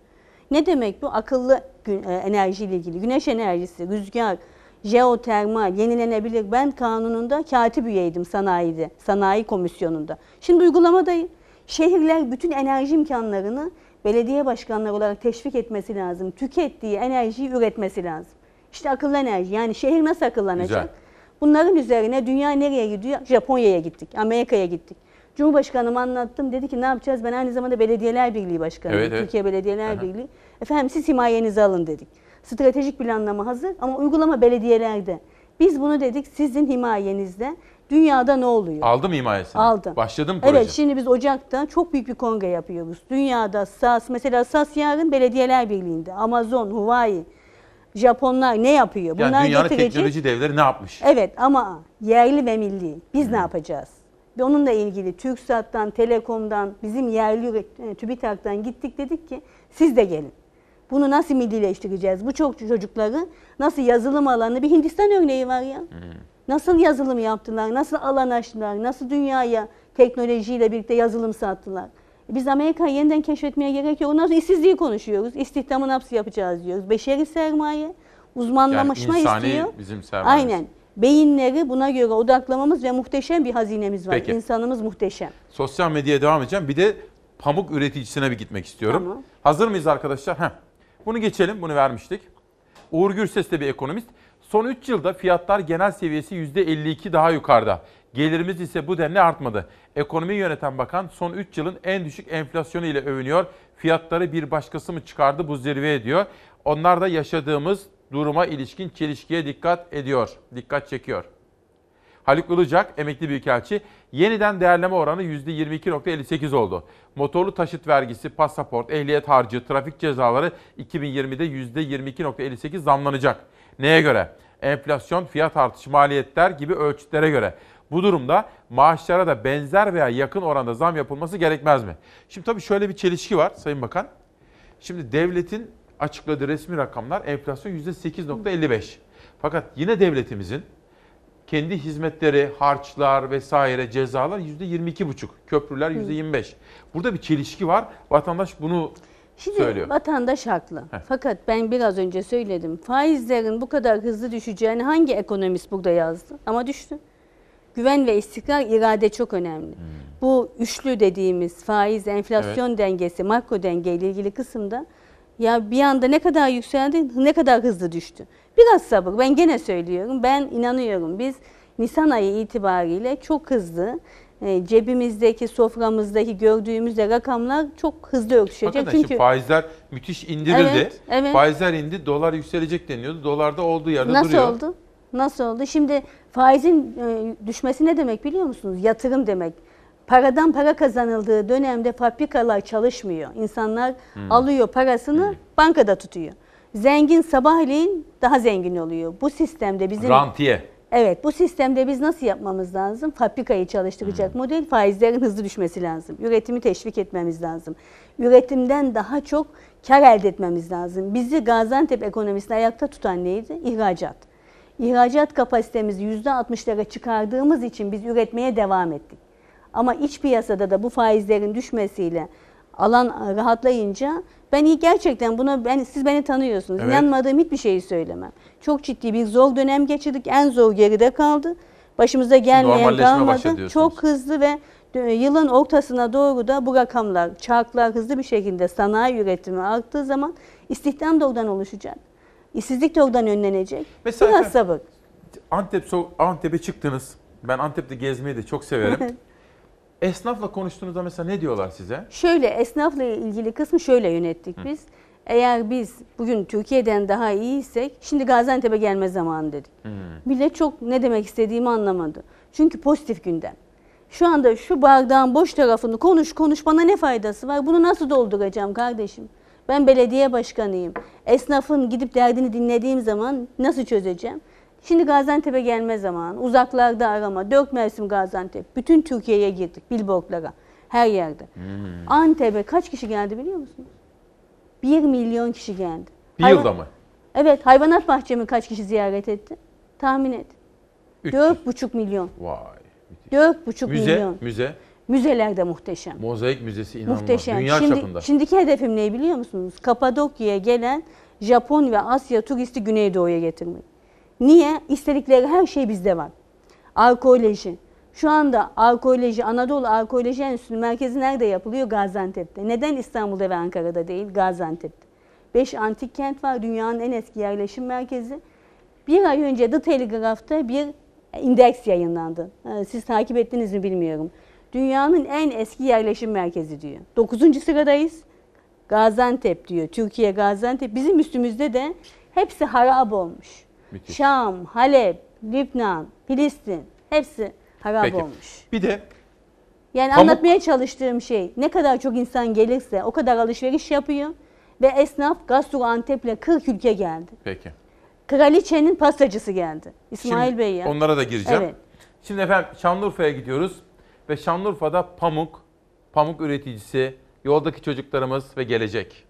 Ne demek bu? Akıllı e, enerjiyle ilgili. Güneş enerjisi, rüzgar, jeotermal, yenilenebilir. Ben kanununda katip üyeydim sanayide, sanayi komisyonunda. Şimdi uygulamadayım. Şehirler bütün enerji imkanlarını belediye başkanları olarak teşvik etmesi lazım. Tükettiği enerjiyi üretmesi lazım. İşte akıllı enerji. Yani şehir nasıl akıllanacak? Güzel. Bunların üzerine dünya nereye gidiyor? Japonya'ya gittik, Amerika'ya gittik. Cumhurbaşkanım anlattım. Dedi ki ne yapacağız? Ben aynı zamanda Belediyeler Birliği Başkanıyım. Evet, evet. Türkiye Belediyeler Aha. Birliği. Efendim siz himayenizi alın dedik. Stratejik planlama hazır ama uygulama belediyelerde. Biz bunu dedik sizin himayenizde. Dünyada ne oluyor? Aldım himayesini. Aldı. Başladım proje. Evet şimdi biz Ocak'ta çok büyük bir kongre yapıyoruz. Dünyada SAS mesela SAS yarın Belediyeler Birliği'nde. Amazon, Huawei, Japonlar ne yapıyor? yani dünyanın getirecek- teknoloji devleri ne yapmış? Evet ama yerli ve milli. Biz ne yapacağız? Ve onunla ilgili TürkSat'tan, Telekom'dan, bizim yerli e, TÜBİTAK'tan gittik dedik ki siz de gelin. Bunu nasıl millileştireceğiz? Bu çok çocukları nasıl yazılım alanı bir Hindistan örneği var ya. Nasıl yazılım yaptılar? Nasıl alan açtılar? Nasıl dünyaya teknolojiyle birlikte yazılım sattılar? Biz Amerika'yı yeniden keşfetmeye gerek yok. Ondan sonra işsizliği konuşuyoruz. İstihdamı nasıl yapacağız diyoruz. Beşeri sermaye, uzmanlaşma Yani istiyor. bizim sermayemiz. Aynen. Beyinleri buna göre odaklamamız ve muhteşem bir hazinemiz var. Peki. İnsanımız muhteşem. Sosyal medyaya devam edeceğim. Bir de pamuk üreticisine bir gitmek istiyorum. Tamam. Hazır mıyız arkadaşlar? Heh. Bunu geçelim. Bunu vermiştik. Uğur Gürses de bir ekonomist. Son 3 yılda fiyatlar genel seviyesi %52 daha yukarıda. Gelirimiz ise bu denli artmadı. Ekonomiyi yöneten bakan son 3 yılın en düşük enflasyonu ile övünüyor. Fiyatları bir başkası mı çıkardı bu zirveye diyor. Onlar da yaşadığımız duruma ilişkin çelişkiye dikkat ediyor. Dikkat çekiyor. Haluk Ilıcak, emekli büyükelçi, yeniden değerleme oranı %22.58 oldu. Motorlu taşıt vergisi, pasaport, ehliyet harcı, trafik cezaları 2020'de %22.58 zamlanacak. Neye göre? Enflasyon, fiyat artışı, maliyetler gibi ölçütlere göre. Bu durumda maaşlara da benzer veya yakın oranda zam yapılması gerekmez mi? Şimdi tabii şöyle bir çelişki var Sayın Bakan. Şimdi devletin açıkladığı resmi rakamlar enflasyon %8.55. Fakat yine devletimizin kendi hizmetleri, harçlar vesaire cezalar %22,5. Köprüler %25. Burada bir çelişki var. Vatandaş bunu Şimdi söylüyor. vatandaş haklı. Heh. Fakat ben biraz önce söyledim. Faizlerin bu kadar hızlı düşeceğini hangi ekonomist burada yazdı? Ama düştü. Güven ve istikrar irade çok önemli. Hmm. Bu üçlü dediğimiz faiz, enflasyon dengesi, makro denge ile ilgili kısımda ya bir anda ne kadar yükseldi, ne kadar hızlı düştü. Biraz sabır. Ben gene söylüyorum. Ben inanıyorum. Biz Nisan ayı itibariyle çok hızlı e, cebimizdeki, soframızdaki gördüğümüz de rakamlar çok hızlı örtüşecek. Hakikaten şimdi faizler müthiş indirildi. Evet, evet. Faizler indi, dolar yükselecek deniyordu. Dolar da olduğu yerde Nasıl duruyor. oldu? Nasıl oldu? Şimdi faizin e, düşmesi ne demek biliyor musunuz? Yatırım demek. Paradan para kazanıldığı dönemde fabrikalar çalışmıyor. İnsanlar Hmm. alıyor parasını bankada tutuyor. Zengin sabahleyin daha zengin oluyor. Bu sistemde bizim Rantiye. Evet bu sistemde biz nasıl yapmamız lazım? Fabrikayı çalıştıracak model faizlerin hızlı düşmesi lazım. Üretimi teşvik etmemiz lazım. Üretimden daha çok kar elde etmemiz lazım. Bizi Gaziantep ekonomisini ayakta tutan neydi? İhracat. İhracat kapasitemizi %60'lara çıkardığımız için biz üretmeye devam ettik. Ama iç piyasada da bu faizlerin düşmesiyle alan rahatlayınca ben gerçekten buna ben siz beni tanıyorsunuz. Evet. İnanmadığım hiçbir şeyi söylemem. Çok ciddi bir zor dönem geçirdik. En zor geride kaldı. Başımıza gelmeyen kalmadı. Çok hızlı ve e, yılın ortasına doğru da bu rakamlar, çarklar hızlı bir şekilde sanayi üretimi arttığı zaman istihdam da oradan oluşacak. İşsizlik de oradan önlenecek. Mesela Biraz sabır. Antep Antep'e çıktınız. Ben Antep'te gezmeyi de çok severim. [laughs] Esnafla konuştuğunuzda mesela ne diyorlar size? Şöyle esnafla ilgili kısmı şöyle yönettik biz. Eğer biz bugün Türkiye'den daha iyiysek şimdi Gaziantep'e gelme zamanı dedik. Millet çok ne demek istediğimi anlamadı. Çünkü pozitif gündem. Şu anda şu bardağın boş tarafını konuş konuş bana ne faydası var? Bunu nasıl dolduracağım kardeşim? Ben belediye başkanıyım. Esnafın gidip derdini dinlediğim zaman nasıl çözeceğim? Şimdi Gaziantep'e gelme zamanı. Uzaklarda arama. Dört mevsim Gaziantep. Bütün Türkiye'ye girdik. Billboardlara. Her yerde. Antep'e kaç kişi geldi biliyor musunuz? 1 milyon kişi geldi. Bir Hayvan- yılda mı? Evet. Hayvanat bahçemi kaç kişi ziyaret etti? Tahmin et. Üç 4,5 milyon. Vay. 4,5 Müze, milyon. müze, Müzeler de muhteşem. mozaik müzesi inanılmaz. Muhteşem. Dünya Şimdi, çapında. Şimdiki hedefim ne biliyor musunuz? Kapadokya'ya gelen Japon ve Asya turisti Güneydoğu'ya getirmek. Niye? İstedikleri her şey bizde var. Arkeoloji. Şu anda arkeoloji, Anadolu Arkeoloji Enstitüsü merkezi nerede yapılıyor? Gaziantep'te. Neden İstanbul'da ve Ankara'da değil? Gaziantep'te. Beş antik kent var. Dünyanın en eski yerleşim merkezi. Bir ay önce The Telegraph'ta bir indeks yayınlandı. Ee, Siz takip ettiniz mi bilmiyorum. Dünyanın en eski yerleşim merkezi diyor. Dokuzuncu sıradayız. Gaziantep diyor. Türkiye Gaziantep. Bizim üstümüzde de hepsi harap olmuş. Müthiş. Şam, Halep, Lübnan, Filistin hepsi harap Peki. olmuş. Bir de Yani Pamuk- anlatmaya çalıştığım şey ne kadar çok insan gelirse o kadar alışveriş yapıyor ve esnaf Gaziantep'le 40 ülke geldi. peki. Kraliçenin pastacısı geldi. İsmail Şimdi Bey ya. Onlara da gireceğim. Evet. Şimdi efendim Şanlıurfa'ya gidiyoruz ve Şanlıurfa'da pamuk, pamuk üreticisi, yoldaki çocuklarımız ve gelecek.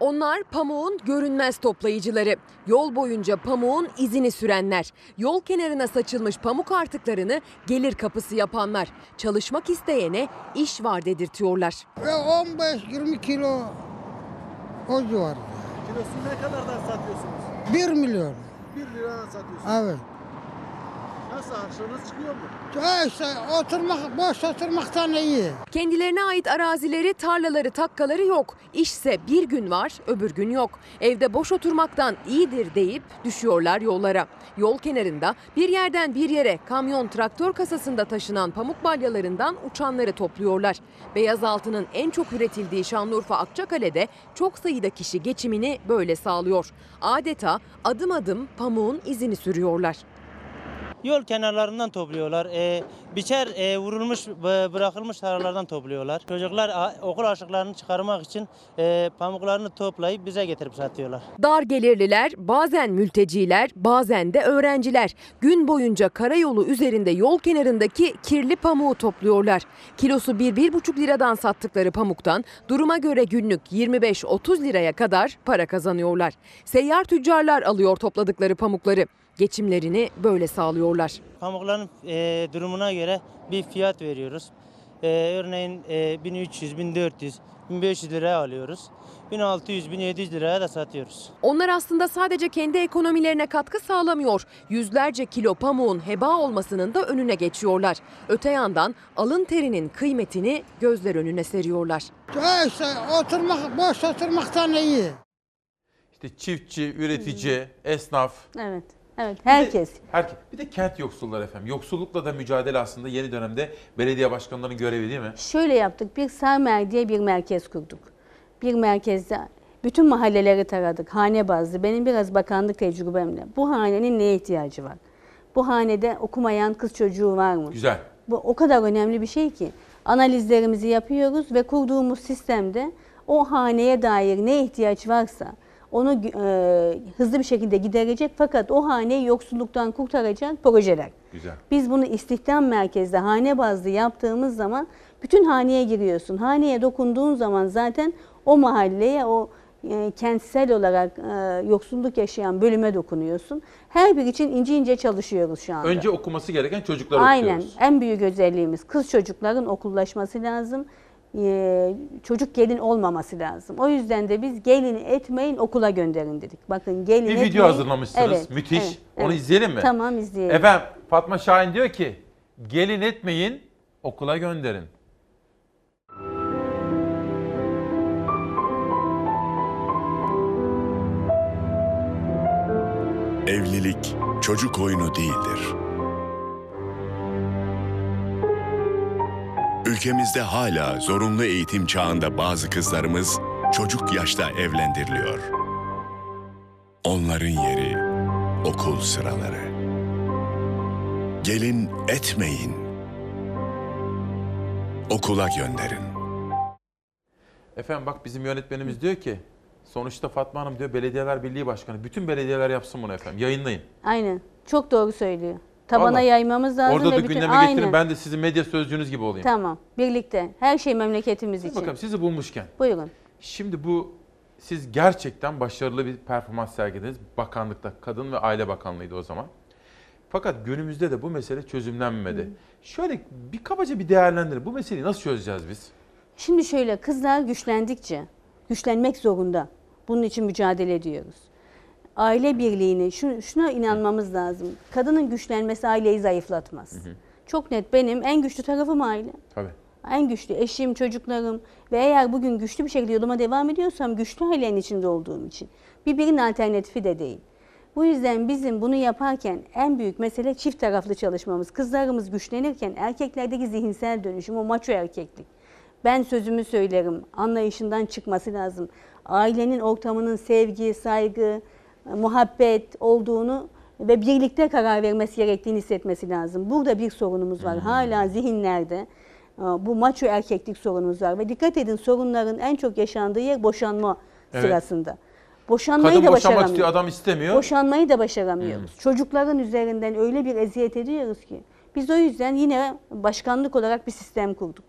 Onlar pamuğun görünmez toplayıcıları. Yol boyunca pamuğun izini sürenler. Yol kenarına saçılmış pamuk artıklarını gelir kapısı yapanlar. Çalışmak isteyene iş var dedirtiyorlar. Ve 15-20 kilo o civarda. Kilosunu ne kadardan satıyorsunuz? 1 milyon. 1 liradan satıyorsunuz. Evet. Nasıl harçlığınız çıkıyor mu? İşte oturmak, boş oturmaktan iyi. Kendilerine ait arazileri, tarlaları, takkaları yok. İşse bir gün var, öbür gün yok. Evde boş oturmaktan iyidir deyip düşüyorlar yollara. Yol kenarında bir yerden bir yere kamyon traktör kasasında taşınan pamuk balyalarından uçanları topluyorlar. Beyaz altının en çok üretildiği Şanlıurfa Akçakale'de çok sayıda kişi geçimini böyle sağlıyor. Adeta adım adım pamuğun izini sürüyorlar. Yol kenarlarından topluyorlar. Ee, biçer e, vurulmuş, bı- bırakılmış tarlalardan topluyorlar. Çocuklar okul aşıklarını çıkarmak için e, pamuklarını toplayıp bize getirip satıyorlar. Dar gelirliler, bazen mülteciler, bazen de öğrenciler gün boyunca karayolu üzerinde yol kenarındaki kirli pamuğu topluyorlar. Kilosu 1-1,5 liradan sattıkları pamuktan duruma göre günlük 25-30 liraya kadar para kazanıyorlar. Seyyar tüccarlar alıyor topladıkları pamukları. Geçimlerini böyle sağlıyorlar. Pamukların e, durumuna göre bir fiyat veriyoruz. E, örneğin e, 1300, 1400, 1500 liraya alıyoruz. 1600, 1700 liraya da satıyoruz. Onlar aslında sadece kendi ekonomilerine katkı sağlamıyor. Yüzlerce kilo pamuğun heba olmasının da önüne geçiyorlar. Öte yandan alın terinin kıymetini gözler önüne seriyorlar. Ya işte oturmak, boş oturmaktan iyi. İşte çiftçi, üretici, esnaf. Evet. Evet. Bir de- Herkes. herkes. Bir de kent yoksulları efendim. Yoksullukla da mücadele aslında yeni dönemde belediye başkanlarının görevi değil mi? Şöyle yaptık. Bir Sarmer diye bir merkez kurduk. Bir merkezde bütün mahalleleri taradık. Hane bazlı. Benim biraz bakanlık tecrübemle. Bu hanenin neye ihtiyacı var? Bu hanede okumayan kız çocuğu var mı? Güzel. Bu o kadar önemli bir şey ki. Analizlerimizi yapıyoruz ve kurduğumuz sistemde o haneye dair ne ihtiyaç varsa onu e, hızlı bir şekilde giderecek fakat o haneyi yoksulluktan kurtaracak projeler. Güzel. Biz bunu istihdam merkezde hane bazlı yaptığımız zaman bütün haneye giriyorsun. Haneye dokunduğun zaman zaten o mahalleye, o e, kentsel olarak e, yoksulluk yaşayan bölüme dokunuyorsun. Her bir için ince ince çalışıyoruz şu anda. Önce okuması gereken çocukları Aynen. okuyoruz. En büyük özelliğimiz kız çocukların okullaşması lazım. Ee, çocuk gelin olmaması lazım. O yüzden de biz gelin etmeyin okula gönderin dedik. Bakın gelin Bir etmeyin. video hazırlamışsınız. Evet, Müthiş. evet, Onu evet. izleyelim mi? Tamam izleyelim. Efendim Fatma Şahin diyor ki gelin etmeyin okula gönderin. Evlilik çocuk oyunu değildir. Ülkemizde hala zorunlu eğitim çağında bazı kızlarımız çocuk yaşta evlendiriliyor. Onların yeri okul sıraları. Gelin etmeyin. Okula gönderin. Efendim bak bizim yönetmenimiz diyor ki sonuçta Fatma Hanım diyor Belediyeler Birliği Başkanı. Bütün belediyeler yapsın bunu efendim. Yayınlayın. Aynen. Çok doğru söylüyor. Tabana Vallahi. yaymamız lazım. Orada da bütün- gündeme Aynen. getirin. Ben de sizin medya sözcüğünüz gibi olayım. Tamam. Birlikte. Her şey memleketimiz Dur için. bakalım sizi bulmuşken. Buyurun. Şimdi bu siz gerçekten başarılı bir performans sergilediniz. Bakanlıkta, Kadın ve Aile Bakanlığı'ydı o zaman. Fakat günümüzde de bu mesele çözümlenmedi. Şöyle bir kabaca bir değerlendirin. Bu meseleyi nasıl çözeceğiz biz? Şimdi şöyle kızlar güçlendikçe güçlenmek zorunda. Bunun için mücadele ediyoruz. Aile birliğini şu, şuna inanmamız lazım. Kadının güçlenmesi aileyi zayıflatmaz. Çok net benim en güçlü tarafım aile. Tabii. En güçlü eşim, çocuklarım ve eğer bugün güçlü bir şekilde yoluma devam ediyorsam güçlü ailenin içinde olduğum için. Birbirinin alternatifi de değil. Bu yüzden bizim bunu yaparken en büyük mesele çift taraflı çalışmamız. Kızlarımız güçlenirken erkeklerdeki zihinsel dönüşüm, o maço erkeklik. Ben sözümü söylerim, anlayışından çıkması lazım. Ailenin ortamının sevgi, saygı, muhabbet olduğunu ve birlikte karar vermesi gerektiğini hissetmesi lazım. Burada bir sorunumuz var. Hala zihinlerde e, bu maço erkeklik sorunumuz var. Ve dikkat edin sorunların en çok yaşandığı yer boşanma Evet. sırasında. Boşanmayı Kadın da boşanmak başaramıyoruz. istiyor, adam istemiyor. Boşanmayı da başaramıyoruz. Çocukların üzerinden öyle bir eziyet ediyoruz ki. Biz o yüzden yine başkanlık olarak bir sistem kurduk.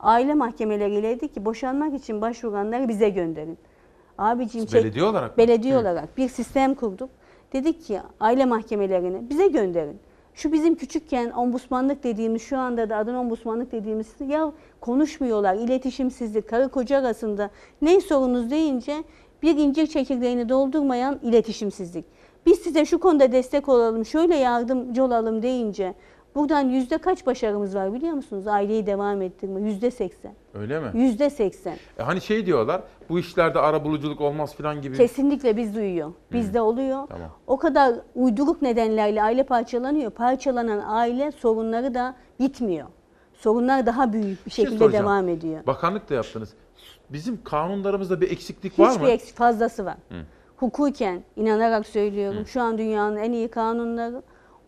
Aile mahkemeleriyle dedik ki boşanmak için başvuranları bize gönderin. Abiciğim Siz belediye olarak mı? belediye Hı. olarak bir sistem kurduk. Dedik ki aile mahkemelerini bize gönderin. Şu bizim küçükken ombudsmanlık dediğimiz şu anda da adına ombudsmanlık dediğimiz ya konuşmuyorlar iletişimsizlik karı koca arasında ne sorunuz deyince bir incir çekirdeğini doldurmayan iletişimsizlik. Biz size şu konuda destek olalım şöyle yardımcı olalım deyince buradan yüzde kaç başarımız var biliyor musunuz? Aileyi devam ettirme yüzde seksen. Öyle mi? Yüzde seksen. E hani şey diyorlar, bu işlerde arabuluculuk olmaz falan gibi. Kesinlikle biz duyuyor. Bizde oluyor. Tamam. O kadar uyduruk nedenlerle aile parçalanıyor. Parçalanan aile sorunları da bitmiyor. Sorunlar daha büyük bir şey şekilde soracağım. devam ediyor. Bakanlık da yaptınız. Bizim kanunlarımızda bir eksiklik var Hiçbir mı? eksik fazlası var. Hı. Hukuken inanarak söylüyorum. Şu an dünyanın en iyi kanunları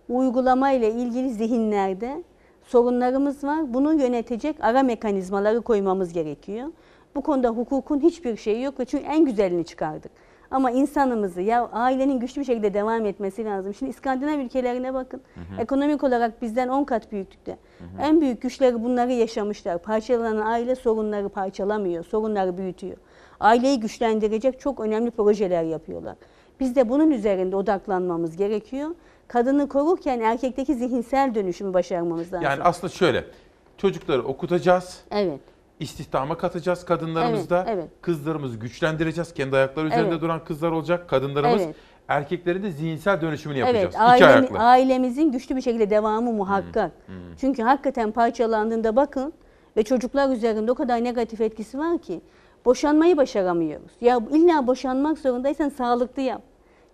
uygulama ile ilgili zihinlerde sorunlarımız var. Bunu yönetecek ara mekanizmaları koymamız gerekiyor. Bu konuda hukukun hiçbir şeyi yok çünkü en güzelini çıkardık. Ama insanımızı ya ailenin güçlü bir şekilde devam etmesi lazım. Şimdi İskandinav ülkelerine bakın. hı. Ekonomik olarak bizden 10 kat büyüklükte. En büyük güçleri bunları yaşamışlar. Parçalanan aile sorunları parçalamıyor, sorunları büyütüyor. Aileyi güçlendirecek çok önemli projeler yapıyorlar. Biz de bunun üzerinde odaklanmamız gerekiyor. Kadını korurken erkekteki zihinsel dönüşümü başarmamız lazım. Yani aslında şöyle, çocukları okutacağız. Evet. İstihdama katacağız kadınlarımızda. Evet, evet. Kızlarımızı güçlendireceğiz. Kendi ayakları üzerinde Evet. duran kızlar olacak kadınlarımız. Evet. Erkeklerin de zihinsel dönüşümünü yapacağız. Evet, İki ailemi- ayaklı. ailemizin güçlü bir şekilde devamı muhakkak. Çünkü hakikaten parçalandığında bakın ve çocuklar üzerinde o kadar negatif etkisi var ki boşanmayı başaramıyoruz. Ya illa boşanmak zorundaysan sağlıklı yap.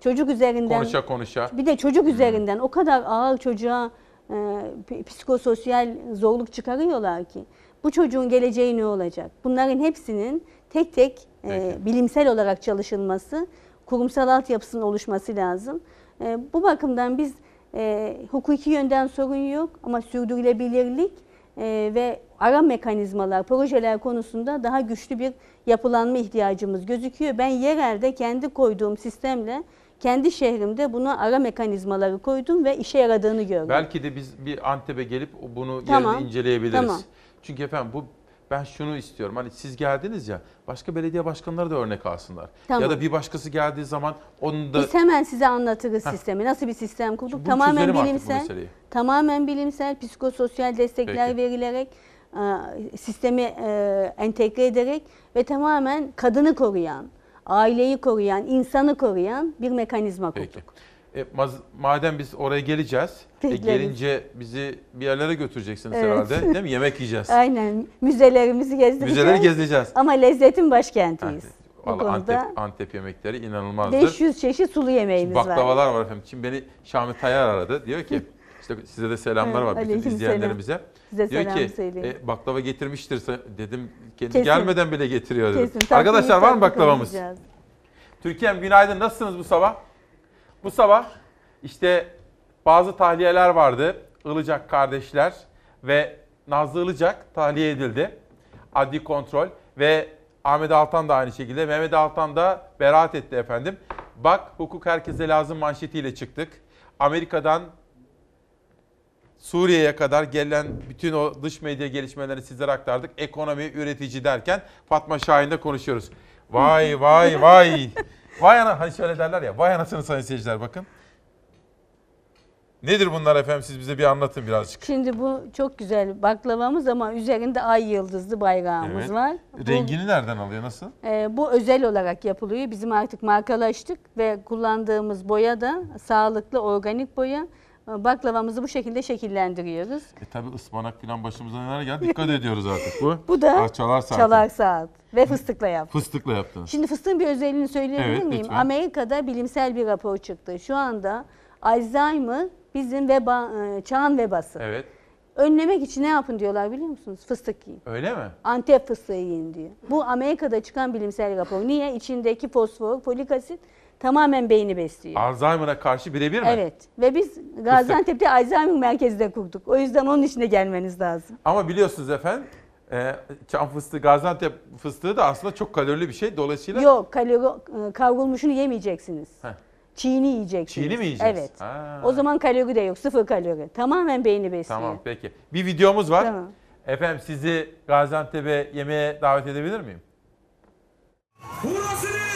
Çocuk üzerinden Konuşa konuşa. bir de çocuk üzerinden o kadar ağır çocuğa e, psikososyal zorluk çıkarıyorlar ki bu çocuğun geleceği ne olacak? Bunların hepsinin tek tek e, bilimsel olarak çalışılması, kurumsal altyapısının oluşması lazım. E, bu bakımdan biz e, hukuki yönden sorun yok ama sürdürülebilirlik e, ve ara mekanizmalar, projeler konusunda daha güçlü bir yapılanma ihtiyacımız gözüküyor. Ben yerelde kendi koyduğum sistemle kendi şehrimde buna ara mekanizmaları koydum ve işe yaradığını gördüm. Belki de biz bir Antep'e gelip bunu Tamam, yerinde inceleyebiliriz. tamam. Çünkü efendim bu ben şunu istiyorum. Hani siz geldiniz ya başka belediye başkanları da örnek alsınlar. Tamam. Ya da bir başkası geldiği zaman onun da Biz hemen size anlatırız Heh. sistemi. Nasıl bir sistem kurduk? Tamamen bilimsel. Tamamen bilimsel, psikososyal destekler Peki. verilerek e, sistemi e, entegre ederek ve tamamen kadını koruyan, aileyi koruyan, insanı koruyan bir mekanizma kurduk. Peki. E, maz- madem biz oraya geleceğiz, e, gelince bizi bir yerlere götüreceksiniz Evet. herhalde değil mi? [laughs] Yemek yiyeceğiz. Aynen. Müzelerimizi gezdireceğiz. Müzeleri gezeceğiz. Ama lezzetin başkentiyiz. Vallahi konuda Antep, Antep yemekleri inanılmazdır. 500 çeşit sulu yemeğimiz var. Baklavalar var efendim. Şimdi beni Şami Tayyar aradı. Diyor ki [laughs] işte size de selamlar Evet, var bütün aleyküm izleyenlerimize. Size Diyor selam ki söyleyin. e, baklava getirmiştir. Dedim kendi Kesin. gelmeden bile getiriyor dedim. Kesin. Arkadaşlar var mı baklavamız? Türkiye'm günaydın. Nasılsınız bu sabah? Bu sabah işte bazı tahliyeler vardı. Ilıcak kardeşler ve Nazlı Ilıcak tahliye edildi. Adli kontrol ve Ahmet Altan da aynı şekilde. Mehmet Altan da beraat etti efendim. Bak hukuk herkese lazım manşetiyle çıktık. Amerika'dan Suriye'ye kadar gelen bütün o dış medya gelişmelerini sizlere aktardık. Ekonomi, üretici derken Fatma Şahin'de konuşuyoruz. Vay vay vay. Vay ana hani şöyle derler ya. Vay anasını sayın seyirciler bakın. Nedir bunlar efendim siz bize bir anlatın birazcık. Şimdi bu çok güzel baklavamız ama üzerinde ay yıldızlı bayrağımız Evet. var. Bu- Rengini nereden alıyor nasıl? Ee, bu özel olarak yapılıyor. Bizim artık markalaştık ve kullandığımız boya da sağlıklı organik boya. Baklavamızı bu şekilde şekillendiriyoruz. E tabi ıspanak falan başımıza neler geldi dikkat ediyoruz artık bu. Bu [laughs] da Ah, çalar saati. çalar saat ve fıstıkla yaptık. Fıstıkla yaptınız. Şimdi fıstığın bir özelliğini söyleyebilir Evet, miyim? lütfen. Amerika'da bilimsel bir rapor çıktı. Şu anda Alzheimer bizim veba, e, çağın vebası. Evet. Önlemek için ne yapın diyorlar biliyor musunuz? Fıstık yiyin. Öyle mi? Antep fıstığı yiyin diyor. Bu Amerika'da çıkan bilimsel rapor. Niye? İçindeki fosfor, folik asit tamamen beyni besliyor. Alzheimer'a karşı birebir mi? Evet ve biz Gaziantep'te Alzheimer merkezi de kurduk. O yüzden onun içine gelmeniz lazım. Ama biliyorsunuz efendim e, çam fıstığı, Gaziantep fıstığı da aslında çok kalorili bir şey. Dolayısıyla Yok kalori, e, kavrulmuşunu yemeyeceksiniz. Heh. Çiğini yiyeceksiniz. Çiğini mi yiyeceğiz? Evet. Ha. O zaman kalori de yok. Sıfır kalori. Tamamen beyni besliyor. Tamam peki. Bir videomuz var. Tamam. Efendim sizi Gaziantep'e yemeğe davet edebilir miyim? Burası neresi?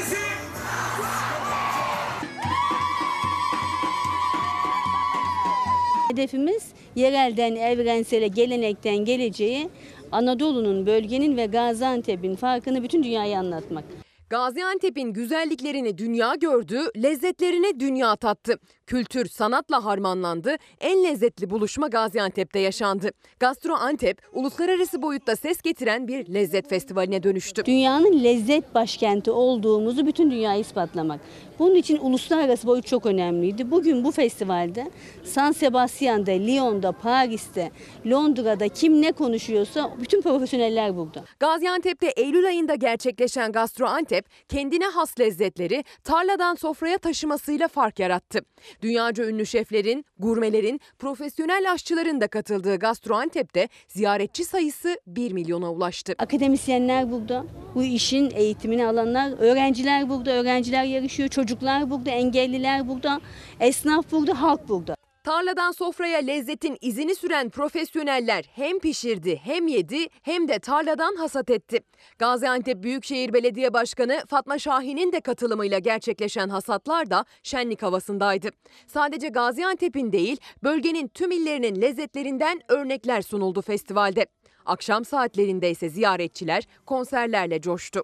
Hedefimiz yerelden evrensele, gelenekten geleceğe Anadolu'nun, bölgenin ve Gaziantep'in farkını bütün dünyaya anlatmak. Gaziantep'in güzelliklerini dünya gördü, lezzetlerini dünya tattı. Kültür sanatla harmanlandı, en lezzetli buluşma Gaziantep'te yaşandı. Gastro Antep, uluslararası boyutta ses getiren bir lezzet festivaline dönüştü. Dünyanın lezzet başkenti olduğumuzu bütün dünyaya ispatlamak. Bunun için uluslararası boyut çok önemliydi. Bugün bu festivalde San Sebastian'da, Lyon'da, Paris'te, Londra'da kim ne konuşuyorsa bütün profesyoneller burada. Gaziantep'te Eylül ayında gerçekleşen Gastro Antep, kendine has lezzetleri tarladan sofraya taşımasıyla fark yarattı. Dünyaca ünlü şeflerin, gurmelerin, profesyonel aşçıların da katıldığı Gastro Antep'te ziyaretçi sayısı 1 milyona ulaştı. Akademisyenler burada, bu işin eğitimini alanlar, öğrenciler burada, öğrenciler yarışıyor, çocuklar burada, engelliler burada, esnaf burada, halk burada. Tarladan sofraya lezzetin izini süren profesyoneller hem pişirdi hem yedi hem de tarladan hasat etti. Gaziantep Büyükşehir Belediye Başkanı Fatma Şahin'in de katılımıyla gerçekleşen hasatlar da şenlik havasındaydı. Sadece Gaziantep'in değil bölgenin tüm illerinin lezzetlerinden örnekler sunuldu festivalde. Akşam saatlerinde ise ziyaretçiler konserlerle coştu.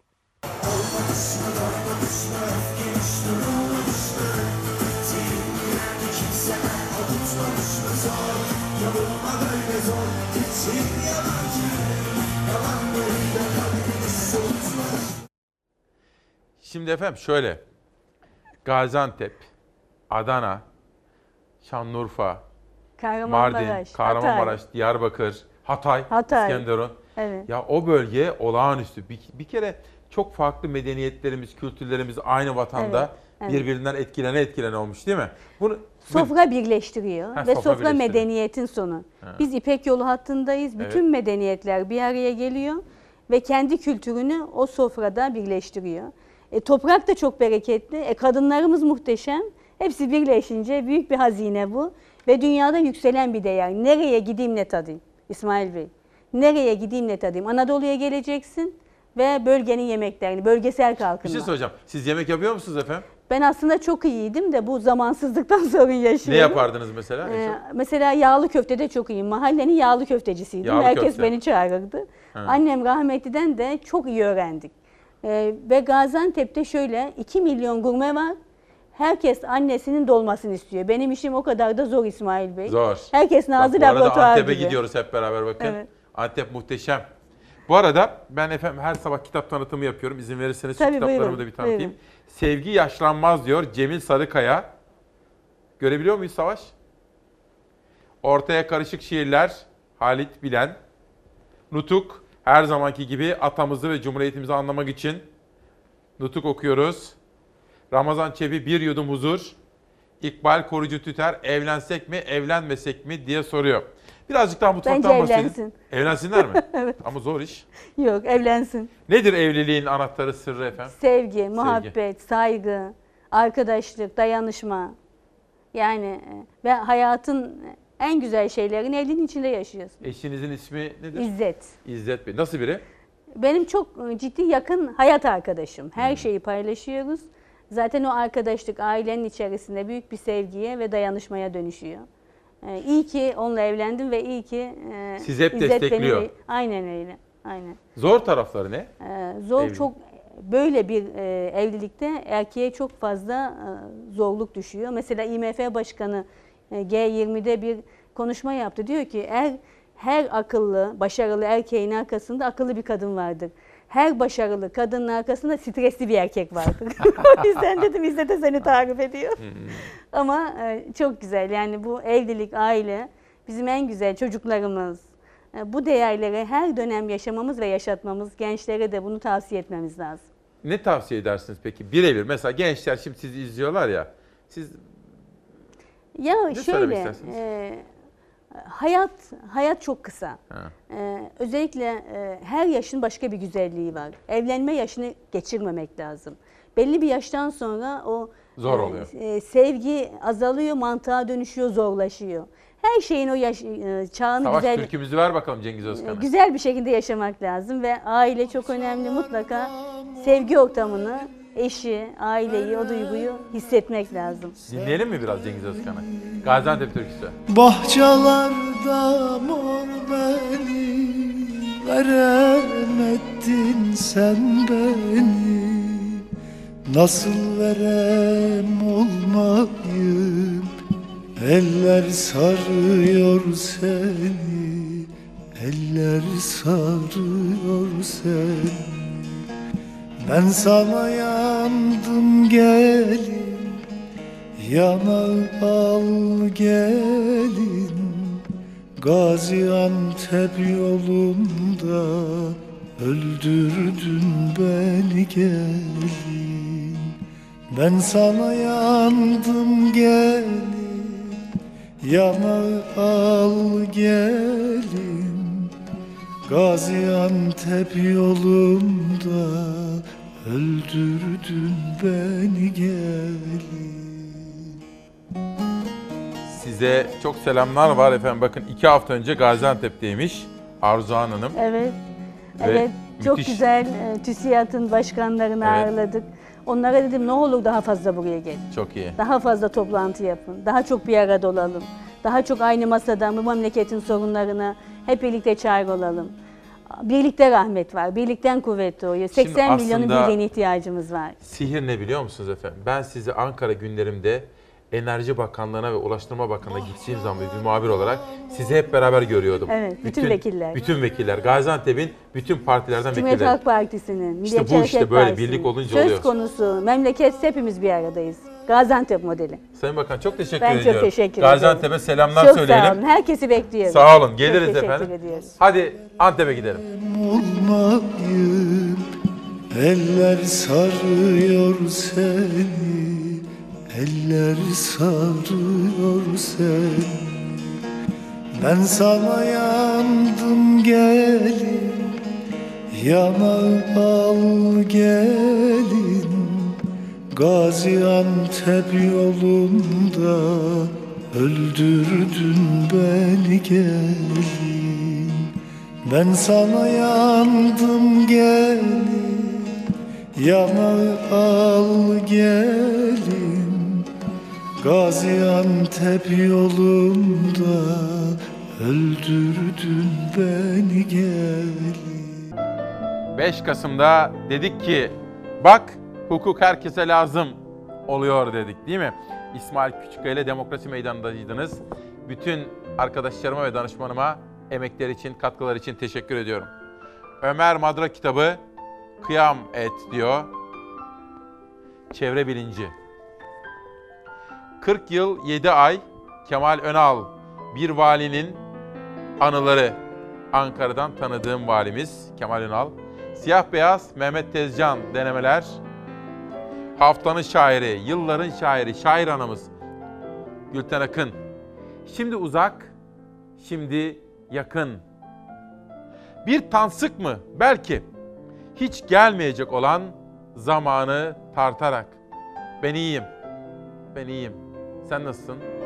Şimdi efendim şöyle. Gaziantep, Adana, Şanlıurfa, Kahramanmaraş, Mardin, Kahramanmaraş, Diyarbakır, Hatay, Hatay. İskenderun. Evet. Ya o bölge olağanüstü. Bir, bir kere çok farklı medeniyetlerimiz, kültürlerimiz aynı vatanda Evet, evet. birbirinden etkilene etkilene olmuş değil mi? Bunu Sofra birleştiriyor Ha, ve sofra sofra, birleştiriyor. medeniyetin sonu. Ha. Biz İpek yolu hattındayız. Bütün Evet. medeniyetler bir araya geliyor ve kendi kültürünü o sofrada birleştiriyor. E, toprak da çok bereketli. E, kadınlarımız muhteşem. Hepsi birleşince büyük bir hazine bu ve dünyada yükselen bir değer. Nereye gideyim ne tadayım İsmail Bey? Nereye gideyim ne tadayım? Anadolu'ya geleceksin ve bölgenin yemeklerini, bölgesel Bir kalkınma. şey soracağım. Siz yemek yapıyor musunuz efendim? Ben aslında çok iyiydim de bu zamansızlıktan [laughs] sorun yaşıyorum. Ne yapardınız mesela? Ee, mesela yağlı köftede çok iyiyim. Mahallenin yağlı köftecisiydim. Yağlı Herkes köfte. beni çağırırdı. Ha. Annem rahmetliden de çok iyi öğrendik. Ee, ve Gaziantep'te şöyle 2 milyon gurme var. Herkes annesinin dolmasını istiyor. Benim işim o kadar da zor İsmail Bey. Zor. Herkesin ağzı Bak, bu arada laboratuvar Antep'e gibi. gidiyoruz hep beraber bakın. Evet. Antep muhteşem. Bu arada ben efendim her sabah kitap tanıtımı yapıyorum. İzin verirseniz Tabii, kitaplarımı buyurun, da bir tanıtayım. buyurun. Sevgi Yaşlanmaz diyor Cemil Sarıkaya. Görebiliyor muyuz Savaş? Ortaya karışık şiirler Halit Bilen. Nutuk her zamanki gibi atamızı ve cumhuriyetimizi anlamak için Nutuk okuyoruz. Ramazan Çebi bir yudum huzur. İkbal Korucu Tüter evlensek mi evlenmesek mi diye soruyor. Birazcık daha mutfaktan Bence bahsedin. evlensin. Evlensinler mi? [laughs] evet. Ama zor iş. Yok evlensin. Nedir evliliğin anahtarı sırrı efendim? Sevgi, muhabbet, saygı, arkadaşlık, dayanışma. Yani e, ve hayatın en güzel şeylerini evliliğin içinde yaşıyorsun. Eşinizin ismi nedir? İzzet. İzzet Bey. Nasıl biri? Benim çok ciddi yakın hayat arkadaşım. Hmm. Her şeyi paylaşıyoruz. Zaten o arkadaşlık ailenin içerisinde büyük bir sevgiye ve dayanışmaya dönüşüyor. Ee, iyi ki onunla evlendim ve iyi ki e, Sizi hep İzzet beni- destekliyor. aynen öyle. Aynen. Zor tarafları ne? Ee, zor Evlilik. çok böyle bir e, evlilikte erkeğe çok fazla e, zorluk düşüyor. Mesela IMF Başkanı G20'de bir konuşma yaptı. Diyor ki er, her akıllı, başarılı erkeğin arkasında akıllı bir kadın vardır. Her başarılı kadının arkasında stresli bir erkek vardır. [laughs] o yüzden dedim İzzet de seni tarif ediyor. [laughs] Ama e, çok güzel yani bu evlilik, aile bizim en güzel çocuklarımız. E, Bu değerleri her dönem yaşamamız ve yaşatmamız, gençlere de bunu tavsiye etmemiz lazım. Ne tavsiye edersiniz peki? Birebir. Mesela gençler şimdi sizi izliyorlar ya. Siz Ya Ne şöyle, e, hayat hayat çok kısa. E, özellikle e, her yaşın başka bir güzelliği var. Evlenme yaşını geçirmemek lazım. Belli bir yaştan sonra o Zor e, oluyor. e, sevgi azalıyor, mantığa dönüşüyor, zorlaşıyor. Her şeyin o yaş, e, çağını savaş güzel türkümüzü ver bakalım Cengiz e, Özkan'a. güzel bir şekilde yaşamak lazım ve aile çok önemli. Mutlaka sevgi ortamını, eşi, aileyi, o duyguyu hissetmek lazım. Dinleyelim mi biraz Cengiz Özkan'ı? Gaziantep türküsü. Bahçelerde mor beni Veremedin sen beni Nasıl verem olmayım Eller sarıyor seni Eller sarıyor seni Ben sana yandım gelin Yana al gelin. Gaziantep yolunda Öldürdün beni gelin. Ben sana yandım gelin Yana al gelin. Gaziantep yolunda Öldürdün beni gelin Size çok selamlar var efendim. Bakın iki hafta önce Gaziantep'teymiş Arzuhan Hanım. Evet. Ve evet. Çok müthiş. güzel e, TÜSİAD'ın başkanlarını Evet. ağırladık. Onlara dedim ne olur daha fazla buraya gelin. Çok iyi. Daha fazla toplantı yapın. Daha çok bir arada olalım. Daha çok aynı masada bu memleketin sorunlarına hep birlikte çare olalım. Birlikte rahmet var. Birlikten kuvvet doğuyor. 80 milyonun birliğine ihtiyacımız var. Sihir ne biliyor musunuz efendim? Ben sizi Ankara günlerimde Enerji Bakanlığı'na ve Ulaştırma Bakanlığı'na gittiğim zaman bir muhabir olarak sizi hep beraber görüyordum. Evet, bütün vekiller. Bütün vekiller. Gaziantep'in bütün partilerden Cumhuriyet vekiller. Halk Partisi'nin, Milliyetçi bu işte Hareket böyle Partisi'nin. birlik olunca Söz oluyor. konusu memleket hepimiz bir aradayız. Gaziantep modeli. Sayın Bakan çok teşekkür Ben ediyorum. çok teşekkür ederim. Gaziantep'e selamlar çok söyleyelim. sağ olun. Herkesi bekliyoruz. Sağ olun. Çok Geliriz teşekkür efendim. ediyoruz. Hadi Antep'e gidelim. olmayım Eller sarıyor seni Eller sarıyor seni Ben sana yandım gelin Yana al gelin Gaziantep yolunda Öldürdün beni gelin. Ben sana yandım gelin Yanağı al gelin. Gaziantep yolunda Öldürdün beni gelin. 5 Kasım'da dedik ki bak hukuk herkese lazım oluyor dedik değil mi? İsmail Küçükkaya ile Demokrasi Meydanı'ndaydınız. Bütün arkadaşlarıma ve danışmanıma emekleri için, katkılar için teşekkür ediyorum. Ömer Madra kitabı Kıyam et diyor. Çevre bilinci. 40 yıl 7 ay Kemal Önal bir valinin anıları. Ankara'dan tanıdığım valimiz Kemal Ünal. Siyah Beyaz Mehmet Tezcan denemeler. Haftanın şairi, yılların şairi, şair anamız Gülten Akın. Şimdi uzak, şimdi yakın. Bir tansık mı? Belki. Hiç gelmeyecek olan zamanı tartarak. Ben iyiyim. Ben iyiyim. Sen nasılsın?